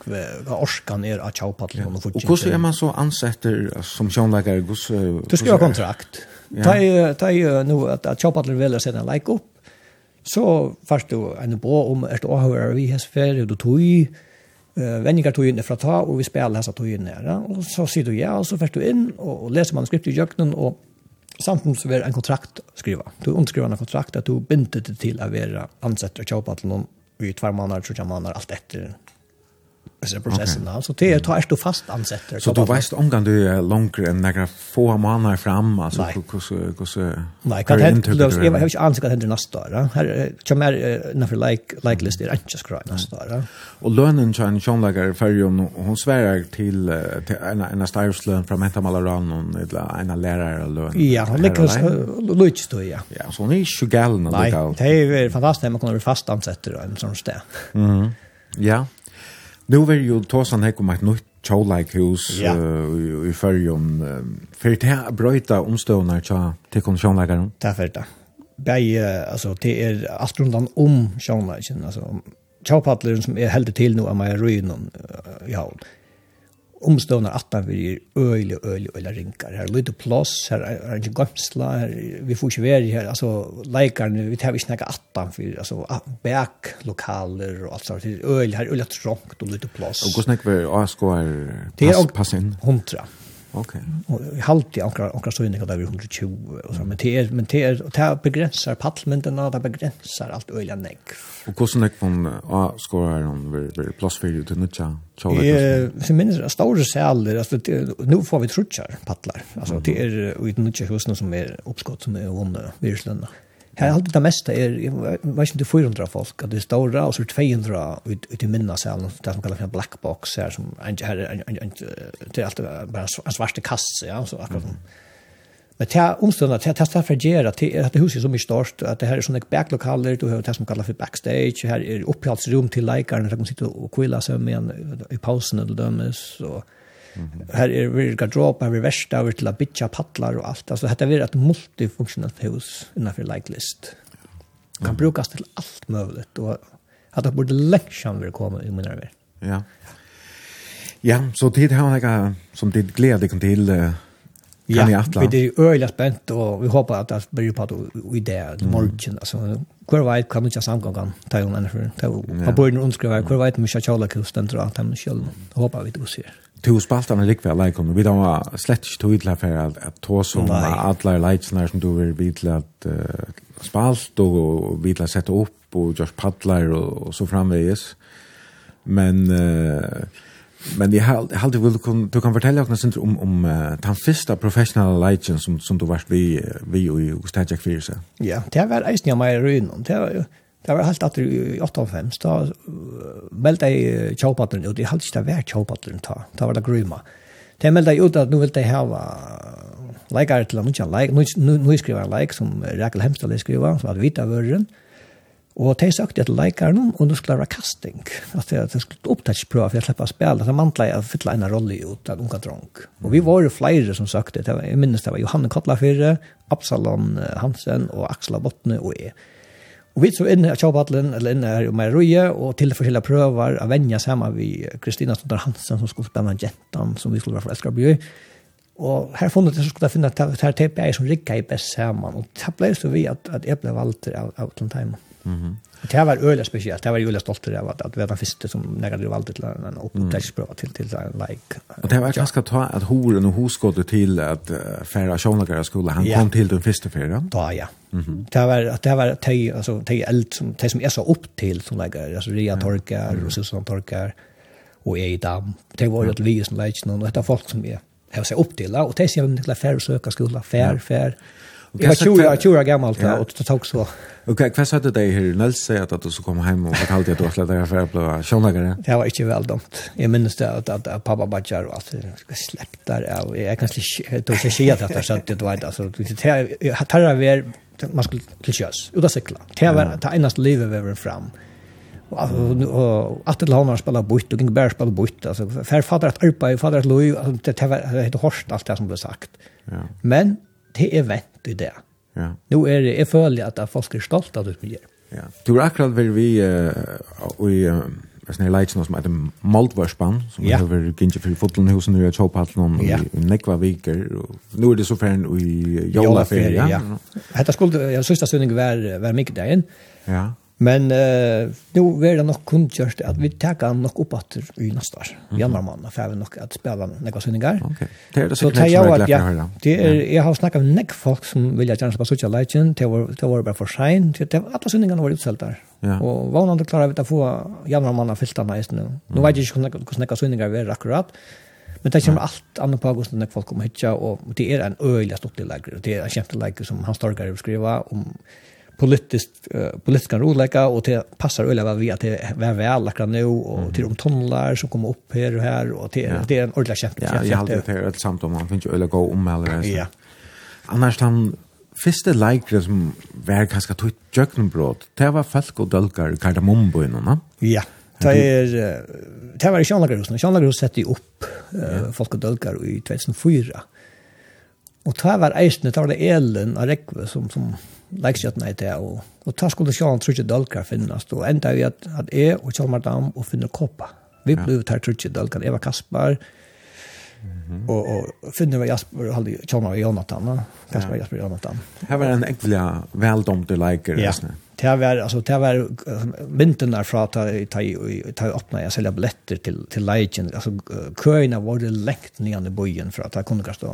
orskan er av tjaupaddelen og Hvordan er man så ansetter som sjånleikere? Du skal ha kontrakt. Ja. Ta jo nå at, at kjøpadler velger seg en like opp, så først du en bra om et åhører vi har ferie, du tog, uh, vendinger tog inn fra ta, og vi spiller hans tog inn her. Og så sier du ja, og så først du inn, og, og leser manuskriptet i jøkkenen, og samtidig så vil en kontrakt skriva. Du underskriver en kontrakt at du binder det til å være ansett og kjøpadler noen i tvær måneder, tre måneder, alt etter alltså processen okay. så det tar du fast ansätter så du vet om kan du är längre än några få månader fram alltså hur hur hur Nej kan det då ska jag har inte ansikt att det nästa år här kommer när like like list är inte skräp nästa år och lönen kan John lägger för och hon svär till till en en styrslön från Menta Malaran och en lärare lön Ja hon lyckas lyckas då ja. Ja så ni sjugal när det går Nej det är fantastiskt man kan vara fast ansätter en sån stä Mhm. Ja. Nu vil jo Tåsan Heck om et nytt Cholike hus ja. uh, i förrjum. Uh, för det er brøyta omstående tja til konsjonläkaren? Det er för det. Begge, altså, det er alt rundt om konsjonläkaren. Altså, Tjaupadleren som er heldig til nå av meg Røynon i havn omstående at man blir øyelig, øyelig, øyelig ringer. Her er lite plass, her er ikke gømsla, her, vi får ikke være her, altså leikerne, vi tar ikke noe atan, for, altså bæk lokaler og alt sånt, øyelig, her er øyelig trångt og lite plass. Og hvordan er det ASK er pass, pass inn? Det er 100. Okej. Och halt i ankra ankra så inne där vi 120 och så men det är men det är och det begränsar pallmyndigheterna det begränsar allt öliga neck. Och hur snäck från a skorar om vi vi plus för ju den nutcha. Eh, för minns stora sälar alltså nu får vi trutchar pallar. Alltså det är i den nutcha husen som är uppskott som är under virslena. Mm. Her alltid det meste er, jeg vet ikke om det er 400 folk, at det er ståre, og så er 200 ut, ut i minna salen, det som kallar for en black box, her, som, en, her, det er alltid bare en svarte kasse, ja, så akkurat. Mm. Men det er omstående, det er det for å at det er det huset som er størst, at det her er sånne backlokaler, du har det som kallar for backstage, her er oppholdsrom til leikaren, der kan sitte og kvila seg med en i pausen eller dømes, og Her er vi garderob, her er verst, her er til å bytja paddlar og alt. Altså, dette er et multifunksjonalt hus innenfor leiklist. Kan brukes til alt mulig, og at det burde lengsam vil komme i min arbeid. Ja. Ja, så tid har jeg som tid gleder deg til Ja, vi er øyelig spent, og vi håper at det blir på i det morgen. Altså, hver vei kan du ikke samgangene ta jo mennesker. Ta jo, på borgen underskriver, hver vei kan vi ikke kjøle kusten, og ta med. Håper vi det går to spaltarna likväl like om vi då var slett inte tog till för att att ta som alla lightsnar som du vill bli till att uh, spalt och vi till att sätta upp och just paddlar och och så framväges men uh, men jag har alltid vill kun du kan fortälja oss sen om om uh, den första professionella legend som som du vart vi vi och Stajack Fierce. Ja, det var ju inte mer runt. Det var ju Det var helt etter i 8.5, da meldte jeg kjøpatteren ut. Jeg hadde ikke det vært kjøpatteren ta. Da var det gruma. Det meldte jeg ut at nå vil jeg hava leikare til han ikke nu, leik. Nå skriver jeg leik som Rekel Hemstad skriver, som hadde vita vøren. Og de søkte etter leikaren, og nå skulle det være casting. At det skulle opptaksprøve for jeg slipper å spille. Så mantla jeg fylla en rolle ut av unga dronk. Og vi var jo flere som søkte. Jeg minnes det var Johanne Kotlafyrre, Absalon Hansen og Aksla Bottne og jeg. Og vi så in här Chabatlen eller in her i Maroja og til forskjellige prøver av vänja sammen vi Kristina Stundar Hansen som skulle spela jentan som vi skulle vara förälskade bli. Og her funnet jeg så skulle jeg finne at det her tepe er som rickar i best sammen. Og det ble så vi at, at jeg ble valgt av, av Tlantaiman. Mm. Det var øyla spesielt, det var øyla stolt av at, at vi var den første som nekade valgte til en oppdragsprøve til, til en like. Och det var ganska ta att horen och hoskottet till att uh, færre sjånlagere skulle, han kom till den första færre? Da, ja. Mm. Det var att det var te alltså te eld som te som är så upp till som lägger alltså ria torkar och så sånt torkar och är i dam. Det var ju att vi som lägger någon detta folk som är har sig upp till och te ser vi till färre söka skola fär fär Jag var 20 år, 20 år gammal då och det tog så. Okej, vad sa du dig här? Nils säger att du ska komma hem och fortalte att du har släppt dig för att bli sjönagare? Det var inte väl dumt. Jag minns det att, att, att pappa bara kör och allt släppt där. Jag kanske tog sig tjeja till att jag satt det var inte. det jag tar över, man skulle till kös, ut av cykla. Det var det eneste livet vi var fram. Och att det lånar spela bort och Ingberg spela bort alltså för fader att arpa fader att loj det det hette horst allt det som blev sagt. Men det er vent i det. Ja. Nå er det, jeg føler at folk er stolt av det som Ja. Du har akkurat väl vi uh, i uh, sån här lejtsen som heter Moldvarspann som ja. har kanske för fotbollshusen nu i Tjåpallen ja. i Nekva Viker och nu är det så färden i Jolaferien. Ja. Hetta skulle jag sista stundning var, var mycket dagen. Ja. Men eh nu är det nog kundgjort att vi tar han nog upp att i nästa år. Mm. Januari månad får vi nog att spela några söndagar. Okej. Okay. Det är det så kan jag att jag det är jag har snackat med näck folk som vill jag spela på social legend det var det var bara för sein det alla söndagarna var utsålt där. Ja. Och var någon klara att få jämna månad fyllda nice nu. Nu vet jag inte hur snacka söndagar är akkurat. Men det kommer allt annat på augusti när folk kommer hit och det är en öjlig stort läger. Det är en kämpe läger som han starkare skriva om politiskt uh, politiska rolägga och det passar öliga vad vi att det är väl läckra nu och mm. till de tonlar som kommer upp här och här och till, ja. det är en ordentlig käft. Ja, jag har det här ett om man finns ju öliga gå om eller Ja. Annars han första lägret som var ganska tog jöknbrott, det var folk och dölkar kardamomböjnorna. Ja. Det är det var i Sjønlagerhusen. Sjønlagerhusen sette jo upp uh, folk og Dølgar i 2004. Og ta var eisene, ta var det elen av rekve som, som leikskjøttene i det, og, og ta skulle sjåan trutje dølker finnes, og enda vi at, at jeg og Kjallmar Dam og finner koppa. Vi ble ut her trutje dølker, Eva Kaspar, Mm -hmm. og, och finner vi Jasper og Halli Chalmers og Jonathan kanske Kaspar Jasper og Jonathan. Her var en ekvelig veldomte liker ja. ja. Det var alltså det var mynten där från att ta ta öppna jag sälja biljetter till till Legion alltså köerna var det läkt ner i bojen för att jag kunde kasta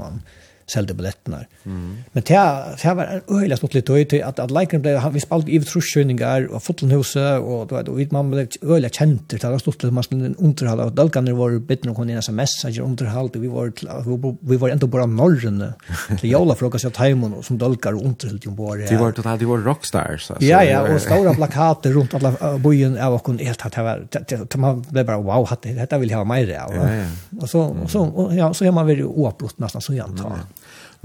sälde biljetterna. Mm. Men det här var en öjlig smått lite öjt att, att Leikren blev, vi spalt i trusskjöningar och fotlenhuset och då var det man blev öjlig känt det var stort lite man skulle underhålla och dalkan var bitten och kom in sms att underhåll vi var vi var ändå bara norren till jala fråga sig timon och som dalkar och underhåll ju bara Det var totalt det var rockstars alltså. Ja ja och stora plakater runt alla uh, bojen av och helt att det var man blev bara wow hade detta vill jag ha mer av. ja. ja. Och så och så och, ja så är man väl oavbrott nästan så jag antar.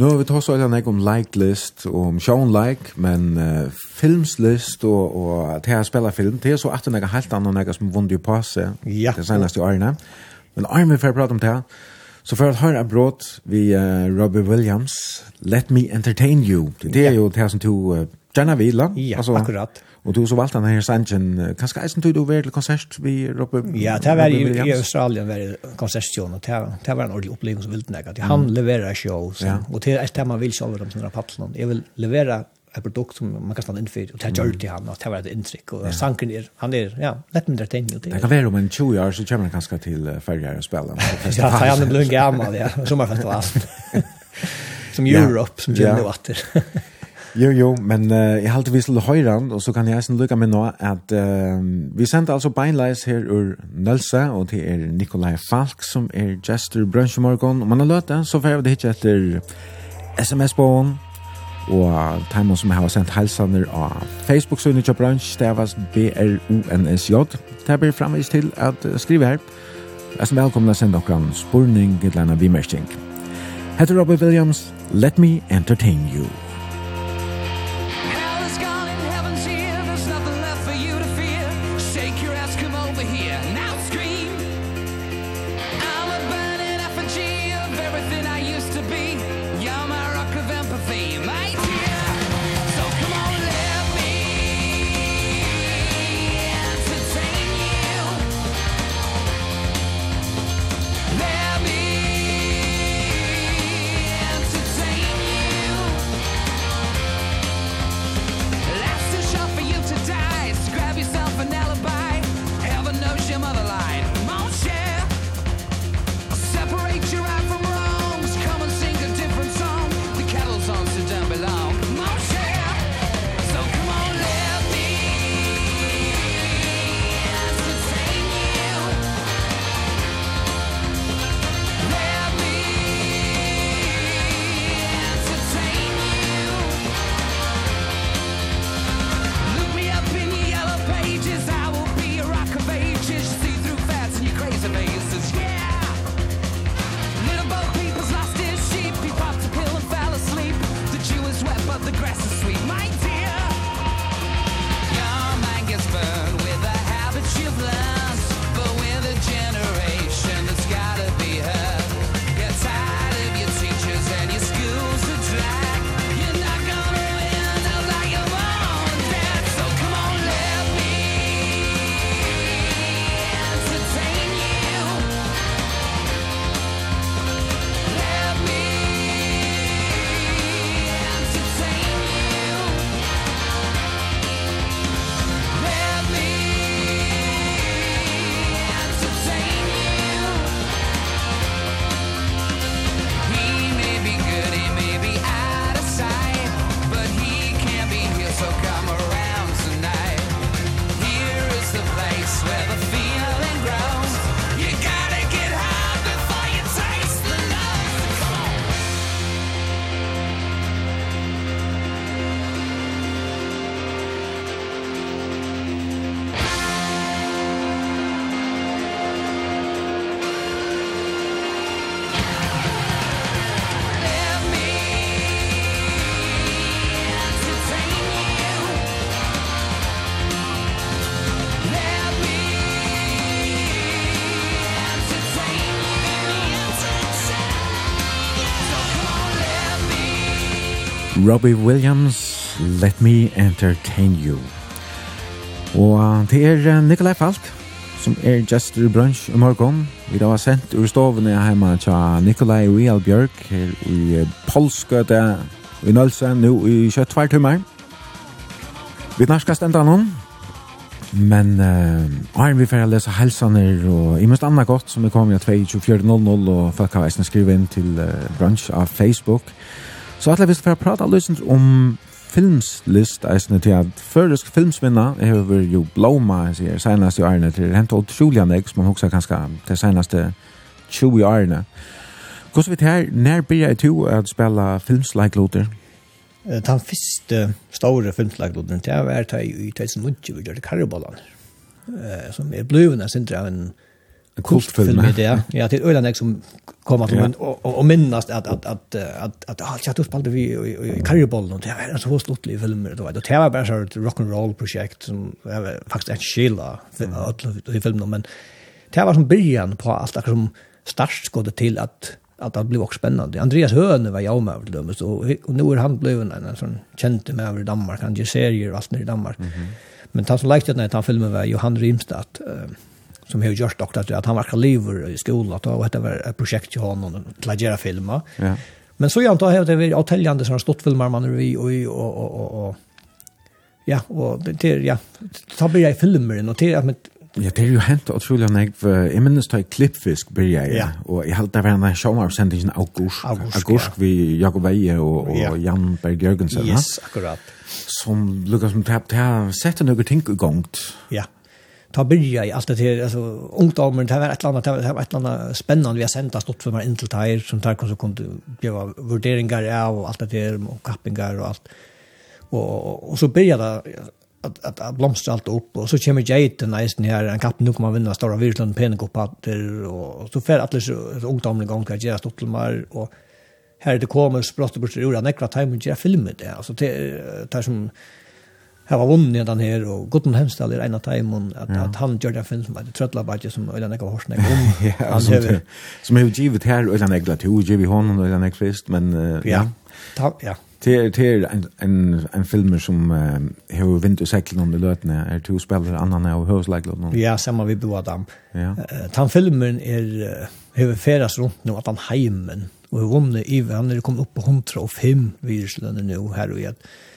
Nu har vi tagit så en om like list og om show like men uh, filmslist och och att här spela film det är så att er helt andra några som vunnit ju passe. Ja. Det senaste årene. Men Armin för prata om det här. Så for att höra brott vi uh, Robbie Williams Let Me Entertain You. Det är ju det som tog uh, gjerne vil, da. Ja, akkurat. Og du så valgte han her sangen, kanskje eisen tog du være til konsert vi Robbe? Ja, det var i, i Australien var konsertsjon, og det det var en ordentlig opplevelse som ville nekka. Han leverer show, så, ja. og det er et tema vil sjåle om sånne paddelen. Jeg vil levere ett produkt som man kan stanna inför och ta gör till han och ta vara ett intryck och ja. sanken är han är ja lätt med det tänker det. Det kan vara om en 20 år så kommer han kanske till färger och spela. ja, han blir gammal ja, sommarfestival. som Europe som gör nu åter. Jo, jo, men uh, jeg halte vi til høyran, og så kan jeg lukka med nå at uh, vi sendte altså beinleis her ur Nølse, og det er Nikolai Falk som er gestor brunchmorgon. Om man har løtt det, så får vi det hitje etter sms-båen, og timen som har sendt helsaner av Facebook-synet til brunch, det var B-R-O-N-S-J. Det blir framvis til at skrive her. Jeg som velkomna sende dere spurning, et eller annet vimersting. Hette Robert Williams, Let Me Entertain You. Robbie Williams, Let Me Entertain You. Og det er Nikolai Falk, som er gestor i brunch i morgen. Vi da var sendt ur stovene hjemme til Nikolai Wiel Bjørk her i Polskøte i Nølse, nå i kjøttvartummer. Vi narskast enda noen, men uh, Arne vi får lese helsaner og i mest annet godt som er kommet 24.00 og folk har veisende skrive inn til uh, brunch av Facebook. Facebook Så at vi skal prata løsens om filmslist eisne til at føresk filmsvinna hever jo blåma sier senast i årene til hent og troliga nek som man hoksa kanska til senaste 20 årene Hvordan vet her, når blir jeg til at spela filmsleikloter? Den første store filmsleikloteren til jeg var til i 2009 vi gjør Karibalan som er blivende sindra av en kultfilm ja, til Øyland som komma till men och och minnas att att att att att allt jag spelade vi i Karribollen och det var så stort liv filmer då det var bara så ett rock and roll projekt som var faktiskt en skilla för i filmen men det var som början på allt det som starkt gått till att att det blev också spännande. Andreas Höne var jag med över dem så och nu är han blivit en, en sån känd med över Danmark han gör serier och allt nere i Danmark. Mm -hmm. Men han som likte den här filmen var Johan Rimstad. eh, som har gjort doktor att han var kaliver i skolan och det var ett projekt till honom att göra filmer. Ja. Men så jag antar att det är hotelljande som har stått filmer man vi och och och och ja och det ja ta blir jag filmer och det men Ja, det er jo hent utrolig når jeg, jeg minnes da jeg klippfisk blir jeg, ja. og jeg halte det var en sjåmarsendingen august, august, august ja. vi Jakob Eie og, og ja. Jan Berg Jørgensen, yes, akkurat. som lukket som det har sett noen ting i gongt. Ja ta byrja i allt det här alltså ungdomen det var ett annat det var ett annat spännande vi har sänt att stått för mig inte tär som tar kanske kunde göra värderingar av och allt det där och kappingar och allt och och så började det att att att blomstra allt upp och så kommer Jade nice här en kapp nu kommer man vinna stora Virland penekoppatter och så för alla så ungdomen igång kan göra till mer och här det kommer sprått bort ur nekra time och göra filmer det alltså det tar som hava vunnit den her og Gudmund Hemsdal er en av teimon att, ja. at han gör den film som heter Trøllabadje som Öland Ekva Horsen er om ja, som, hever, som har givet her Øyland Ekla til og givet hånden Øyland Ekva frist men uh, ja, Ta, ja. Det er en, en, en film som uh, har vind og sekkel om det løtene, er to spillere annan av høveslegler. Ja, samma vi bor dem. Ja. Uh, den filmen er, har ferdes rundt nu at han heimen, og har vunnet i, han er kommet opp på 105 viruslønner nu här och igjen. Uh,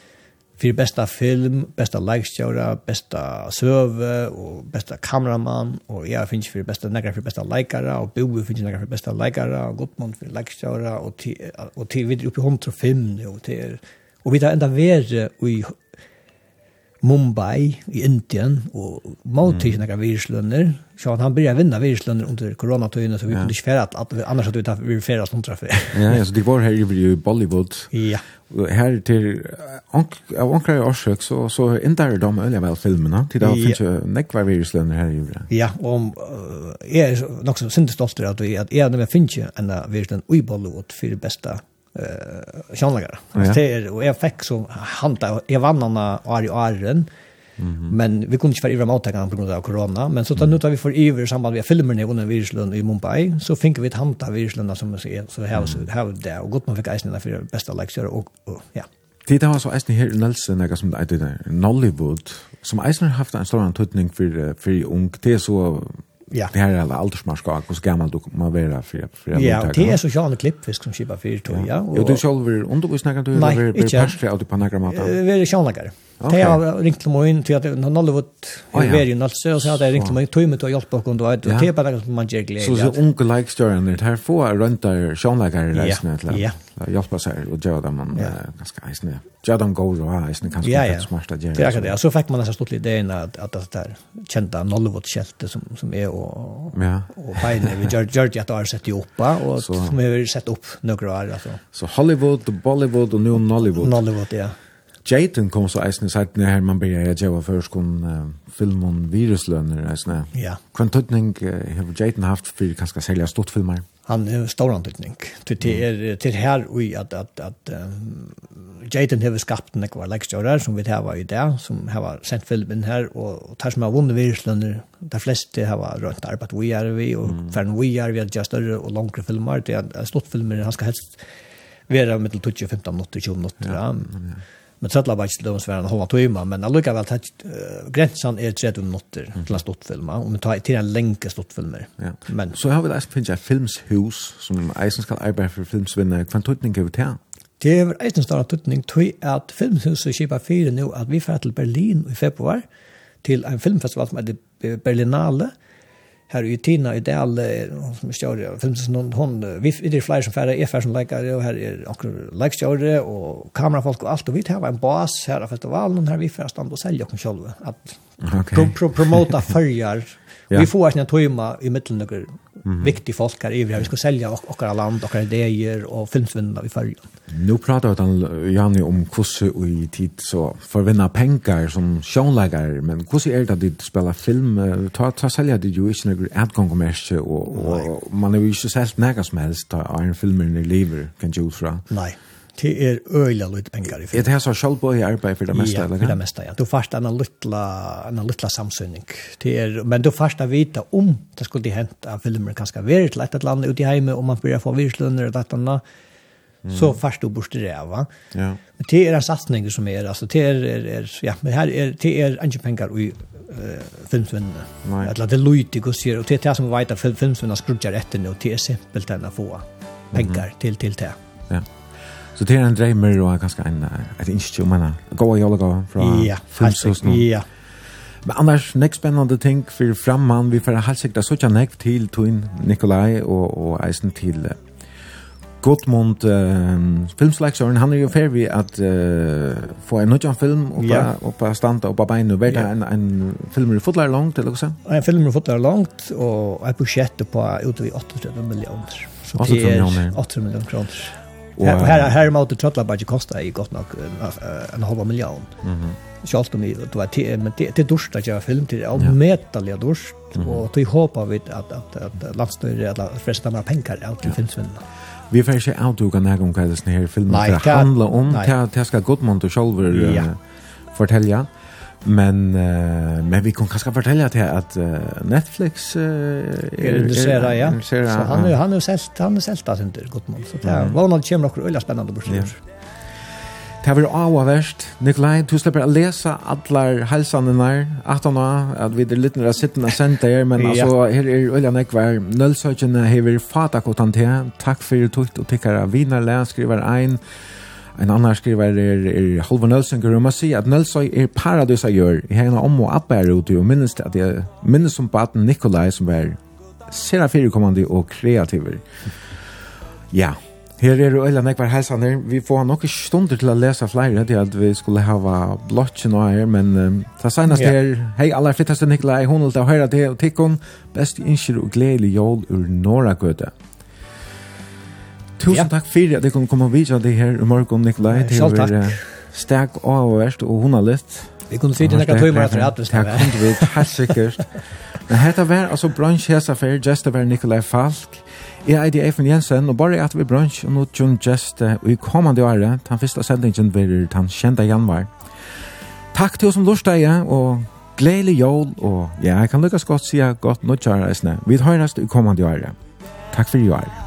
för bästa film, bästa likestjora, bästa söve och bästa kameraman och jag finns för bästa några för bästa likare och Bobo finns några för bästa likare och Gottmund för likestjora och och till vidare uppe 105 nu och till och vi tar ända värre i Mumbai i Indien og måltid mm. viruslønner. Så han började vinna viruslønner under koronatøyene, så vi ja. kunne ikke fære at, annars hadde vi tatt vi fære som treffer. ja, ja, så det var her i Bollywood. Ja. Her til, av anker i årsøk, så, så ender de øyne vel filmene, til da ja. finnes jo nekva viruslønner her i Ivre. Ja, og jeg er nok så sinne stolt at jeg, at jeg finnes jo en viruslønner i Bollywood for det beste eh sjönlagar. Det är och jag fick så handa jag vann han Ari Arren. Men vi kunde inte vara i remote på grund av corona, men så tar nu tar vi för över i samband med filmen i under Virslund i Mumbai så fick vi ett hanta Virslund som så ser så här så här där och gott man fick isen för bästa lektioner och, och ja. Det var så eisen her i Nelson, jeg som det er Nollywood, som eisen har haft en stor antydning for, for ung, det er så Ja. Det här är alla åldersmarskak och så gammal du kommer vara för för Ja, det är sociala klippfisk som skipar för tog, ja. Och du själv vill undervisna kan du vara per per på nagramat. Vi är sjönlagare. Okay. Det har ringt til meg inn til at han aldri vært i verden altså, og så hadde jeg ringt til meg tog med til å hjelpe oss, og det er bare noe som man gjør glede. Så så unge likestøren ditt, her får rundt der sjånleikere reisene til å hjelpe seg og gjøre dem ganske eisende. Gjøre dem gode og eisende kanskje ja, ja. smart å gjøre. Det er akkurat det, og så fikk man disse stort ideen at, at det der kjente Nollevot-kjeltet som, som er og, ja. og beinet vi gjør, gjør det at det har sett opp, og så, som vi har sett opp noen år. Altså. Så Hollywood, Bollywood og nå Nollywood. Nollywood, ja. Jaden kom så eisne sagt när man börjar jag var först kon uh, film om viruslöner eisne. Ja. Kan tutning har Jaden haft för kanske sälja stort filmer. Han är stor antutning. Till till till här och att att att Jaden har skapat en kvar lektörer som vi har i där som har sent filmen här och tar som har vunnit viruslöner. De flesta har rönt arbete vi är vi och för vi är vi har just större och längre filmer. Det är stort filmer han ska helst vara mellan 20 och 15 minuter 20 minuter. Ja. ja. Men Trøtla var ikke løvens verden halva tøyma, men allikevel uh, grensan er 30 minutter til en stortfilma, og vi tar til en lenge stortfilmer. Ja. Men, så har vi da finnes jeg filmshus, som eisen skal arbeide for filmsvinner. Hva tøytning er vi til? Det er eisen større tøytning tøy at filmshuset kjipa fire nå at vi fer til Berlin i februar, til en filmfestival som heter Berlinale, här i Tina i Dal hon som stjärna film som hon, hon vi det är fler som färre är som läkare och här är också läkare och kamerafolk och allt och vi har en bas här av festivalen här vi får stand och sälja oss själva att okay. pro, pro, promota färger Ja. Vi får en tøyma i mitten noen mm -hmm. viktige folk her i vi skal selge ok okkara land, okkara ideer og filmsvinna i fyrje. Nu pratar vi til Janne om hvordan i tid så forvinner pengar som sjånlegger, men hvordan er det at de spiller film? Ta, ta sälja det jo ikke noen adgangkommersie, og, og, och man er jo ikke selv nægget som helst av en filmer i livet, kan ju ut fra. Nei det er øyla litt pengar i film. Er det her som selv i arbeid for det meste? Ja, eller? for det meste, ja. Du først en lytla, en lytla samsynning. Det er, men du først å vite om det skulle hent av filmer, kanskje være til et eller annet ute i heime om man blir få virslunner og dette eller annet, Mm. så fast du bort det va. Ja. Men det är en satsning som är alltså det är, er, er, ja men här är det är inte pengar och eh filmsvinna. Eller det lite går ser och det är som vet att filmsvinna skrudjar rätt nu till exempel den att få pengar till till det. Ja. Så det er en dreimer og ganske en ett instill man. Gå og jag gå fra ja, filmsosen. Ja. Men annars nek spennende ting for framman vi får helt sikkert så tjänar näkt till Twin Nikolai og, og Eisen til uh, Gottmund uh, filmsleksjoren, han er jo ferdig at uh, få en nødjan film oppa, ja. oppa standa, oppa bein, og vært ja. en, en filmer i fotlar langt, eller hva? så? En filmer i fotlar langt, og et budsjett på ute utover 38 millioner. Så det er 8 millioner kroner. Och här här mot det tröttla budget kostar ju gott nog en halv miljon. Mhm. Så allt om det var till men det det dusch där jag film till av metalliga dusch och då hoppar vi att att att landstöre eller första några pengar av till filmsvinna. Vi får inte outduka någon om vad det här filmen handla om. Det ska Gottmund och Scholver fortälja. Men uh, men vi kan kanske fortälja til at uh, Netflix uh, Er intresserad ja. Så han er, ja. han er selt, han är selt där inte gott mål så det var något kommer några öliga spännande börsor. Ja. Det var av verst. Nikolai, du släpper att läsa allar der. At han at vi det lite när sitter när sent där men alltså här är öliga nekvar nullsökande hever fatakotante. Tack för ditt og tycker Vinerle, skriver ein. En annan skriver er, er Halvor Nelson og man sier at Nølsøy er paradis jeg gjør. Jeg har om og abbe her ute, og minnes, at jeg, minnes som baten Nikolai, som var sera firekommande og kreativer. Ja, her er jo Øyla Nekvar Heisander. Vi får nok stunder til å lese flere, til at vi skulle hava blotjen og her, men um, ta senast her, hei aller fittaste Nikolai, hun vil ta høyre til og tikkun, best innskjer og gledelig jól ur Norra Gøte. Tusen takk for at jeg kunne komme og vise deg her i morgen, Nikolai. Selv takk. Stærk og verst og hunderligt. Vi kunne sitte nekka tøymer etter at vi skal være. Det kunne vi, helt sikkert. Men dette var altså bransjesaffær, gestet var Nikolai Falk. Jeg er Eifen Jensen, og bare at vi bransj, og nå tjønn gestet, og i kommande året, den første sendingen blir den kjente januar. Takk til oss som lort deg, og gledelig jól, og ja, jeg kan lukkast godt sige godt nødt til å Vi høres i kommande året. Takk for i året.